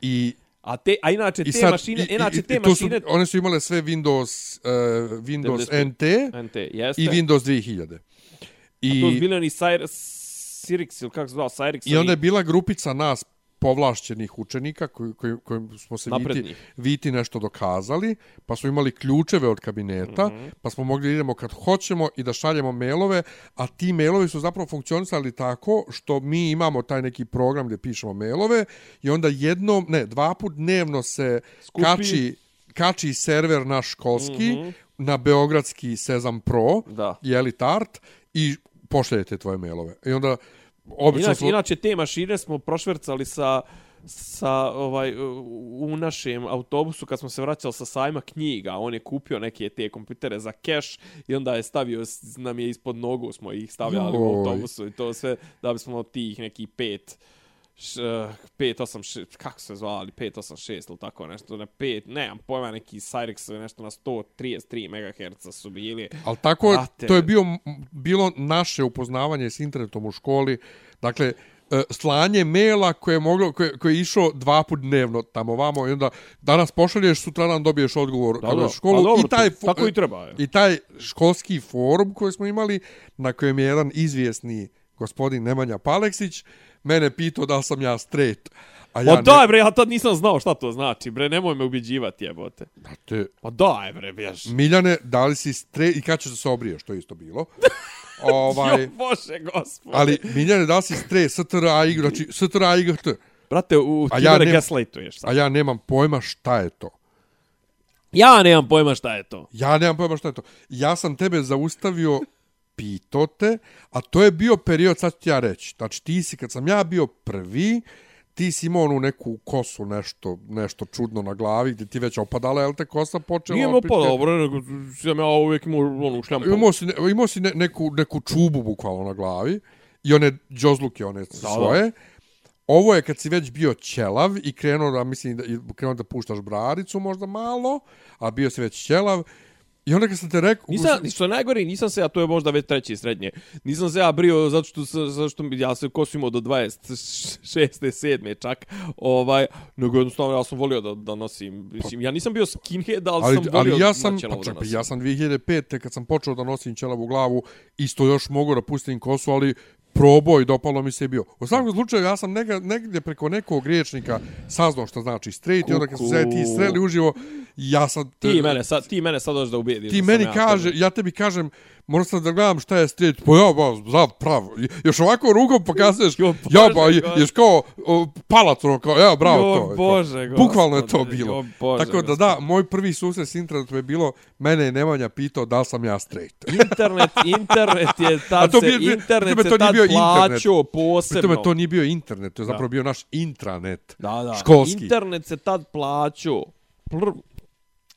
I A te a inače te sad, mašine, i, inače i, te i, to su, mašine one su imale sve Windows, uh, Windows 95. NT NT, jeste. i Windows 2000. I... To su I, bili oni Cyrix, Cyrix ili kako se zvao, Cyrix. I onda je bila grupica nas povlašćenih učenika koji, koji, kojim smo se viti, Naprednih. viti nešto dokazali, pa smo imali ključeve od kabineta, mm. -hmm. pa smo mogli da idemo kad hoćemo i da šaljemo mailove, a ti mailovi su zapravo funkcionisali tako što mi imamo taj neki program gdje pišemo mailove i onda jednom, ne, dva put dnevno se Skupi. kači, kači server naš školski mm. -hmm. na beogradski Sezam Pro Da. i Elite Art i pošaljete tvoje mailove. I onda obično Inače, smo... inače te mašine smo prošvercali sa sa ovaj u u našem autobusu kad smo se vraćali sa sajma knjiga, on je kupio neke te kompjutere za keš i onda je stavio nam je ispod nogu smo ih stavljali u Joj. autobusu i to sve da bismo tih neki pet š, eh, 586, kako se zvali, 586 ili tako nešto, ne 5, nemam pojma, neki Cyrix nešto na 133 MHz su bili. Ali tako, Brate. to je bio, bilo naše upoznavanje s internetom u školi. Dakle, e, slanje maila koje je, moglo, koje, koje je išao dva put dnevno tamo vamo i onda danas pošalješ, sutra dan dobiješ odgovor Da, da, školu. pa dobro, I taj, to- tako i treba, je. I taj školski forum koji smo imali, na kojem je jedan izvjesni gospodin Nemanja Paleksić, mene pitao da sam ja straight. A Ja Ma daj bre, ja tad nisam znao šta to znači, bre, nemoj me ubjeđivati, jebote. ne, Ma daj bre, bješ. Miljane, da li si straight i kad ćeš da se obriješ, to je isto bilo. ovaj, Jo, bože, gospode. Ali, Miljane, da li si stre, STRA, IG, znači STRA, IGT, Brate, u A ti ja nem- gaslightuješ sad. a ja nemam pojma šta je to. Ja nemam pojma šta je to. Ja nemam pojma šta je to. Ja sam tebe zaustavio, pitao te, a to je bio period, sad ću ti ja reći. Znači, ti si, kad sam ja bio prvi, ti si imao onu neku kosu, nešto, nešto čudno na glavi, gdje ti već opadala, jel te kosa počela? Nije mi opadao, bre, nego sam ja uvijek imao onu šljampu. Imao si, ne, imao si ne, neku, neku čubu bukvalno na glavi i one džozluke, one da, svoje. Ovo je kad si već bio ćelav i krenuo da, mislim, da, krenuo da puštaš bradicu možda malo, a bio si već ćelav. I onda kad sam te rekao... Nisam, što je najgore, nisam se ja, to je možda već treće srednje, nisam se ja brio zato što, zato što ja se kosu imao do 26. 7. čak, ovaj, nego jednostavno ja sam volio da, da nosim, mislim, ja nisam bio skinhead, ali, ali, sam volio ali ja sam, načelavu pa da nosim. ja sam 2005. kad sam počeo da nosim ćelavu glavu, isto još mogu da pustim kosu, ali probao i dopalo mi se bio. U svakom slučaju, ja sam nega, negdje preko nekog riječnika saznao što znači straight i onda kad su se ti Kuku. sreli uživo, ja sam... Ti mene sad, ti mene sad dođeš da ubijediš. ti da meni ja kaže, to- ja tebi kažem, moram sad da gledam šta je straight, pa ja, ba, za, pravo, još ovako rukom pokazuješ, Jo, ja, Bože, ba, je, ješ kao o, palac, ono, kao, ja, bravo, Jo, to. je to. Bože, Bukvalno je to bilo. jo, Bože, Tako da da, moj prvi susret s internetom je bilo, mene je Nemanja pitao da li sam ja straight. internet, internet je tad to se, bi- bi- internet se tad bio internet. plaćao posebno. tome to nije bio internet, to je zapravo bio naš intranet. Da, da. Školski. Internet se tad plaćao. Plr,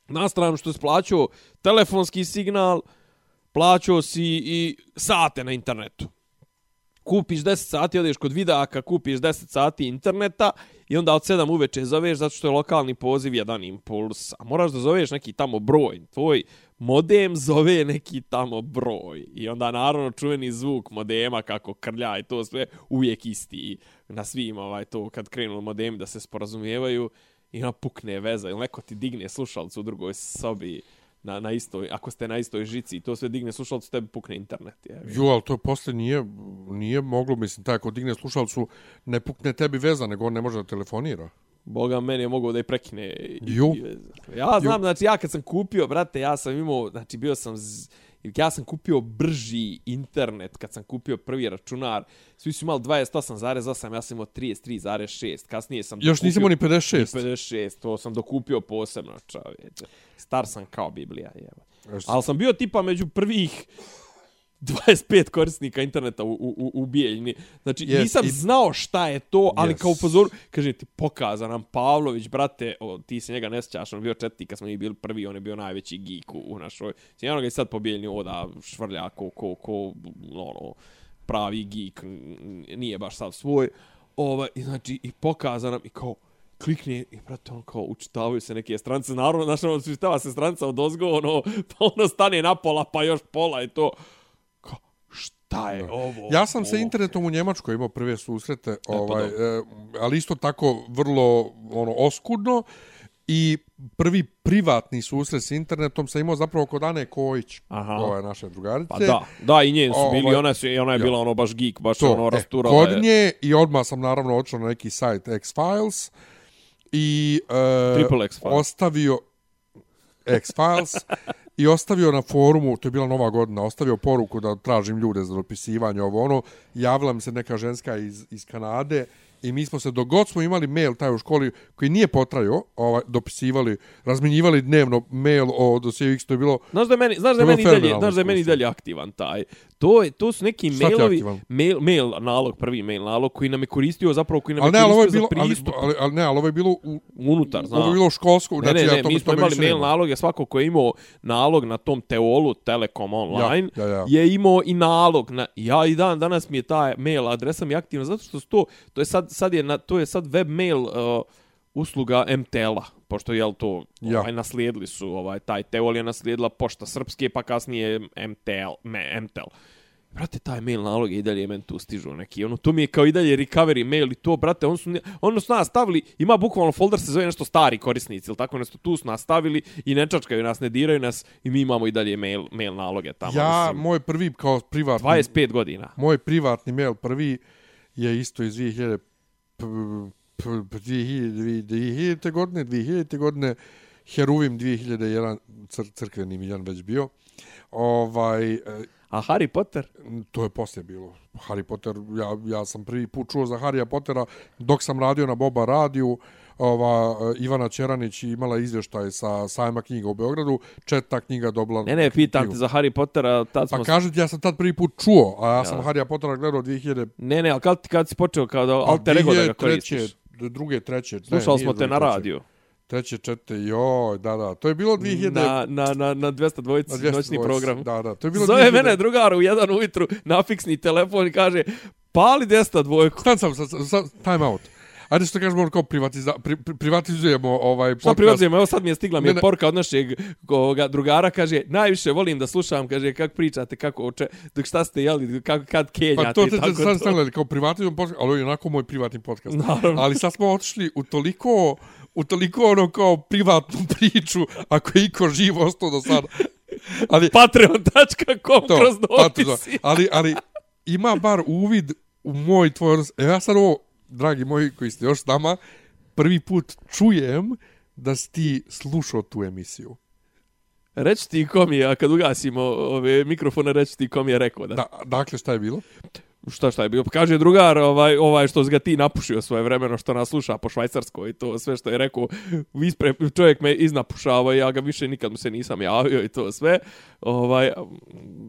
na stranu što se plaćao telefonski signal, plaćao si i sate na internetu. Kupiš 10 sati, odeš kod vidaka, kupiš 10 sati interneta i onda od 7 uveče zoveš zato što je lokalni poziv jedan impuls. A moraš da zoveš neki tamo broj. Tvoj modem zove neki tamo broj. I onda naravno čuveni zvuk modema kako krlja i to sve uvijek isti na svim ovaj to kad krenu modemi da se sporazumijevaju i ona pukne veza ili neko ti digne slušalcu u drugoj sobi na, na istoj, ako ste na istoj žici i to sve digne slušalcu, tebi pukne internet. Je. Jo, ali to posle nije, nije moglo, mislim, taj ako digne slušalcu, ne pukne tebi veza, nego on ne može da telefonira. Boga, meni je mogao da je prekine. i- Jo. i. Ja znam, znači ja kad sam kupio, brate, ja sam imao, znači bio sam, z... ja sam kupio brži internet kad sam kupio prvi računar. Svi su imali 28,8, ja sam imao 33,6. Kasnije sam Još nisam ni 56. 56, to sam dokupio posebno, čovječe. Star sam kao Biblija, jeba. Ali sam bio tipa među prvih 25 korisnika interneta u, u, u, Bijeljni. Znači, Yes, nisam i- znao šta je to, ali Yes. kao upozoru, kaže ti, pokaza nam Pavlović, brate, o, ti se njega ne sjećaš, on je bio četiri, kad smo mi bili prvi, on je bio najveći geek u, u našoj. Sjeno ga i sad po Bijeljni oda švrlja ko, ko, ko, ono, pravi geek, nije baš sav svoj. Ovaj, i znači, i pokaza nam, i kao, klikne i brate on kao učitavaju se neke strance naravno znaš ono učitava se stranca od ozgo ono pa ono stane na pola pa još pola i to šta je ovo Ja sam sa ovo? internetom u Njemačkoj imao prve susrete, pa ovaj, dobro. e, ali isto tako vrlo ono oskudno i prvi privatni susret s internetom sam imao zapravo kod Ane Kojić, Aha. ova naše drugarice. pa da da i njen su bili Ovaj, ona su ona je ja. bila ono baš geek baš to, ono e, rasturala kod je. nje i odmah sam naravno odšao na neki sajt X-Files i e, Triple X-Files. ostavio X-Files i ostavio na forumu, to je bila nova godina, ostavio poruku da tražim ljude za dopisivanje ovo ono, javila mi se neka ženska iz, iz Kanade i mi smo se, dok god smo imali mail taj u školi koji nije potrajao, ovaj, dopisivali, razminjivali dnevno mail o dosiju X, to je bilo Znaš da je meni, znaš da je meni dalje, znaš da je meni dalje aktivan taj. To je to su neki Šta mailovi, mail, mail nalog, prvi mail nalog koji nam je koristio zapravo koji nam Ali je ne, ovo je koristio bilo, za ali, pristup ali, ali, ne, ali ovo je bilo u, unutar, ovo je bilo školsko, Ne, znači ne, ne, ja to, mi smo imali mail nema. naloge, svako ko je imao nalog na tom Teolu Telekom online, Ja, ja, ja. je imao i nalog na ja i dan danas mi je ta mail adresa mi aktivna zato što to to je sad sad je na to je sad web mail uh, usluga MTL-a pošto je to Ja. ovaj naslijedili su ovaj taj Teol je naslijedila pošta srpske pa kasnije MTL me, MTL Brate, taj mail nalog i dalje meni tu stižu neki. Ono, to mi je kao i dalje recovery mail i to, brate, on su, ono su nas stavili, ima bukvalno folder se zove nešto stari korisnici ili tako nešto, tu su nas stavili i ne čačkaju nas, ne diraju nas i mi imamo i dalje mail, mail naloge tamo. Ja, mislim, moj prvi kao privatni, 25 godina. moj privatni mail prvi je isto iz 2000 p- p- p- 2000 2000. godine, 2000. godine, Heruvim 2001, cr crkveni miljan već bio. Ovaj, e, A Harry Potter? to je poslije bilo. Harry Potter, ja, ja sam prvi put čuo za Harrya Pottera dok sam radio na Boba radiju. Ova, e, Ivana Ćeranić imala izvještaj sa sajma knjiga u Beogradu. Četa knjiga dobila... Ne, ne, pitam knjigu. te za Harry Pottera, tad smo... Pa kažem ti, ja sam tad prvi put čuo, a ja sam Ja. Harrya Pottera gledao 2000... Ne, ne, ali kad, ti- kad si počeo kao da pa alter ego da ga 2003., koristiš? druge, treće. Slušali smo te na druge, treće. radiju. Treće, četiri, joj, da, da. To je bilo 2000... Na, na, na, na 200 dvojici, na 200 noćni program. Da, da. To je bilo Zove 2000 mene drugar u jedan ujutru na fiksni telefon i kaže pali 200 dvojku. Stan sam, sa, sa, time out. Ajde što kažemo ono kao privatiza, pri, pri, privatizujemo ovaj Šta podcast. privatizujemo? Evo sad mi je stigla mi Ne, je ne. porka od našeg ovoga drugara, kaže, najviše volim da slušam, kaže, kako pričate, kako oče, dok šta ste jeli, kako, kad kenjate Pa to i te, tako te sad stavljali kao privatizujemo podcast, ali onako moj privatni podcast. Naravno. Ali sad smo otišli u toliko, u toliko ono kao privatnu priču, ako je iko živ ostao do sada. Ali, Patreon.com kroz pa dopisi. ali, ali ima bar uvid u moj tvoj odnos. Evo ja sad ovo, dragi moji koji ste još s nama, prvi put čujem da si ti slušao tu emisiju. Reći ti ko mi je, a kad ugasimo ove mikrofone, reći ti ko mi je rekao da. Da, dakle, šta je bilo? Šta šta je bio? Kaže drugar, ovaj ovaj što ga ti napušio svoje vremeno što nas sluša po švajcarskoj i to sve što je rekao, ispre, čovjek me iznapušavao i ja ga više nikad mu se nisam javio i to sve. Ovaj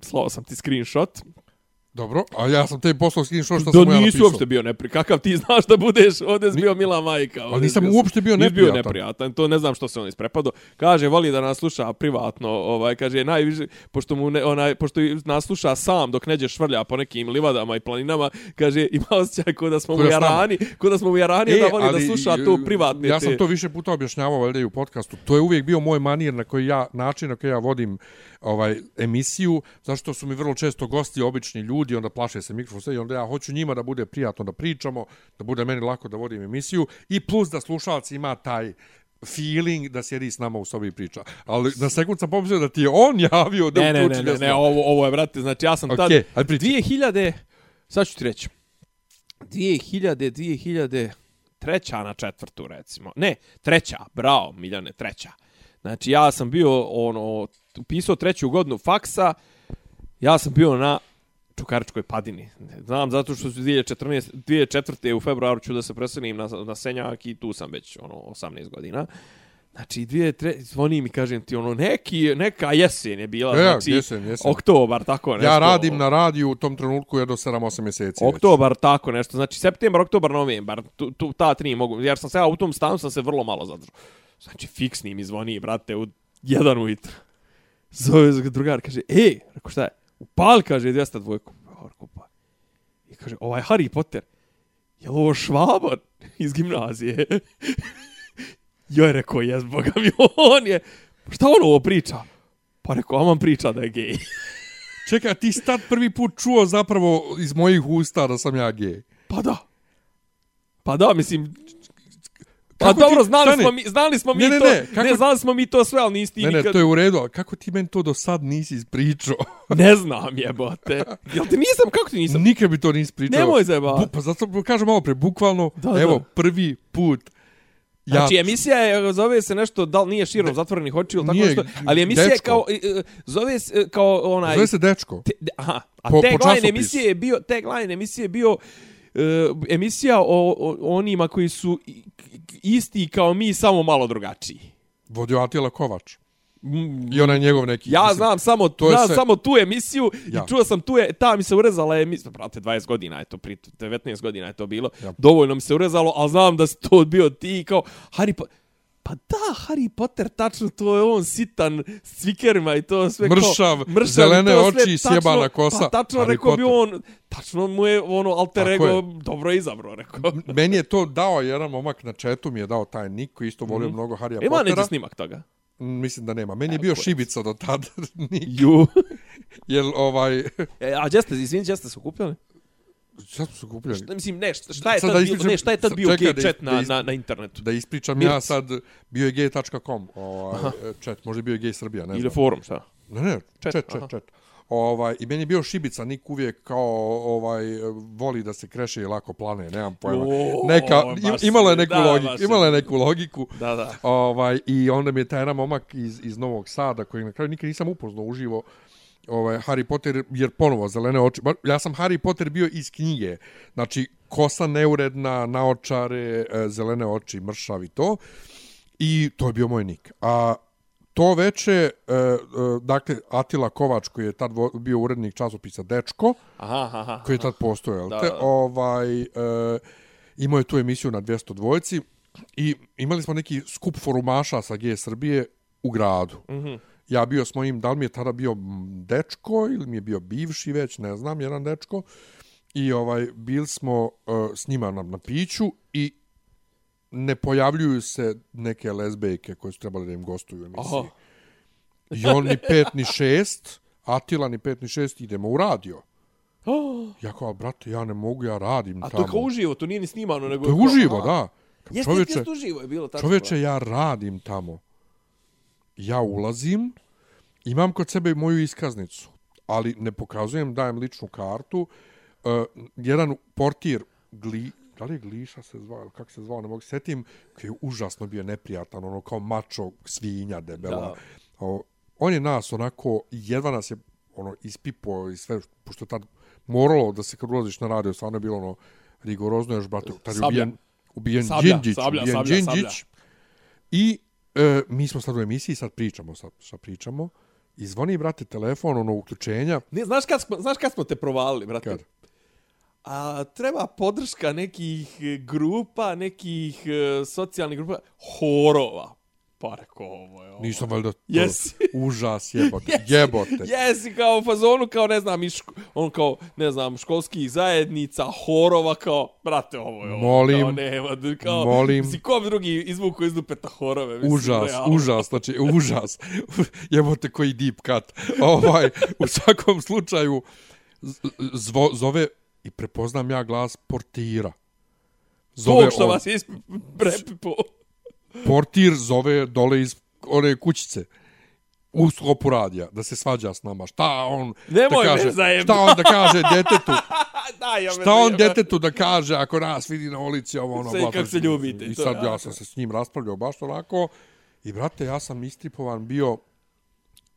slao sam ti screenshot. Dobro, a ja sam tebi poslao screenshot što Da sam mu ja nisi napisao. uopšte bio nepri. Kakav ti znaš da budeš ovdje bio Mila Majka. ovdje nisam bio uopšte bio nisi bio neprijatan. neprijatan. To ne znam što se on isprepadao. Kaže, voli da nas sluša privatno. Ovaj, kaže, najviše, pošto, mu ne, onaj, pošto nas sluša sam dok neđe švrlja po nekim livadama i planinama, kaže, ima osjećaj da smo Ko da s nama. jarani, kod da smo mu jarani, e, da voli da sluša e, to privatne. Ja sam te- to više puta objašnjavao valjda i u podcastu. To je uvijek bio moj manir na koji ja, način na koji ja vodim ovaj emisiju, zašto su mi vrlo često gosti obični ljudi, onda plaše se mikrofon sve i onda ja hoću njima da bude prijatno da pričamo, da bude meni lako da vodim emisiju i plus da slušalac ima taj feeling da sjedi s nama u sobi i priča. Ali na sekund sam pomislio da ti je on javio da Ne, ne, uključi ne, ne, desno. ne, ovo, ovo je, brate, znači ja sam tad... Okej, ajde pričaj. 2000, sad ću ti reći, 2000, 2000, treća na četvrtu, recimo. Ne, treća, bravo, Miljane, treća. Znači, ja sam bio, ono, upisao treću godinu faksa, ja sam bio na Čukaričkoj padini. Znam zato što su 2014, 2004. u februaru ću da se preselim na, na Senjak i tu sam već ono 18 godina. Znači, dvije, tre, zvoni mi, kažem ti, ono, neki, neka jesen je bila, E, znači, jesen, jesen. oktobar, tako nešto. Ja radim na radiju u tom trenutku jedno 7-8 mjeseci. već. Oktobar, tako nešto. Znači, septembar, oktobar, novembar. Tu, tu, ta tri mogu. Jer sam se ja u tom stanu sam se vrlo malo zadržao. Znači, fiksni mi zvoni, brate, u jedan ujutro. Zove ga drugar, kaže, ej, rekao šta je? Upal, kaže, 200 dvojku. Rekao, pa. I kaže, ovaj Harry Potter. je li ovo švaba iz gimnazije? Joj, rekao, jes, boga mi, on je, šta on ovo priča? Pa rekao, a man priča da je gej. Čekaj, ti si tad prvi put čuo zapravo iz mojih usta da sam ja gej. Pa da. Pa da, mislim, Pa dobro, znali stani. smo mi, znali smo mi Ne, ne, to. ne, kako- ne, znali smo mi to sve, ali nisi ti Ne, ne, nikad... to je u redu, ali kako ti meni to do sad nisi ispričao? Ne znam, jebote. Jel ti nisam, kako ti nisam? Nikad bi to nisi pričao. Nemoj zajebavati. Bu- Pa zato kažem malo pre, bukvalno, Da, evo, da. prvi put ja... Znači, emisija je, zove se nešto, da li nije širom zatvorenih očiju, ili tako nešto, ali emisija je Dečko. kao, e, e, zove se e, kao onaj... Zove se Dečko. Te, aha, a Po- po tagline časopisu. emisije je bio, tagline emisije je bio uh, emisija o, o onima koji su isti kao mi, samo malo drugačiji. Vodio Atila Kovač. Mm, I onaj njegov neki... Ja mislim, znam samo to je znam sve- samo tu emisiju Ja. i čuo sam tu je ta mi se urezala emisija, brate 20 godina je to pri 19 godina je to bilo. Ja. Dovoljno mi se urezalo, al znam da si to bio ti kao Harry po Pa da, Harry Potter, tačno, to je on sitan s cvikerima i to sve Mršav, kao... zelene i to sve oči, sjebana kosa. Pa tačno, Harry rekao bi Potter. on, tačno mu je ono alter Tako ego je. dobro izabrao, rekao. Meni je to dao jedan momak na četu, mi je dao taj nik koji isto volio mnogo Harrya Mhm. Ima neki Pottera. snimak toga. Mm, Mislim da nema. Meni je bio šibica do tada. nik. Ju. Jer ovaj... E, a gdje ste, izvini, gdje ste se okupljali? Šta se kupili? Šta, mislim, ne, šta, je Sad tad ispričam- ne, šta je tad bio čekaj gay chat na, is- na, na internetu? Da ispričam Mirc. ja sad bio je gay.com ovaj, chat, može bio je gay Srbija, ne Ili znam. forum, šta? Ne, ne, Chat, chat, chat, aha. chat. Ovaj, I meni je bio šibica, nik uvijek kao ovaj, voli da se kreše i lako plane, nemam pojma. O, Neka, baš im, imalo je neku da, logiku, imalo je neku logiku. Da, da. Ovaj, I onda mi je taj jedan momak iz, iz Novog Sada, koji na kraju nikad nisam upoznao uživo, ovaj, Harry Potter, jer ponovo, zelene oči. Ja sam Harry Potter bio iz knjige. Znači, kosa neuredna, naočare, e, zelene oči, mršav i to. I to je bio moj nik. A to veče, e, e, dakle, Atila Kovač, koji je tad bio urednik časopisa Dečko, Aha, aha, aha. koji je tad postojao, Da, te? Ovaj, e, imao je tu emisiju na 200 dvojci i imali smo neki skup forumaša sa G Srbije u gradu. Mm Mhm. -hmm. Ja bio s mojim, da li mi je tada bio dečko ili mi je bio bivši već, ne znam, jedan dečko. I ovaj bili smo uh, s njima na, na piću i ne pojavljuju se neke lezbejke koje su trebali da im gostuju u emisiji. Aha. I on ni pet ni šest, Atila ni pet ni šest, idemo u radio. Oh, Ja kao, brate, ja ne mogu, ja radim A tamo. to je kao uživo, to nije ni snimano, nego... To je uživo, da. Jeste, Čovječe, jeste, uživo je bilo, tačno. čovječe, ja radim tamo. Ja ulazim, imam kod sebe moju iskaznicu, ali ne pokazujem, dajem ličnu kartu. Uh, jedan portir, gli, da li je Gliša se zvao, ili kako se zvao, ne mogu se setim, koji je užasno bio neprijatan, ono kao mačo svinja debela. Da. O, on je nas onako, jedva nas je ono ispipo i sve, pošto tad moralo da se kad ulaziš na radio, stvarno je bilo ono rigorozno, još brate, tad je ubijen, ubijen Sablja, Đinđić, sablja, ubijen sablja, Đinđić. sablja. I e, mi smo sad u emisiji, sad pričamo, sad šta pričamo. I zvoni, brate, telefon, ono, uključenja. Ne, znaš kad smo, znaš kad smo te provalili, brate? Kad? A treba podrška nekih grupa, nekih e, socijalnih grupa, horova. Pa rekao, ovo je ovo. Nisam valjda to. Jesi. Užas, jebote. Jebote. Jesi kao u fazonu, kao ne znam, iz ško, on kao, ne znam, školskih zajednica, horova, kao, brate, ovo je ovo. Molim. Kao, nema, kao, Molim. Si ko bi drugi izvuku iz dupeta horove? Mislim, Užas, realno. užas, znači užas. Jebote koji deep cut. Ovaj, u svakom slučaju zvo, zove i prepoznam ja glas portira. Zove Tog što on. vas je prepipo. Portir zove dole iz one kućice u sklopu radija da se svađa s nama. Šta on Nemoj da kaže? Šta on da kaže detetu? da, ja Šta on zajebam. detetu da kaže ako nas vidi na ulici ovo ono Sve kako se ljubite i sad ja. sam se s njim raspravljao baš onako i brate ja sam istripovan bio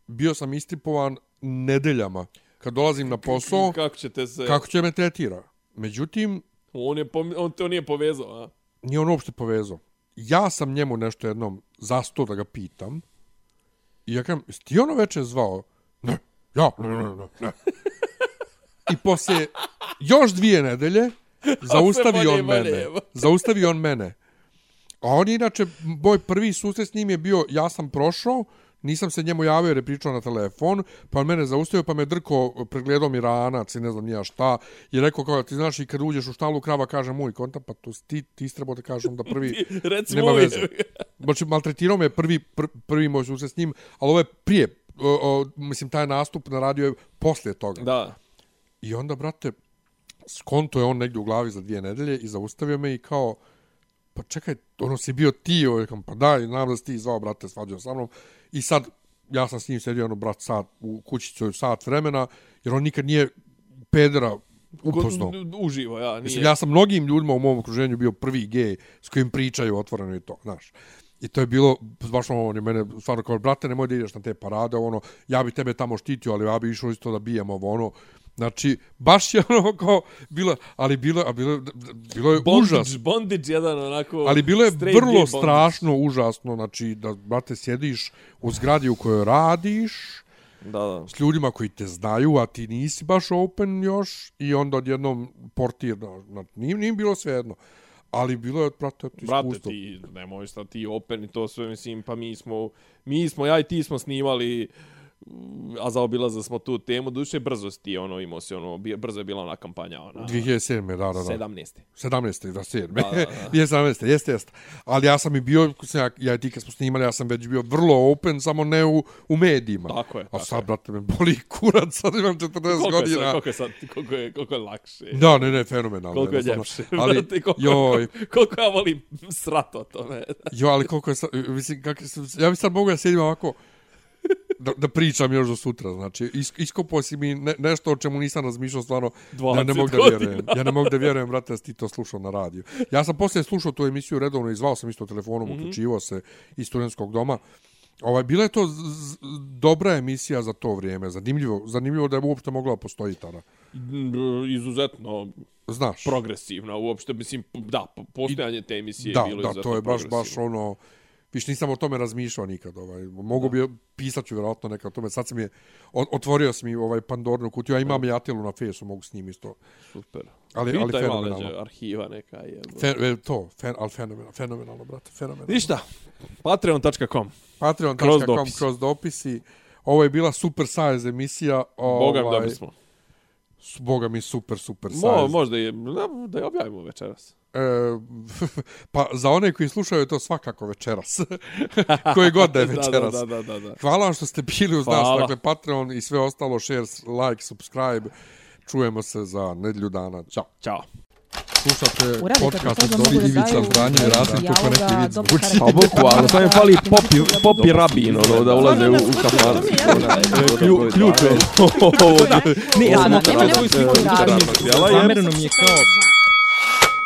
bio sam istripovan nedeljama kad dolazim na posao Kako ćete se... kako će me tretira. Međutim, On, je on to nije povezao, a? nije on uopšte povezao. Ja sam njemu nešto jednom zastao da ga pitam. I ja kažem, ti ono veče zvao? Ne, ja, ne, ne, ne, ne. I posle još dvije nedelje zaustavi on mene. Zaustavi on mene. A on je inače, moj prvi susret s njim je bio, ja sam prošao, nisam se njemu javio jer je pričao na telefon, pa on mene zaustavio, pa me drko, pregledao mi ranac i ne znam nija šta, i rekao kao, ti znaš i kad uđeš u štalu krava, kaže moj konta, pa to ti, ti treba da kažem da prvi, Reci nema veze. Znači, maltretirao me prvi, pr, prvi moj susret s njim, ali ovo je prije, o, o, mislim, taj nastup na radio je poslije toga. Da. I onda, brate, skonto je on negdje u glavi za dvije nedelje i zaustavio me i kao, pa čekaj, ono si bio ti, ovaj, kam, pa daj, znam da si ti zvao, brate, svađao sa mnom. I sad, ja sam s njim sedio, ono, brat, sat, u kućicu sat vremena, jer on nikad nije pedera upoznao. Uživo, ja. Nije. Mislim, ja sam mnogim ljudima u mom okruženju bio prvi gej s kojim pričaju otvoreno i to, znaš. I to je bilo, baš ono, on je mene, stvarno kao, brate, nemoj da ideš na te parade, ono, ja bi tebe tamo štitio, ali ja bi išao isto da bijem ovo, ono, Znači, baš je ono kao, bilo, ali bilo, a bilo, bilo je bondage, užas. Bondage jedan onako... Ali bilo je vrlo bondage. strašno, užasno, znači, da, brate, sjediš u zgradi u kojoj radiš, Da, da. s ljudima koji te znaju, a ti nisi baš open još, i onda odjednom portir, na, na, nije, nije bilo sve jedno. Ali bilo je, brate, to Brate, iskustvo. ti, nemoj šta ti open i to sve, mislim, pa mi smo, mi smo, ja i ti smo snimali, a zaobilaze smo tu temu, duše brzo si ti, ono, imao si, ono, brzo je bila ona kampanja, ona, 2007. da, da, da. 17. 17. da, 7. Da, da, da. Nije 17. Jeste, jeste. Ali ja sam i bio, ja, ja ti kad smo snimali, ja sam već bio vrlo open, samo ne u, u medijima. Tako je, A tako sad, je. brate, me boli kurac, sad imam 40 Koliko je, godina. koliko je sad, koliko je, koliko je lakše. Da, ne, ne, fenomenalno. Koliko je jednostavno. ljepše. Ali, brate, koliko, joj, koliko ja volim srat o tome. jo, ali koliko je sad, mislim, kak, ja bi sad mogu da sjedim ovako, da, da pričam još do sutra, znači, is, iskopao si mi ne, nešto o čemu nisam razmišljao stvarno, ja ne 20 mogu da vjerujem, ja ne mogu da vjerujem, brate, da si ti to slušao na radiju. Ja sam poslije slušao tu emisiju redovno i zvao sam isto telefonom, mm -hmm. uključivo se iz studentskog doma, Ovaj, bila je to dobra emisija za to vrijeme, zanimljivo, zanimljivo da je uopšte mogla da postoji tada. Mm, Izuzetno Znaš, progresivna uopšte, mislim, da, po- postojanje te emisije da, je bilo da, izuzetno to je baš, baš ono, Viš, nisam o tome razmišljao nikad. Ovaj. Mogu bi, pisat ću vjerojatno nekad o tome. Sad sam je, otvorio sam mi ovaj Pandornu kutiju, a imam i Atilu na fesu, mogu s njim isto. Super. Ali, ali Pitaj malo fenomenalno. neđe, arhiva neka je. Fe, e, to, fen, ali fenomenalno, fenomenalno, brate, fenomenalno. Ništa, patreon.com. Patreon.com Kroz dopisi. kroz dopisi. Ovo je bila super size emisija. Boga mi ovaj, dobri smo. s- Boga mi super, super size. Mo, možda je, da, da je objavimo večeras. E, pa za one koji slušaju je to svakako večeras. koji god da je večeras. Da, da, da, da, da. Hvala vam što ste bili uz nas, Hvala. dakle Patreon i sve ostalo, share, like, subscribe. Čujemo se za nedlju dana. Ćao. Ćao. Slušate Uradite podcast od Dobri Ivica Zdanje i Rasim kako neki vid zvuči. Pa boku, ali samo mi fali popi, popi rabin, ono, da ulaze u, u kafanu. Klju, ključ je ovo. Ne, ja sam sliku da, da, da, Zamereno mi je kao...